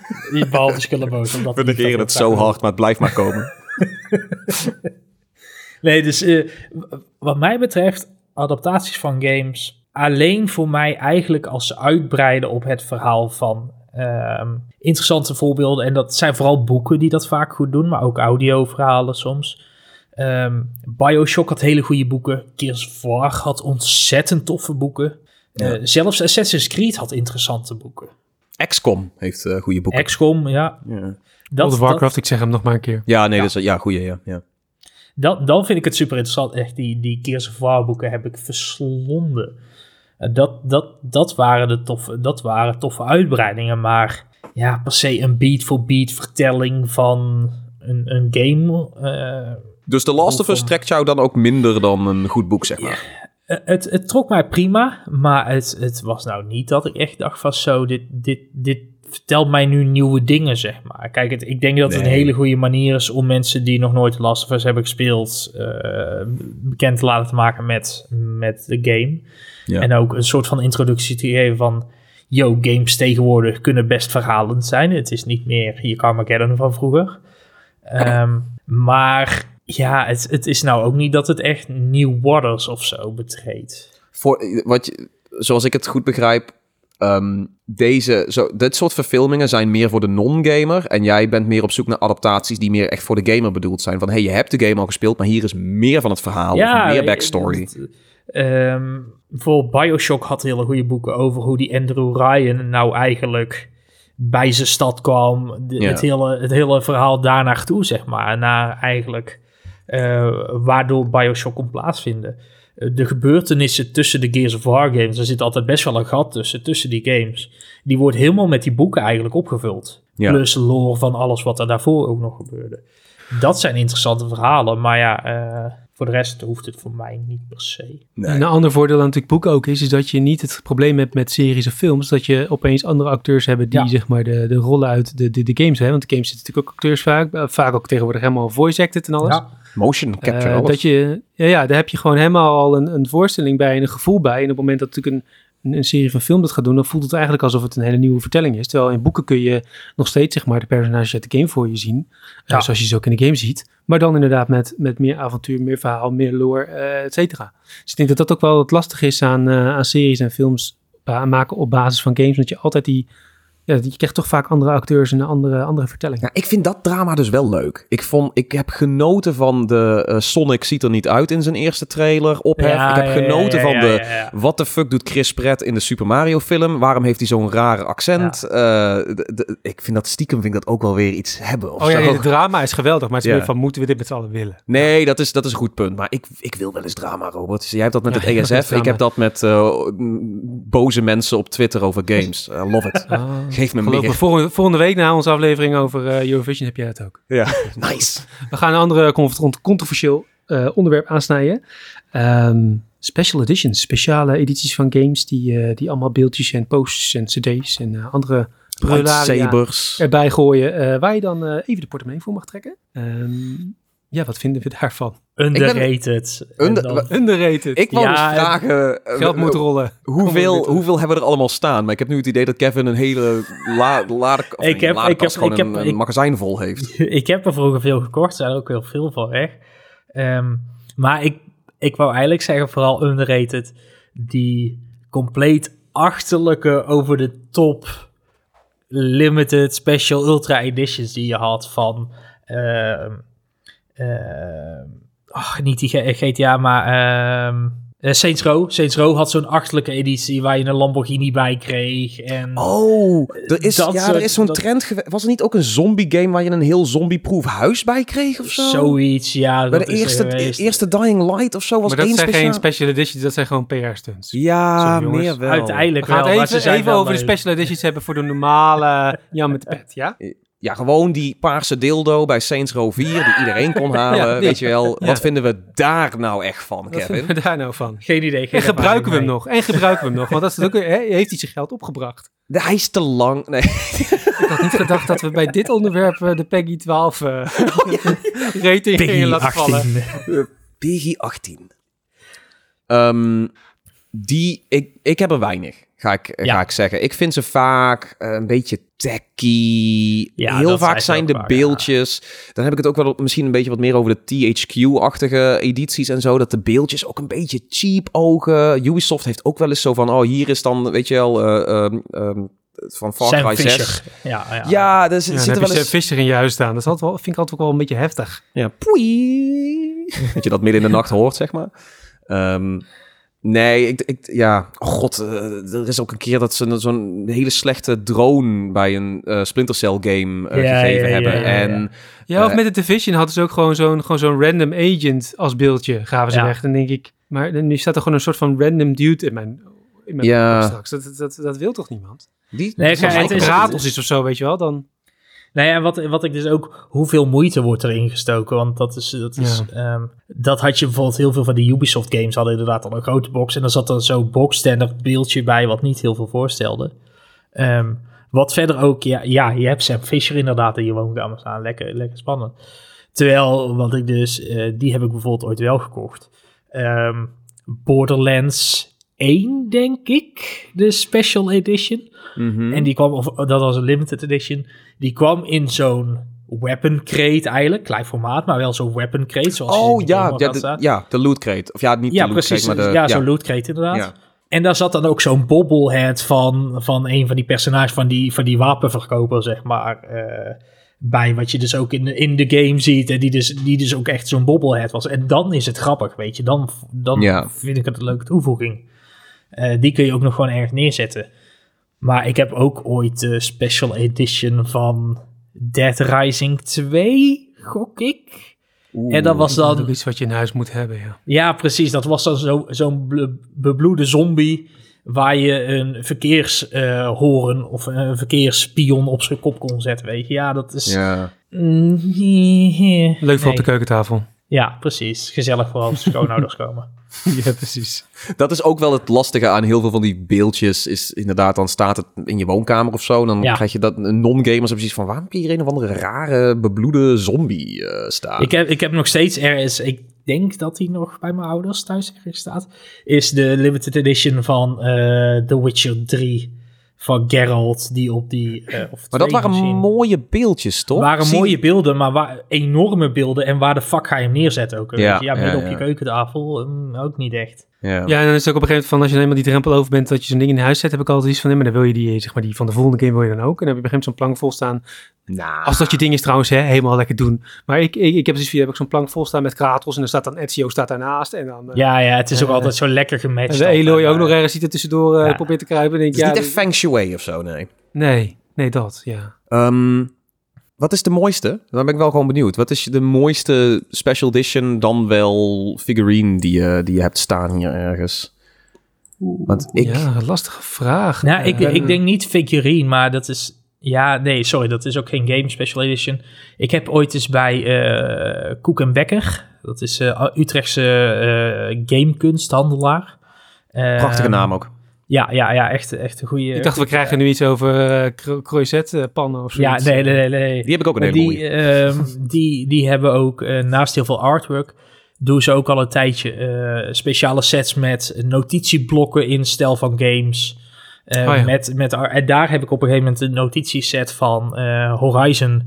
Speaker 3: Behalve Skulleboos. omdat
Speaker 2: We negeren het zo hard, maar het blijft maar komen.
Speaker 3: Nee, dus eh, wat mij betreft, adaptaties van games alleen voor mij eigenlijk als ze uitbreiden op het verhaal van interessante voorbeelden. En dat zijn vooral boeken die dat vaak goed doen, maar ook audioverhalen soms. Ehm, Bioshock had hele goede boeken. Gears of War had ontzettend toffe boeken. Eh, zelfs Assassin's Creed had interessante boeken.
Speaker 2: XCOM heeft eh, goede boeken.
Speaker 3: XCOM, ja.
Speaker 2: ja.
Speaker 3: Dat,
Speaker 1: World of
Speaker 3: dat-
Speaker 1: Warcraft, ik zeg hem nog maar een keer.
Speaker 2: ja, nee, Dat is, ja, goeie, ja. ja.
Speaker 3: Dan, dan vind ik het super interessant. Echt, die, die Gears of War boeken heb ik verslonden. Eh, Dat, dat, dat, waren de toffe, dat waren toffe uitbreidingen. Maar ja, per se een beat-for-beat vertelling van een, een game. eh,
Speaker 2: Dus The Last of Us trekt jou dan ook minder dan een goed boek, zeg maar.
Speaker 3: eh, het, het trok mij prima. Maar het, het was nou niet dat ik echt dacht van zo, dit, dit, dit vertelt mij nu nieuwe dingen, zeg maar. Kijk, het, ik denk dat het een hele goede manier is om mensen die nog nooit The Last of Us hebben gespeeld, bekend te laten maken met, met de game.
Speaker 2: Ja.
Speaker 3: En ook een soort van introductie te geven van, yo, games tegenwoordig kunnen best verhalend zijn. Het is niet meer je Carmageddon van vroeger. Ehm, maar ja, het, het is nou ook niet dat het echt New Waters of zo betreedt.
Speaker 2: Voor, wat je, zoals ik het goed begrijp, ehm, deze, zo, dit soort verfilmingen zijn meer voor de non-gamer. En jij bent meer op zoek naar adaptaties die meer echt voor de gamer bedoeld zijn. Van, hey, je hebt de game al gespeeld, maar hier is meer van het verhaal. of meer backstory.
Speaker 3: het- ehm, bijvoorbeeld Bioshock had hele goede boeken over hoe die Andrew Ryan nou eigenlijk bij zijn stad kwam. De-
Speaker 2: Ja.
Speaker 3: het, hele, het hele verhaal daar naartoe, zeg maar. Naar eigenlijk eh, waardoor Bioshock kon plaatsvinden. Eh, De gebeurtenissen tussen de Gears of War games, er zit altijd best wel een gat tussen, tussen die games. Die wordt helemaal met die boeken eigenlijk opgevuld.
Speaker 2: Ja.
Speaker 3: Plus lore van alles wat er daarvoor ook nog gebeurde. Dat zijn interessante verhalen, maar ja, eh, voor de rest hoeft het voor mij niet per se.
Speaker 2: Nee.
Speaker 1: En een ander voordeel aan natuurlijk boeken ook is, is dat je niet het probleem hebt met series of films, dat je opeens andere acteurs hebben die
Speaker 3: Ja.
Speaker 1: zeg maar de, de rollen uit de, de, de games hebben. Want de games zitten natuurlijk ook acteurs vaak, eh, vaak ook tegenwoordig helemaal voice acted en alles.
Speaker 3: Ja.
Speaker 2: Motion capture,
Speaker 1: Eh,
Speaker 2: alles.
Speaker 1: dat je, ja, ja, daar heb je gewoon helemaal al een, een voorstelling bij en een gevoel bij. En op het moment dat natuurlijk een, een, serie van film dat gaat doen, dan voelt het eigenlijk alsof het een hele nieuwe vertelling is. Terwijl in boeken kun je nog steeds zeg maar de personages uit de game voor je zien. eh, zoals je ze ook in de game ziet. Maar dan inderdaad met, met meer avontuur, meer verhaal, meer lore, eh et cetera. Dus ik denk dat dat ook wel wat lastig is aan, eh, aan series en films maken op basis van games. Want je altijd die, ja, je krijgt toch vaak andere acteurs en een andere, andere vertelling.
Speaker 2: Ja, ik vind dat drama dus wel leuk. Ik, vond, ik heb genoten van de eh, Sonic ziet er niet uit in zijn eerste trailer. Ophef.
Speaker 3: Ja,
Speaker 2: ik heb
Speaker 3: ja,
Speaker 2: genoten van de... Wat de fuck doet Chris Pratt in de Super Mario film? Waarom heeft hij zo'n rare accent? Eh, de- de- ik vind dat stiekem vind ik dat ook wel weer iets hebben of
Speaker 1: Oh ja, nee, het drama is geweldig, maar het is
Speaker 2: Ja.
Speaker 1: meer van moeten we dit met z'n allen willen?
Speaker 2: Nee, dat is, dat is een goed punt. Maar ik, ik wil wel eens drama, Robert. Jij hebt dat met het ESF. Ik heb dat met eh, boze mensen op Twitter over games. I love it.
Speaker 1: Ah.
Speaker 2: Geef
Speaker 1: me
Speaker 2: meer.
Speaker 1: volgende, volgende week na onze aflevering over eh, Eurovision heb jij het ook.
Speaker 2: Ja, nice.
Speaker 1: We gaan een andere con- controversieel eh, onderwerp aansnijden. Ehm, special editions, speciale edities van games die, eh, die allemaal beeldjes en posters en cd's en andere prularia erbij gooien. waar je dan even de portemonnee voor mag trekken. Ehm, ja, wat vinden we daarvan?
Speaker 3: Underrated. En
Speaker 2: Under-
Speaker 3: dan-
Speaker 1: Underrated.
Speaker 2: Ik wou
Speaker 3: Ja,
Speaker 2: dus vragen... eh,
Speaker 1: Geld moet rollen.
Speaker 2: Hoeveel, hoeveel hebben we er allemaal staan? Maar ik heb nu het idee dat Kevin een hele la, lade, of
Speaker 3: Ik
Speaker 2: nee,
Speaker 3: heb- ik heb-
Speaker 2: gewoon
Speaker 3: ik
Speaker 2: een,
Speaker 3: heb-
Speaker 2: een magazijn vol heeft.
Speaker 3: ik heb er vroeger veel gekocht, er zijn er ook heel veel van weg. Ehm, maar ik, ik wou eigenlijk zeggen, vooral underrated, die compleet achterlijke over de top limited special ultra editions die je had van ehm, ach, niet die GTA, maar ehm, eh, Saints Row. Saints Row had zo'n achterlijke editie waar je een Lamborghini bij kreeg. En
Speaker 2: Oh, er is,
Speaker 3: Dat
Speaker 2: ja,
Speaker 3: soort-
Speaker 2: er is zo'n
Speaker 3: dat-
Speaker 2: trend geweest. Was er niet ook een zombie game waar je een heel zombieproof huis bij kreeg of zo?
Speaker 3: zoiets, ja.
Speaker 2: Bij
Speaker 3: dat
Speaker 2: de
Speaker 3: is er
Speaker 2: eerste, eerste Dying Light of zo was
Speaker 1: Maar dat
Speaker 2: één
Speaker 1: zijn
Speaker 2: speciaal.
Speaker 1: geen special editions, dat zijn gewoon PR-stunts.
Speaker 2: Ja,
Speaker 1: Sorry,
Speaker 2: meer wel.
Speaker 3: Uiteindelijk
Speaker 1: We gaan
Speaker 3: wel,
Speaker 1: het
Speaker 3: maar ze
Speaker 1: even,
Speaker 3: zijn
Speaker 1: even
Speaker 3: wel
Speaker 1: over de special editions hebben voor de normale Jan met de pet, ja?
Speaker 2: Ja, gewoon die paarse dildo bij Saints Row 4 die iedereen kon halen.
Speaker 1: Ja.
Speaker 2: Weet je wel,
Speaker 1: Ja.
Speaker 2: wat vinden we daar nou echt van,
Speaker 1: Wat
Speaker 2: Kevin?
Speaker 1: vinden we daar nou van?
Speaker 3: Geen idee. Geen
Speaker 1: En gebruiken we hem nog? En gebruiken we hem nog? Want dat is het ook, hè, heeft hij zijn geld opgebracht?
Speaker 2: De- Hij is te lang. Nee.
Speaker 1: Ik had niet gedacht dat we bij dit onderwerp eh, de Peggy 12 eh rating
Speaker 3: mee.
Speaker 1: gingen
Speaker 3: Piggy
Speaker 1: laten vallen.
Speaker 3: 18.
Speaker 2: PG 18. Ehm, die, ik, ik heb er weinig, ga ik,
Speaker 3: Ja.
Speaker 2: ga ik zeggen. Ik vind ze vaak eh, een beetje tacky.
Speaker 3: Ja,
Speaker 2: Heel vaak
Speaker 3: zijn
Speaker 2: de
Speaker 3: vaak,
Speaker 2: beeldjes. Dan heb ik het ook wel op- misschien een beetje wat meer over de THQ-achtige edities en zo. Dat de beeldjes ook een beetje cheap ogen. Ubisoft heeft ook wel eens zo van, oh, hier is dan, weet je wel, eh, ehm, ehm, van Far Cry 6.
Speaker 3: Fisher. Ja, ja.
Speaker 2: Ja, er zit
Speaker 1: Ja, dan
Speaker 2: er
Speaker 1: heb
Speaker 2: wel eens...
Speaker 1: Fisher in je huis staan. Dat is altijd wel, vind ik altijd ook wel een beetje heftig.
Speaker 2: Ja, poei. Dat je dat midden in de nacht hoort, zeg maar. Ehm, nee, ik, ik, ja, oh god, eh, er is ook een keer dat ze zo'n hele slechte drone bij een eh Splinter Cell game eh,
Speaker 3: Ja,
Speaker 2: gegeven
Speaker 3: ja,
Speaker 2: hebben.
Speaker 3: ja, ja.
Speaker 2: En
Speaker 1: Ja, of met de Division hadden ze ook gewoon zo'n gewoon zo'n random agent als beeldje. Gaven ze
Speaker 3: Ja.
Speaker 1: weg. Dan denk ik, maar nu staat er gewoon een soort van random dude in mijn, in mijn
Speaker 2: Ja.
Speaker 1: straks. Dat, dat, dat, dat wil toch niemand?
Speaker 2: die,
Speaker 3: Nee,
Speaker 1: Als
Speaker 3: kijk,
Speaker 1: het
Speaker 3: is-
Speaker 1: is of zo, weet je wel, dan...
Speaker 3: Nou ja, wat, wat ik dus ook, hoeveel moeite wordt erin gestoken? Want dat is, dat is, ehm, dat had je bijvoorbeeld heel veel van de Ubisoft games hadden inderdaad al een grote box. En dan zat er zo'n box standaard beeldje bij wat niet heel veel voorstelde. Ehm, Wat verder ook, ja, ja, je hebt Sam Fisher inderdaad in je woonkamer staan. Lekker, lekker spannend. Terwijl, wat ik dus, eh, die heb ik bijvoorbeeld ooit wel gekocht. Ehm, Borderlands 1, denk ik, de Special Edition.
Speaker 2: Mhm.
Speaker 3: En die kwam, of dat was een limited edition, die kwam in zo'n weapon crate eigenlijk. Klein formaat, maar wel zo'n weapon crate. Zoals
Speaker 2: Oh ja, ja, de, ja, de loot crate. Of ja, niet
Speaker 3: Ja,
Speaker 2: de loot
Speaker 3: precies.
Speaker 2: crate, maar de...
Speaker 3: ja, zo'n loot crate inderdaad.
Speaker 2: Ja.
Speaker 3: En daar zat dan ook zo'n bobblehead van, van een van die personages van die, van die wapenverkoper, zeg maar. eh, bij wat je dus ook in de, in de game ziet. En die dus, die dus ook echt zo'n bobblehead was. En dan is het grappig, weet je. Dan, dan vind ik het een leuke toevoeging. Eh, die kun je ook nog gewoon erg neerzetten. Maar ik heb ook ooit de special edition van Dead Rising 2, gok ik. En dat was
Speaker 1: Dat is
Speaker 3: dan...
Speaker 1: iets wat je in huis moet hebben, ja.
Speaker 3: Ja, precies. Dat was dan zo- zo'n bebloede zombie... waar je een verkeershoren of een verkeersspion op zijn kop kon zetten, weet je. Ja, dat is...
Speaker 2: Ja.
Speaker 3: Mm,
Speaker 1: Leuk voor op de keukentafel.
Speaker 3: Ja, precies. Gezellig voor als schoonouders komen.
Speaker 1: ja, precies.
Speaker 2: Dat is ook wel het lastige aan heel veel van die beeldjes. Is inderdaad, dan staat het in je woonkamer of zo. En dan
Speaker 3: Ja.
Speaker 2: krijg je dat non-gamers precies van... waarom heb je hier een of andere rare, bebloede zombie eh, staan?
Speaker 3: Ik heb, ik heb nog steeds ergens, ik denk dat die nog bij mijn ouders thuis ergens staat, is de limited edition van eh, The Witcher 3 van Geralt, die op die... eh, of
Speaker 2: maar dat waren mooie beeldjes, toch?
Speaker 3: waren
Speaker 2: Zie-
Speaker 3: mooie beelden, maar waar, enorme beelden. En waar de fuck ga je hem neerzetten ook?
Speaker 2: Ja,
Speaker 3: Ja, midden
Speaker 2: ja,
Speaker 3: op je keukentafel, mm, ook niet echt.
Speaker 2: Ja.
Speaker 1: Ja, en dan is het ook op een gegeven moment van als je helemaal die drempel over bent dat je zo'n ding in huis zet, heb ik altijd iets van, nee, maar dan wil je die, zeg maar, die van de volgende game wil je dan ook. En dan heb je op een gegeven moment zo'n plank vol staan.
Speaker 2: Nou,
Speaker 1: Als dat je ding is trouwens, hè, helemaal lekker doen. Maar ik, ik, ik heb dus via heb ik zo'n plank vol staan met Kratos en dan staat dan Ezio staat daarnaast. En dan uh,
Speaker 3: Ja, ja, het is ook
Speaker 1: Eh,
Speaker 3: altijd zo lekker gematcht.
Speaker 1: en de Eloy ook nog ergens ziet er tussendoor eh
Speaker 3: Ja.
Speaker 1: probeert te kruipen. En denk,
Speaker 2: het is
Speaker 1: ja,
Speaker 2: niet echt feng shui of zo, nee.
Speaker 1: nee, nee, dat, ja.
Speaker 2: Ehm, wat is de mooiste? Dan ben ik wel gewoon benieuwd. Wat is de mooiste special edition dan wel figurine die je, die je hebt staan hier ergens? Want ik...
Speaker 1: Ja, lastige vraag.
Speaker 3: Nou, ik,
Speaker 1: Eh,
Speaker 3: ik denk niet figurine, maar dat is... Ja, nee, sorry, dat is ook geen game special edition. Ik heb ooit eens bij eh Koek en Bekker, dat is eh Utrechtse eh gamekunsthandelaar. Eh,
Speaker 2: Prachtige naam ook.
Speaker 3: Ja, ja, ja, echt, echt een goede...
Speaker 1: Ik dacht, we krijgen nu iets over uh, croisette-pannen of zo.
Speaker 3: Ja, nee, nee, nee, nee.
Speaker 2: Die heb ik ook een hele
Speaker 3: die,
Speaker 2: mooie.
Speaker 3: ehm, die, die hebben ook, eh, naast heel veel artwork, doen ze ook al een tijdje eh, speciale sets met notitieblokken in stijl van games. Eh,
Speaker 1: Oh ja.
Speaker 3: met, met, en daar heb ik op een gegeven moment een notitieset van eh, Horizon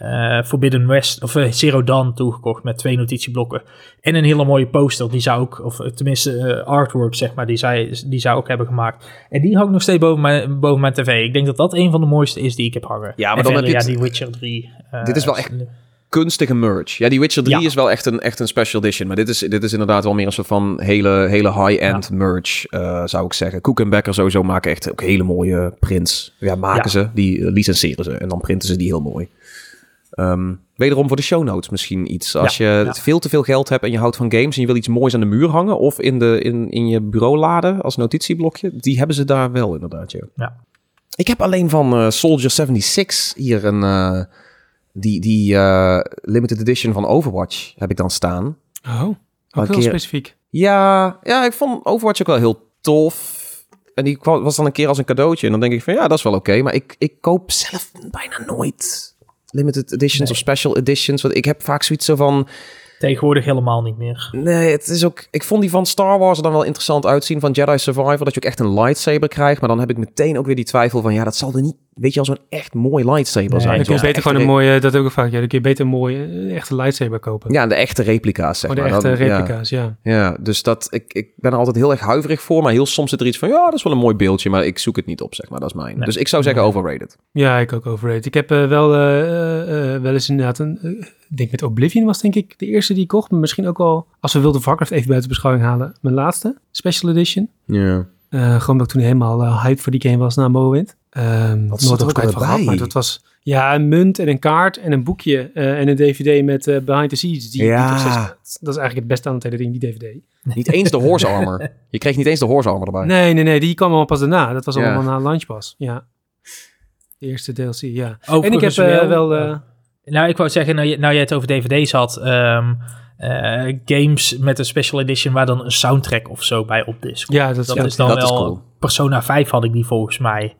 Speaker 3: eh, Forbidden West, of eh, Zero Dawn toegekocht met twee notitieblokken. En een hele mooie poster, die zou ook, of tenminste eh, artwork zeg maar, die zij, die zij ook hebben gemaakt. En die hangt nog steeds boven mijn, boven mijn tv. Ik denk dat dat een van de mooiste is die ik heb hangen.
Speaker 2: Ja, maar
Speaker 3: En
Speaker 2: dan heb je
Speaker 3: ja, die Witcher 3. eh,
Speaker 2: Dit is wel echt Kunstige merch. Ja, die Witcher 3
Speaker 3: Ja.
Speaker 2: is wel echt een, echt een special edition. Maar dit is, dit is inderdaad wel meer een soort van hele, hele high-end merch, zou ik zeggen. Koek en Becker sowieso maken echt ook hele mooie prints. Ja, maken
Speaker 3: Ja.
Speaker 2: ze. Die licenseren ze. En dan printen ze die heel mooi. Ehm, wederom voor de show notes misschien iets. Als je
Speaker 3: ja.
Speaker 2: veel te veel geld hebt en je houdt van games en je wil iets moois aan de muur hangen of in, de, in, in je bureaulade als notitieblokje, die hebben ze daar wel inderdaad, ja.
Speaker 3: Ja.
Speaker 2: Ik heb alleen van eh, Soldier 76 hier een, eh, die, die eh, limited edition van Overwatch heb ik dan staan.
Speaker 1: Oh, ook
Speaker 2: Een
Speaker 1: heel
Speaker 2: keer-
Speaker 1: specifiek.
Speaker 2: Ja, ja, ik vond Overwatch ook wel heel tof. En die kwam, was dan een keer als een cadeautje. En dan denk ik van ja, dat is wel oké. Maar ik, ik koop zelf bijna nooit limited editions of special editions. Want ik heb vaak zoiets zo van...
Speaker 3: Tegenwoordig helemaal niet meer.
Speaker 2: Nee, het is ook... Ik vond die van Star Wars er dan wel interessant uitzien. Van Jedi Survivor. Dat je ook echt een lightsaber krijgt. Maar dan heb ik meteen ook weer die twijfel van... Ja, dat zal er niet... Weet je, al zo'n echt mooi lightsaber
Speaker 3: Nee,
Speaker 2: zijn.
Speaker 1: Dan kun je beter gewoon een mooie, dat heb ik ook vaak, ja, dan kun je beter een mooie, eh, echte lightsaber kopen.
Speaker 2: Ja, de echte replica's, zeg
Speaker 1: oh, de
Speaker 2: maar.
Speaker 1: echte
Speaker 2: Dat-
Speaker 1: replica's, ja.
Speaker 2: Ja, dus dat, ik, ik ben er altijd heel erg huiverig voor. Maar heel soms zit er iets van, ja, dat is wel een mooi beeldje. Maar ik zoek het niet op, zeg maar. Dat is mijn.
Speaker 3: Nee.
Speaker 2: Dus ik zou zeggen overrated.
Speaker 1: Ja, ik ook overrated. Ik heb eh, wel, eh, wel eens inderdaad een, ik denk met Oblivion was denk ik de eerste die ik kocht. Maar misschien ook wel, als we of Warcraft even buiten beschouwing halen, mijn laatste special edition.
Speaker 2: Ja.
Speaker 1: Eh, gewoon omdat ik toen helemaal eh, hype voor die game was na Morrowind. Ehm
Speaker 2: Wat
Speaker 1: nooit
Speaker 2: zat er ook
Speaker 1: van gehad, maar dat was ja, een munt en een kaart en een boekje eh, en een dvd met eh, Behind the Scenes. Die,
Speaker 2: Ja.
Speaker 1: die dat is eigenlijk het beste aan het hele ding, die dvd.
Speaker 2: Niet eens de horse armor. Je kreeg niet eens de horse armor erbij.
Speaker 1: Nee, nee, nee, die kwam allemaal pas daarna. Dat was
Speaker 2: Ja.
Speaker 1: allemaal na launch pas. Ja. De eerste DLC, ja. en ik heb eh, wel...
Speaker 3: Nou, ik wou zeggen, nou, je- nou jij het over dvd's had, ehm, eh, games met een special edition waar dan een soundtrack of zo bij op disc.
Speaker 1: ja, dat,
Speaker 3: Dat
Speaker 1: ja,
Speaker 3: is dan
Speaker 2: dat is
Speaker 3: wel...
Speaker 2: cool.
Speaker 3: Persona 5 had ik die volgens mij.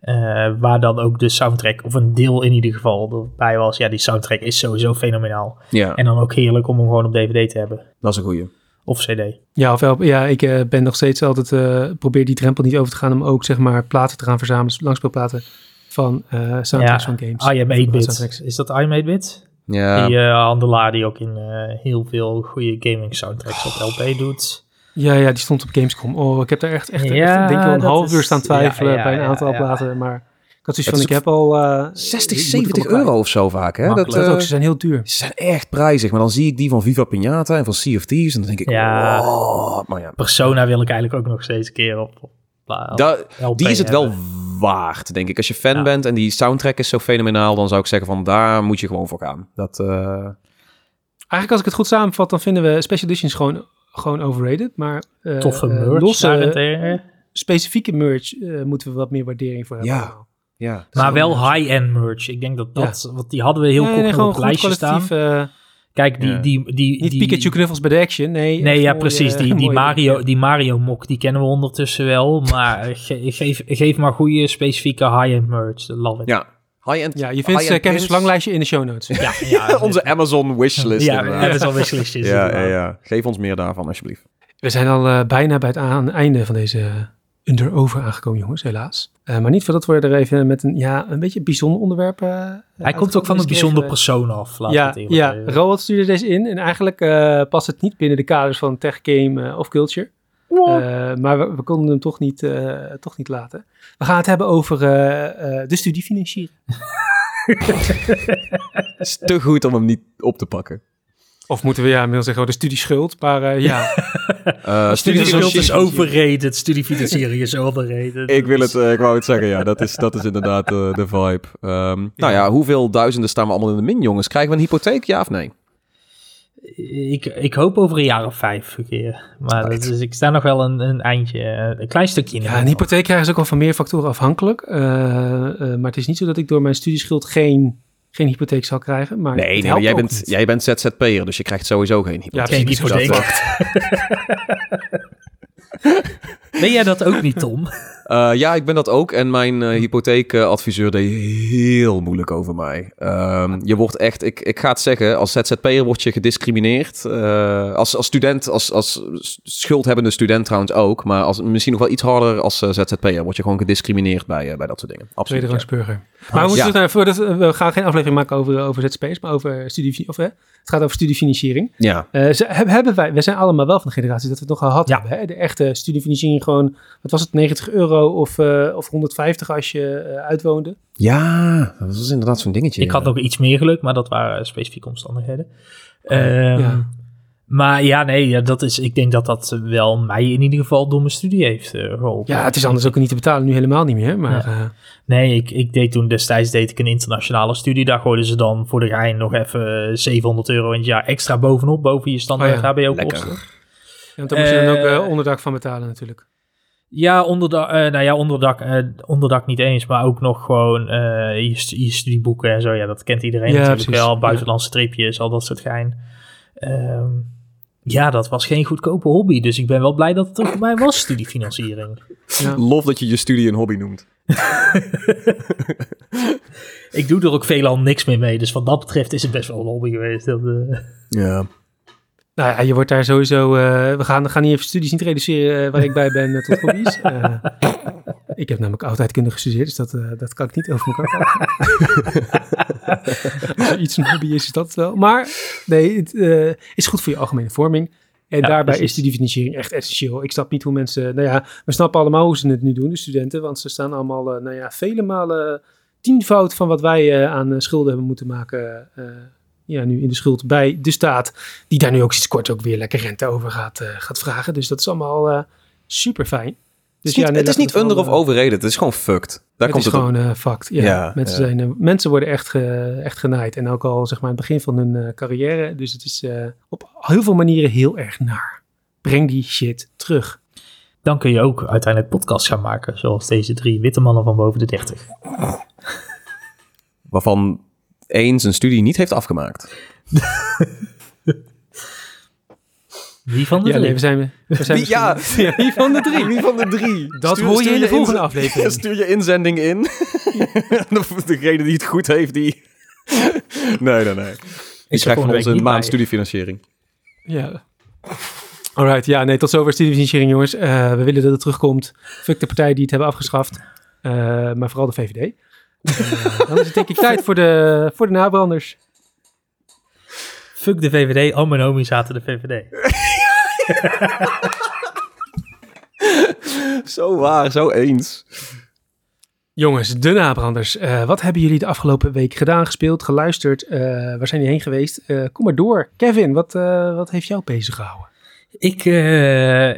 Speaker 3: Eh, waar dan ook de soundtrack, of een deel in ieder geval, bij was. Ja, die soundtrack is sowieso fenomenaal.
Speaker 2: Ja,
Speaker 3: En dan ook heerlijk om hem gewoon op DVD te hebben.
Speaker 2: dat is een goeie.
Speaker 3: Of CD.
Speaker 1: Ja, of ja, ik eh, ben nog steeds altijd, eh, probeer die drempel niet over te gaan om ook zeg maar platen te gaan verzamelen, langspeelplaten van eh soundtracks
Speaker 3: Ja,
Speaker 1: van games.
Speaker 3: I am
Speaker 1: Van
Speaker 3: 8-bit.
Speaker 1: soundtracks.
Speaker 3: Is dat I am 8-bit?
Speaker 2: Ja,
Speaker 3: Die eh, handelaar die ook in eh, heel veel goede gaming soundtracks op LP doet.
Speaker 1: Ja, ja, die stond op Gamescom. Oh, ik heb daar echt, echt, echt
Speaker 3: Ja,
Speaker 1: denk ik wel een half
Speaker 3: is-
Speaker 1: uur staan twijfelen
Speaker 3: ja, ja,
Speaker 1: bij een aantal
Speaker 3: ja.
Speaker 1: platen, maar ik had zoiets van, ik heb al... eh,
Speaker 2: 60,
Speaker 1: ik moet
Speaker 2: 70
Speaker 1: er wel
Speaker 2: euro of zo vaak, hè? Dat,
Speaker 1: ook, ze zijn heel duur.
Speaker 2: ze zijn echt prijzig, maar dan zie ik die van Viva Pinata en van Sea of Thieves en dan denk ik,
Speaker 3: Ja.
Speaker 2: oh, maar ja.
Speaker 3: Persona wil ik eigenlijk ook nog steeds een keer op
Speaker 2: Da-
Speaker 3: LP
Speaker 2: die is het wel waard, denk ik. Als je fan
Speaker 3: Ja.
Speaker 2: bent en die soundtrack is zo fenomenaal, dan zou ik zeggen van daar moet je gewoon voor gaan. Dat, eh,
Speaker 1: Eigenlijk als ik het goed samenvat, dan vinden we Special Editions gewoon, gewoon overrated, maar eh,
Speaker 3: Toffe
Speaker 1: eh,
Speaker 3: merch
Speaker 1: losse, specifieke merch moeten we wat meer waardering voor hebben.
Speaker 2: Ja. ja.
Speaker 3: Maar wel high-end merch. Ik denk dat dat, want die hadden we heel kort
Speaker 1: nee,
Speaker 3: op het lijstje staan.
Speaker 1: Eh,
Speaker 3: Kijk, die,
Speaker 2: Ja.
Speaker 3: die, die,
Speaker 1: niet
Speaker 3: die,
Speaker 1: Pikachu knuffels bij de action, nee.
Speaker 3: Nee, ja,
Speaker 1: mooie,
Speaker 3: precies. Die, die,
Speaker 1: mooie-
Speaker 3: Mario, die Mario mok, die kennen we ondertussen wel. Maar ge- geef, geef maar goede, specifieke high-end merch. Love it.
Speaker 2: Ja, high-end.
Speaker 1: Ja, je vindt uh, Kevin's
Speaker 2: pins.
Speaker 1: verlanglijstje in de show notes.
Speaker 3: Ja, ja,
Speaker 2: Onze Amazon wishlist.
Speaker 3: ja,
Speaker 2: inderdaad.
Speaker 3: is al wisselistjes.
Speaker 2: ja, ja, ja. Geef ons meer daarvan, alsjeblieft.
Speaker 1: We zijn al eh, bijna bij het aan- einde van deze under-over aangekomen, jongens, helaas. Eh, maar niet voordat we er even met een, ja, een beetje bijzonder onderwerp... eh,
Speaker 3: Hij komt ook van een bijzonder
Speaker 1: keer,
Speaker 3: persoon af. Laat
Speaker 1: Ja,
Speaker 3: het
Speaker 1: ja. Roald stuurde deze in en eigenlijk eh, past het niet binnen de kaders van tech, game eh, of culture. Eh, maar we, we konden hem toch niet, eh, toch niet laten. We gaan het hebben over eh, eh, de studiefinanciering.
Speaker 2: Het is te goed om hem niet op te pakken.
Speaker 1: Of moeten we ja inmiddels zeggen oh, de studieschuld. Maar eh, ja,
Speaker 2: Uh,
Speaker 3: Studieschuld is overrated. Studiefinanciering is overrated.
Speaker 2: Ik wil het, eh, ik wou het zeggen, ja, dat is, dat is inderdaad de vibe. Ehm, Nou ja, hoeveel duizenden staan we allemaal in de min, jongens? Krijgen we een hypotheek, ja of nee?
Speaker 3: Ik, ik hoop over een jaar of vijf een keer. Maar dat is, ik sta nog wel een, een eindje, een klein stukje in. de
Speaker 1: ja, een hypotheek krijgen is ook wel van meer factoren afhankelijk. Eh, eh, maar het is niet zo dat ik door mijn studieschuld geen, geen hypotheek zal krijgen. Maar
Speaker 2: Nee, nee maar jij bent,
Speaker 1: niet.
Speaker 2: jij bent ZZP'er, dus je krijgt sowieso geen hypotheek.
Speaker 1: Ja,
Speaker 3: Geen hypotheek. Ben jij dat ook niet, Tom?
Speaker 2: Eh, ja, ik ben dat ook. En mijn eh, hypotheekadviseur deed heel moeilijk over mij. Ehm, je wordt echt, ik, ik ga het zeggen, als ZZP'er word je gediscrimineerd. Eh, als, als student, als, als schuldhebbende student trouwens ook. Maar als, misschien nog wel iets harder als ZZP'er word je gewoon gediscrimineerd bij, bij dat soort dingen. Absoluut. ja.
Speaker 1: Maar we,
Speaker 2: Ja.
Speaker 1: voordat, we gaan geen aflevering maken over, over ZSP's, maar over studie, of, hè, het gaat over studiefinanciering.
Speaker 2: Ja,
Speaker 1: Eh, ze, hebben wij, we zijn allemaal wel van de generatie dat we het nog gehad
Speaker 3: Ja.
Speaker 1: hebben. Hè? De echte studiefinanciering gewoon, wat was het, 90 euro of, eh, of 150 als je eh, uitwoonde.
Speaker 2: ja dat is inderdaad zo'n dingetje.
Speaker 3: Ik had nog iets meer geluk, maar dat waren specifieke omstandigheden. Ehm,
Speaker 1: ja.
Speaker 3: Maar ja, nee, ja, dat is, ik denk dat dat wel mij in ieder geval door mijn studie heeft eh, geholpen.
Speaker 1: Ja, het is anders ook niet te betalen, nu helemaal niet meer. Maar
Speaker 3: Ja.
Speaker 1: eh,
Speaker 3: Nee, ik, ik deed toen destijds deed ik een internationale studie. Daar gooiden ze dan voor de gein nog even eh, 700 euro in het jaar extra bovenop, boven je standaard
Speaker 1: Oh ja,
Speaker 3: HBO-kosten.
Speaker 2: lekker.
Speaker 1: ja, want daar moet je dan ook onderdak van betalen natuurlijk.
Speaker 3: Ja, onderdak, eh, nou ja, onderdak, eh, onderdak niet eens, maar ook nog gewoon eh, je, stu- je studieboeken en zo. Ja, dat kent iedereen
Speaker 1: Ja,
Speaker 3: natuurlijk
Speaker 1: precies.
Speaker 3: wel. Buitenlandse tripjes, al dat soort gein. Ehm, ja, dat was geen goedkope hobby. Dus ik ben wel blij dat het ook voor mij was, studiefinanciering.
Speaker 1: Ja.
Speaker 2: Lof dat je je studie een hobby noemt.
Speaker 3: Ik doe er ook veelal niks meer mee. Dus wat dat betreft is het best wel een hobby geweest. Dat, eh,
Speaker 2: Ja.
Speaker 1: Nou ja, je wordt daar sowieso... eh, we gaan, gaan niet even studies niet reduceren eh, waar ik bij ben eh, tot hobby's. Ik heb namelijk oudheidkunde gestudeerd, dus dat, dat kan ik niet over elkaar. Als er iets een hobby is, is dat wel. Maar nee, het is goed voor je algemene vorming. En
Speaker 3: Ja,
Speaker 1: daarbij
Speaker 3: precies.
Speaker 1: is studiefinanciering echt essentieel. Ik snap niet hoe mensen... Nou ja, we snappen allemaal hoe ze het nu doen, de studenten. Want ze staan allemaal, nou ja, vele malen tienvoud van wat wij aan schulden hebben moeten maken... ja, nu in de schuld bij de staat, die daar nu ook sinds kort ook weer lekker rente over gaat, eh, gaat vragen. Dus dat is allemaal eh, super fijn. Dus
Speaker 2: het is niet,
Speaker 1: nee,
Speaker 2: het is niet
Speaker 1: we
Speaker 2: under of
Speaker 1: eh,
Speaker 2: overrated. Het is gewoon fucked. Daar
Speaker 1: het
Speaker 2: komt
Speaker 1: is
Speaker 2: het
Speaker 1: gewoon eh fact. Ja,
Speaker 2: Ja,
Speaker 1: mensen,
Speaker 2: ja.
Speaker 1: Zijn, mensen worden echt, ge- echt genaaid. En ook al zeg maar aan het begin van hun eh, carrière. Dus het is eh, op heel veel manieren heel erg naar. Breng die shit terug.
Speaker 3: dan kun je ook uiteindelijk podcasts gaan maken. Zoals deze drie witte mannen van boven de 30.
Speaker 2: Waarvan één zijn studie niet heeft afgemaakt.
Speaker 3: Wie van de
Speaker 1: Ja,
Speaker 3: drie?
Speaker 1: nee, we zijn, we zijn
Speaker 2: Wie- ja.
Speaker 1: wie van de drie?
Speaker 2: Wie van de drie?
Speaker 1: Dat hoor je in de volgende aflevering.
Speaker 2: Stuur je inzending in. De- Degene die het goed heeft, die... Nee, nee, nee. Die
Speaker 3: zag
Speaker 2: krijgt van ons een maand
Speaker 3: bij.
Speaker 2: studiefinanciering.
Speaker 1: Ja. Alright, ja, nee, tot zover studiefinanciering, jongens. Eh, we willen dat het terugkomt. Fuck de partijen die het hebben afgeschaft. Eh, maar vooral de VVD. Eh, dan is het denk ik tijd voor de, voor de nabranders.
Speaker 3: Fuck de VVD, al mijn homies zaten de VVD.
Speaker 2: Zo waar, zo eens.
Speaker 1: Jongens, de nabranders. Eh, wat hebben jullie de afgelopen week gedaan, gespeeld, geluisterd? Eh, waar zijn jullie heen geweest? Eh, kom maar door. Kevin, wat, eh, wat heeft jou bezig gehouden?
Speaker 3: Ik, eh,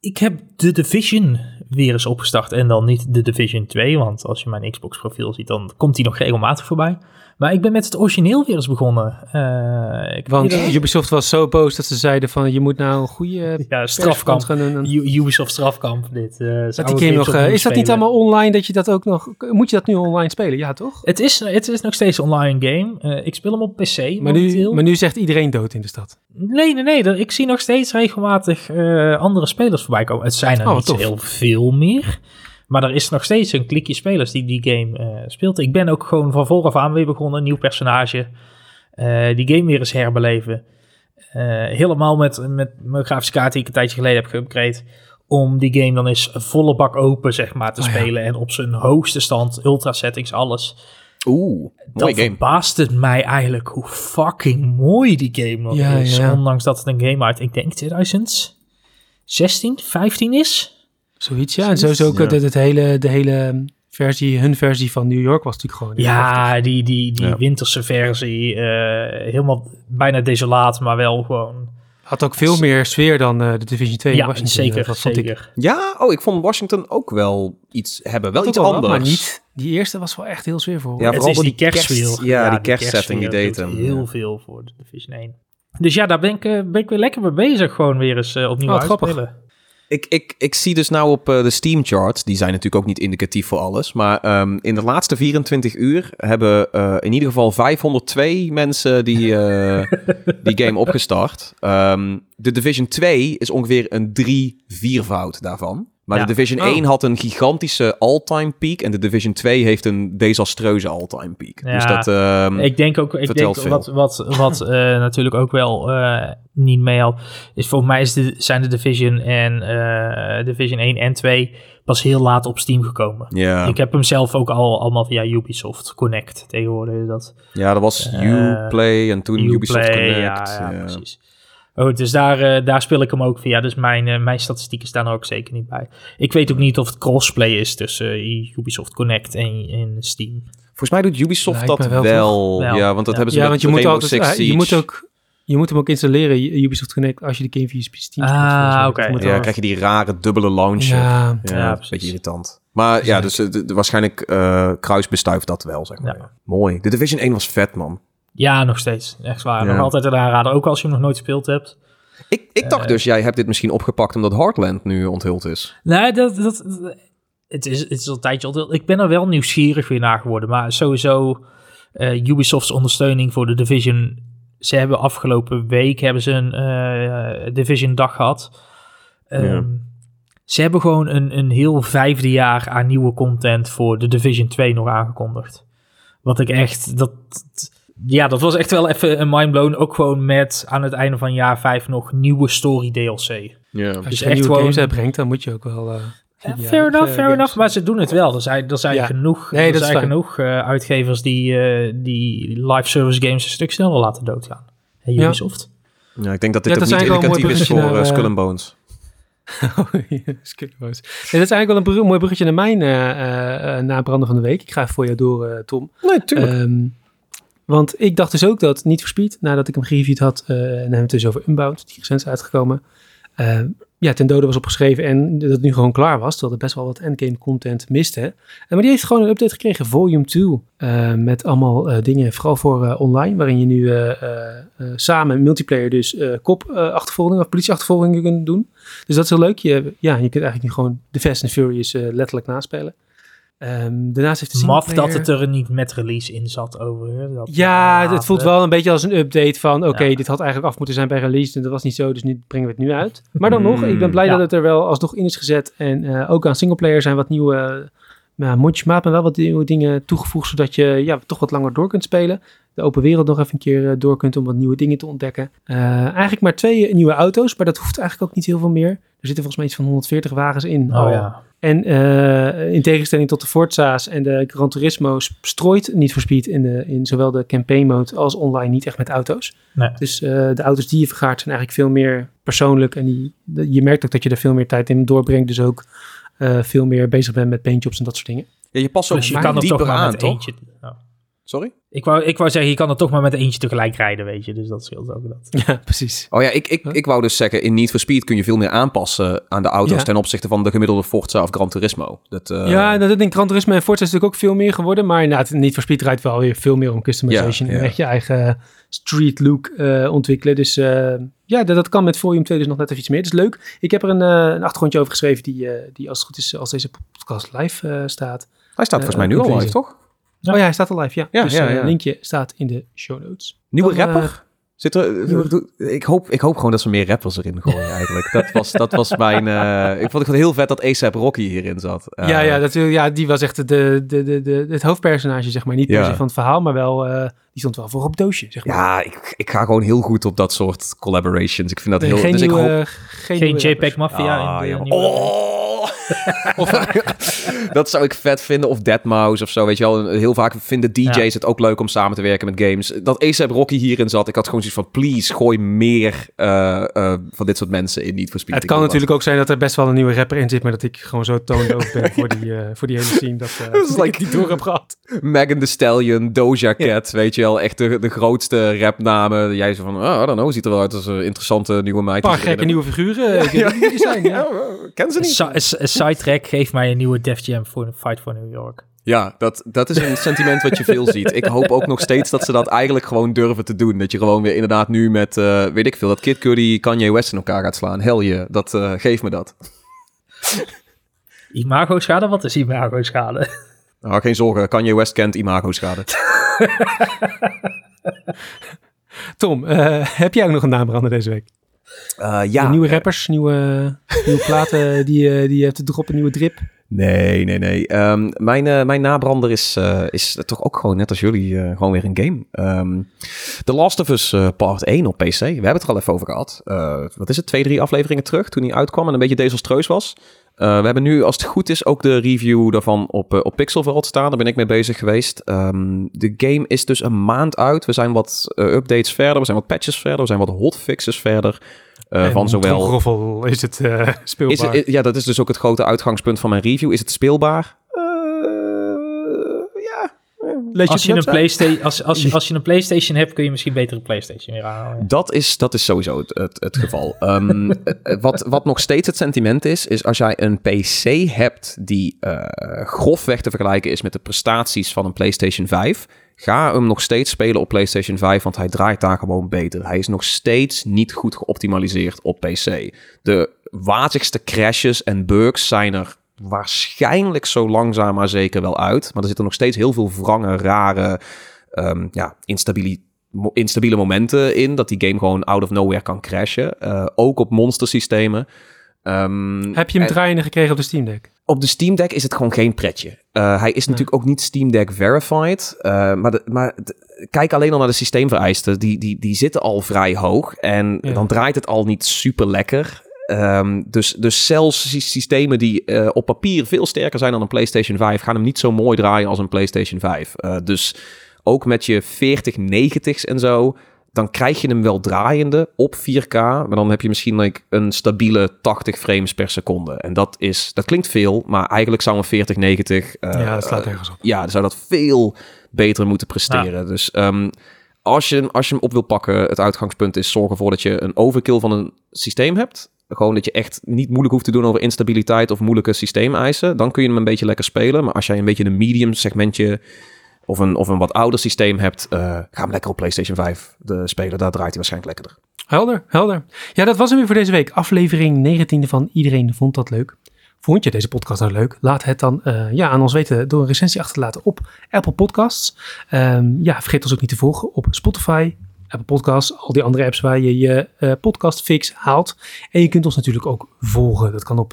Speaker 3: ik heb de Division weer eens opgestart. En dan niet de Division 2, want als je mijn Xbox profiel ziet, dan komt die nog regelmatig voorbij. Maar ik ben met het origineel weer eens begonnen. Eh, ik
Speaker 1: Want Ubisoft was zo boos dat ze zeiden van... je moet nou een goede
Speaker 3: ja, strafkamp.
Speaker 1: gaan doen.
Speaker 3: Ubisoft strafkamp. Dit, eh,
Speaker 1: Dat die game nog, eh, is dat niet allemaal online dat je dat ook nog... Moet je dat nu online spelen? Ja, toch?
Speaker 3: Het is, het is nog steeds een online game. Ik speel hem op PC
Speaker 1: Maar nu, maar nu zegt iedereen dood in de stad.
Speaker 3: Nee, nee, nee. Ik zie nog steeds regelmatig andere spelers voorbij komen. Het zijn er
Speaker 1: Oh,
Speaker 3: niet
Speaker 1: tof.
Speaker 3: heel veel meer. Maar er is nog steeds een klikje spelers die die game eh, speelt. Ik ben ook gewoon van vooraf aan weer begonnen. Een nieuw personage. Eh, die game weer eens herbeleven. Eh, helemaal met, met mijn grafische kaart die ik een tijdje geleden heb geüpgrade. Om die game dan eens volle bak open, zeg maar, te
Speaker 1: Oh ja.
Speaker 3: spelen. En op zijn hoogste stand, ultra settings, alles.
Speaker 2: Oeh, game.
Speaker 3: verbaast het mij eigenlijk hoe fucking mooi die game nog
Speaker 1: Ja,
Speaker 3: is.
Speaker 1: ja.
Speaker 3: Ondanks dat het een game uit, ik denk 2016, 15 is.
Speaker 1: Zoiets, ja. En sowieso ook
Speaker 2: Ja.
Speaker 1: dat het hele, de hele versie, hun versie van New York was natuurlijk gewoon... heftig.
Speaker 3: Ja, die, die, die
Speaker 2: Ja.
Speaker 3: winterse versie. eh, helemaal bijna desolaat, maar wel gewoon...
Speaker 1: Had ook veel meer sfeer dan eh, de Division 2 in
Speaker 3: ja,
Speaker 1: Washington.
Speaker 3: zeker,
Speaker 1: eh, wat vond ik.
Speaker 3: zeker.
Speaker 2: Ja, oh, ik vond Washington ook wel iets hebben. Wel
Speaker 1: Dat
Speaker 2: iets
Speaker 1: wel,
Speaker 2: anders.
Speaker 1: Maar niet, die eerste was wel echt heel sfeervol.
Speaker 2: Ja,
Speaker 3: het
Speaker 2: vooral
Speaker 3: die kerstfeel.
Speaker 2: kerst- ja, die kerstsetting, die deed hem,
Speaker 3: Heel
Speaker 2: ja.
Speaker 3: veel voor de Division 1. Dus ja, daar ben ik, ben ik weer lekker mee bezig. Gewoon weer eens opnieuw
Speaker 1: Oh, grappig.
Speaker 2: Ik, ik, ik zie dus nou op eh, de Steam charts, die zijn natuurlijk ook niet indicatief voor alles, maar ehm, in de laatste 24 uur hebben eh, in ieder geval 502 mensen die, eh, die game opgestart. Ehm, de Division 2 is ongeveer een 3-4-voud daarvan. Maar
Speaker 3: Ja.
Speaker 2: de Division
Speaker 1: Oh.
Speaker 2: 1 had een gigantische all-time peak en de Division 2 heeft een desastreuze all-time peak. Dus
Speaker 3: Ja,
Speaker 2: dat... ehm,
Speaker 3: Ik denk ook, ik
Speaker 2: vertelt
Speaker 3: denk
Speaker 2: veel.
Speaker 3: wat, wat, wat eh, natuurlijk ook wel eh, niet meehelpt, is volgens mij is de, zijn de Division en eh, Division 1 en 2 pas heel laat op Steam gekomen.
Speaker 2: ja.
Speaker 3: Ik heb hem zelf ook al allemaal via Ubisoft Connect tegenwoordig. Dat
Speaker 2: ja, dat was Uplay en toen Ubisoft Connect.
Speaker 3: Ja, ja,
Speaker 2: ja.
Speaker 3: precies. Oh, dus daar, eh, daar speel ik hem ook via. Dus mijn, eh, mijn statistieken staan er ook zeker niet bij. Ik weet ook niet of het crossplay is tussen eh, Ubisoft Connect en, en Steam.
Speaker 2: Volgens mij doet Ubisoft
Speaker 1: Lijkt
Speaker 2: dat wel.
Speaker 1: wel,
Speaker 3: toch? Wel.
Speaker 2: Ja, want dat
Speaker 3: Ja.
Speaker 2: hebben ze
Speaker 1: Ja,
Speaker 2: met
Speaker 1: want je moet, altijd,
Speaker 2: Six
Speaker 1: je, moet ook, je moet hem ook installeren, Ubisoft Connect, als je de game via Steam speelt.
Speaker 3: Ah, oké.
Speaker 2: Ja,
Speaker 1: wel-
Speaker 2: krijg je die rare dubbele launcher. Ja,
Speaker 1: Ja,
Speaker 3: Ja,
Speaker 2: een
Speaker 3: precies.
Speaker 2: beetje irritant. Maar ja, dus de- de- waarschijnlijk eh kruisbestuift dat wel, zeg maar.
Speaker 3: Ja.
Speaker 2: Mooi. De Division 1 was vet, man.
Speaker 3: Ja, nog steeds. Echt waar.
Speaker 2: Ja.
Speaker 3: Nog altijd een aanrader. Ook als je hem nog nooit gespeeld hebt.
Speaker 2: Ik, ik dacht
Speaker 3: Eh.
Speaker 2: dus, jij hebt dit misschien opgepakt omdat Heartland nu onthuld is.
Speaker 3: Nee, dat, dat, het, is, het is al een tijdje onthuld. Ik ben er wel nieuwsgierig weer naar geworden. Maar sowieso eh, Ubisofts ondersteuning voor de Division. Ze hebben afgelopen week hebben ze een eh, Division dag gehad. Ehm,
Speaker 2: Ja.
Speaker 3: Ze hebben gewoon een, een heel vijfde jaar aan nieuwe content voor de Division 2 nog aangekondigd. Wat ik echt... Dat, ja, dat was echt wel even een mindblown. Ook gewoon met aan het einde van jaar 5 nog nieuwe story DLC.
Speaker 2: Ja.
Speaker 1: als je
Speaker 3: echt
Speaker 1: nieuwe
Speaker 3: gewoon-
Speaker 1: games uitbrengt, dan moet je ook wel... eh,
Speaker 3: Ja, fair enough, fair
Speaker 1: games-
Speaker 3: enough. Maar ze doen het wel. Er zijn, er zijn
Speaker 1: Ja.
Speaker 3: genoeg,
Speaker 1: Nee,
Speaker 3: er zijn genoeg eh, uitgevers die, eh, die live service games een stuk sneller laten doodgaan. En
Speaker 1: Ja.
Speaker 3: Ubisoft.
Speaker 2: ja, ik denk dat dit
Speaker 1: Ja,
Speaker 2: ook
Speaker 1: dat
Speaker 2: niet indicatief is voor eh,
Speaker 1: naar,
Speaker 2: Skull
Speaker 1: eh,
Speaker 2: and Bones.
Speaker 1: Oh. Nee, dat is eigenlijk wel een mooi bruggetje naar mijn eh eh, eh, nabrander van de week. Ik ga even voor jou door, eh, Tom.
Speaker 2: Nee, tuurlijk.
Speaker 1: Ehm, want ik dacht dus ook dat Niet for Speed, nadat ik hem gereviewd had, eh, en hebben het dus over Unbound, die recent is uitgekomen, eh, ja, ten dode was opgeschreven en dat het nu gewoon klaar was, terwijl er best wel wat endgame content miste. Eh, maar die heeft gewoon een update gekregen, volume 2, eh, met allemaal dingen, vooral voor online, waarin je nu samen multiplayer dus kop-achtervolging of politieachtervolgingen kunt doen. Dus dat is heel leuk. Je, ja, je kunt eigenlijk nu gewoon de Fast and Furious letterlijk naspelen. Ehm, daarnaast heeft de
Speaker 3: Maf dat het er niet met release in zat over. Dat,
Speaker 1: Ja, het voelt wel een beetje als een update van... oké,
Speaker 3: Ja.
Speaker 1: dit had eigenlijk af moeten zijn bij release... en dat was niet zo, dus nu brengen we het nu uit. Maar dan nog, ik ben blij
Speaker 3: Ja.
Speaker 1: dat het er wel alsnog in is gezet. En eh, ook aan singleplayer zijn wat nieuwe... Uh, mondjesmaat, maar wel wat nieuwe dingen toegevoegd... zodat je ja, toch wat langer door kunt spelen. De open wereld nog even een keer eh, door kunt om wat nieuwe dingen te ontdekken. Eh, eigenlijk maar twee nieuwe auto's, maar dat hoeft eigenlijk ook niet heel veel meer. Er zitten volgens mij iets van 140 wagens in.
Speaker 3: Oh
Speaker 1: al.
Speaker 3: ja.
Speaker 1: En eh, in tegenstelling tot de Forza's en de Gran Turismo strooit niet voor Speed in, de, in zowel de campaign mode als online niet echt met auto's.
Speaker 3: Nee.
Speaker 1: Dus eh, de auto's die je vergaart zijn eigenlijk veel meer persoonlijk en die, de- je merkt ook dat je er veel meer tijd in doorbrengt. Dus ook eh, veel meer bezig bent met paintjobs en dat soort dingen.
Speaker 2: Ja, je past ook
Speaker 3: Dus je
Speaker 1: maar
Speaker 3: kan er
Speaker 2: dieper
Speaker 3: toch maar
Speaker 2: aan,
Speaker 3: met
Speaker 2: toch?
Speaker 3: eentje...
Speaker 2: Sorry?
Speaker 3: Ik wou, ik wou zeggen, je kan er toch maar met eentje tegelijk rijden, weet je. Dus dat scheelt ook dat.
Speaker 1: Ja, precies.
Speaker 2: Oh ja, ik, ik, ik wou dus zeggen, in Need for Speed kun je veel meer aanpassen aan de auto's
Speaker 1: Ja.
Speaker 2: ten opzichte van de gemiddelde Forza of Gran Turismo. Dat, eh,
Speaker 1: ja, en dat in Gran Turismo en Forza is natuurlijk ook veel meer geworden. Maar inderdaad, niet voor Speed rijdt wel weer veel meer om customization.
Speaker 2: Ja,
Speaker 1: En echt je eigen street look eh, ontwikkelen. Dus eh, ja, dat, dat kan met Volume 2 dus nog net even iets meer. Dat is leuk. Ik heb er een, eh, een achtergrondje over geschreven die, eh, die als het goed is, als deze podcast live eh, staat.
Speaker 2: Hij staat volgens mij nu al live, toch?
Speaker 3: Ja.
Speaker 1: Oh ja, hij staat al live, ja.
Speaker 2: Ja,
Speaker 1: dus
Speaker 2: ja,
Speaker 1: eh,
Speaker 2: ja.
Speaker 1: linkje staat in de show notes.
Speaker 2: Nieuwe
Speaker 1: Dan, eh,
Speaker 2: rapper? Zit er, ik, hoop, ik hoop gewoon dat ze meer rappers erin gooien eigenlijk. Dat was, dat was mijn... eh, ik vond het heel vet dat ASAP Rocky hierin zat. Eh,
Speaker 1: ja, ja, dat, ja, die was echt de, de, de, de, het hoofdpersonage, zeg maar. Niet per
Speaker 2: Ja.
Speaker 1: se van het verhaal, maar wel, eh, die stond wel voor op doosje, zeg maar.
Speaker 2: Ja, ik, ik ga gewoon heel goed op dat soort collaborations. Ik vind dat
Speaker 1: Nee,
Speaker 2: heel...
Speaker 1: geen
Speaker 2: dus ik hoop,
Speaker 1: geen,
Speaker 3: Geen
Speaker 1: nieuwe rappers.
Speaker 3: JPEG Mafia
Speaker 2: Ah,
Speaker 3: in de
Speaker 2: ja.
Speaker 3: nieuwe-
Speaker 2: Oh! dat zou ik vet vinden. Of Deadmau5 of zo, weet je wel. Heel vaak vinden DJ's
Speaker 3: Ja.
Speaker 2: het ook leuk om samen te werken met games. Dat ASAP Rocky hierin zat, ik had gewoon zoiets van... Please, gooi meer eh, eh, van dit soort mensen in Niet for Speed.
Speaker 1: Het kan natuurlijk ook zijn dat er best wel een nieuwe rapper in zit, maar dat ik gewoon zo toondoof ben voor die, eh, voor die hele scene dat, eh,
Speaker 2: Dat is
Speaker 1: dat
Speaker 2: like-
Speaker 1: ik niet door heb gehad.
Speaker 2: Megan Thee Stallion, Doja Cat, weet je wel. Echt de, de grootste rapnamen. Jij zo van, oh, I don't know, ziet er wel uit als een interessante nieuwe meid.
Speaker 1: Een paar gekke nieuwe figuren. Die zijn. Ja.
Speaker 2: ken ze niet.
Speaker 3: Een sidetrack geeft mij een nieuwe Def Jam voor Fight for New York.
Speaker 2: Ja, dat, dat is een sentiment wat je veel ziet. Ik hoop ook nog steeds dat ze dat eigenlijk gewoon durven te doen. Dat je gewoon weer inderdaad nu met, eh, weet ik veel, dat Kid Cudi Kanye West in elkaar gaat slaan. Hel je, dat eh geef me dat.
Speaker 3: Imago-schade? Wat is imago-schade?
Speaker 2: Nou, geen zorgen, Kanye West kent imago-schade.
Speaker 1: Tom, eh, heb jij ook nog een naambrander deze week?
Speaker 2: Eh, ja.
Speaker 1: nieuwe rappers, nieuwe, nieuwe platen die, eh, die je hebt te droppen, nieuwe drip.
Speaker 2: Nee, nee, nee. Ehm, mijn, eh, mijn nabrander is, eh, is toch ook gewoon net als jullie eh, gewoon weer een game. Ehm The Last of Us eh, Part 1 op PC. We hebben het er al even over gehad. Eh, wat is het? Twee, drie afleveringen terug toen hij uitkwam en een beetje desastreus was. Eh, we hebben nu, als het goed is, ook de review daarvan op, eh, op Pixel Vault staan. Daar ben ik mee bezig geweest. Ehm, de game is dus een maand uit. We zijn wat eh, updates verder. We zijn wat patches verder. We zijn wat hotfixes verder.
Speaker 1: En
Speaker 2: van zowel...
Speaker 1: is het speelbaar.
Speaker 2: Is het, ja, dat is dus ook het grote uitgangspunt van mijn review. Is het speelbaar? Eh, ja.
Speaker 1: Lees
Speaker 3: Als je, een? PlayStation, als, als, je, als je een PlayStation hebt, kun je misschien beter een PlayStation weer.
Speaker 2: Dat is, dat is sowieso het, het, het geval. Ehm, eh, wat, wat nog steeds het sentiment is, is als jij een PC hebt die eh, grofweg te vergelijken is met de prestaties van een PlayStation 5, ga hem nog steeds spelen op PlayStation 5, want hij draait daar gewoon beter. Hij is nog steeds niet goed geoptimaliseerd op PC. De wazigste crashes en bugs zijn er waarschijnlijk zo langzaam maar zeker wel uit. Maar er zitten nog steeds heel veel wrange, rare, ehm, ja, instabiele momenten in. Dat die game gewoon out of nowhere kan crashen. Eh, ook op monstersystemen. Ehm,
Speaker 1: Heb je hem
Speaker 2: en-
Speaker 1: draaiende gekregen op de Steam Deck?
Speaker 2: op de Steam Deck is het gewoon geen pretje. Eh, hij is natuurlijk ook niet Steam Deck verified. eh, maar de, maar de- kijk alleen al naar de systeemvereisten. Die, die, die zitten al vrij hoog. En
Speaker 1: Ja.
Speaker 2: dan draait het al niet super lekker. Ehm, dus, dus zelfs sy- systemen die eh, op papier veel sterker zijn dan een PlayStation 5... gaan hem niet zo mooi draaien als een PlayStation 5. Eh, dus ook met je 4090's en zo... dan krijg je hem wel draaiende op 4K... maar dan heb je misschien like, een stabiele 80 frames per seconde. En dat, is, dat klinkt veel, maar eigenlijk zou een 4090... eh,
Speaker 1: ja, dat slaat ergens op.
Speaker 2: ja, dan zou dat veel beter moeten presteren. Dus ehm, als, je, hem- als je hem op wil pakken, het uitgangspunt is zorg ervoor dat je een overkill van een systeem hebt. Gewoon dat je echt niet moeilijk hoeft te doen over instabiliteit of moeilijke systeemeisen. Dan kun je hem een beetje lekker spelen. Maar als jij een beetje een medium segmentje of een, of een wat ouder systeem hebt, eh, ga hem lekker op PlayStation 5 de spelen. Daar draait hij waarschijnlijk lekkerder.
Speaker 1: Helder, helder. Ja, dat was hem weer voor deze week. Aflevering 19 van Iedereen Vond Dat Leuk. Vond je deze podcast nou leuk? Laat het dan eh, ja, aan ons weten door een recensie achter te laten op Apple Podcasts. Ehm, ja, vergeet ons ook niet te volgen op Spotify, Apple Podcasts, al die andere apps waar je je uh, podcast fix haalt. En je kunt ons natuurlijk ook volgen. Dat kan op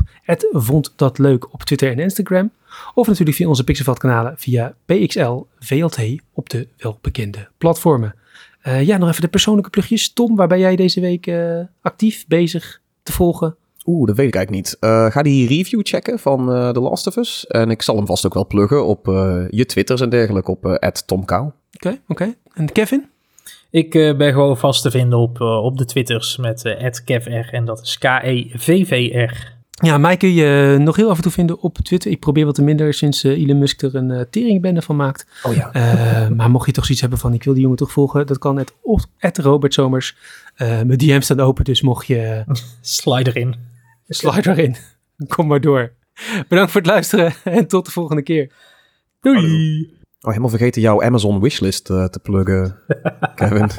Speaker 1: vond dat leuk op Twitter en Instagram. Of natuurlijk via onze Pixelveld kanalen via PXL VLT op de welbekende platformen. Uh, ja, nog even de persoonlijke plugjes. Tom, waar ben jij deze week uh, actief bezig te volgen?
Speaker 2: Oeh, dat weet ik eigenlijk niet. Uh, ga die review checken van uh, The Last of Us. En ik zal hem vast ook wel pluggen op uh, je Twitters en dergelijke op uh, @tomkou.
Speaker 1: Oké, okay, oké. Okay. En Kevin?
Speaker 3: Ik ben gewoon vast te vinden op, op de Twitters met @kevr en dat is K-E-V-V-R.
Speaker 1: Ja, mij kun je nog heel af en toe vinden op Twitter. Ik probeer wat te minder sinds uh, Elon Musk er een uh, teringbende van maakt.
Speaker 2: Oh ja.
Speaker 1: Uh, maar mocht je toch zoiets hebben van ik wil die jongen toch volgen, dat kan het Robert Somers. mijn DM's staan open, dus mocht je...
Speaker 3: Slide erin.
Speaker 1: Slide erin. Kom maar door. Bedankt voor het luisteren en tot de volgende keer.
Speaker 3: Doei.
Speaker 2: Oh, helemaal vergeten jouw Amazon wishlist te pluggen, Kevin.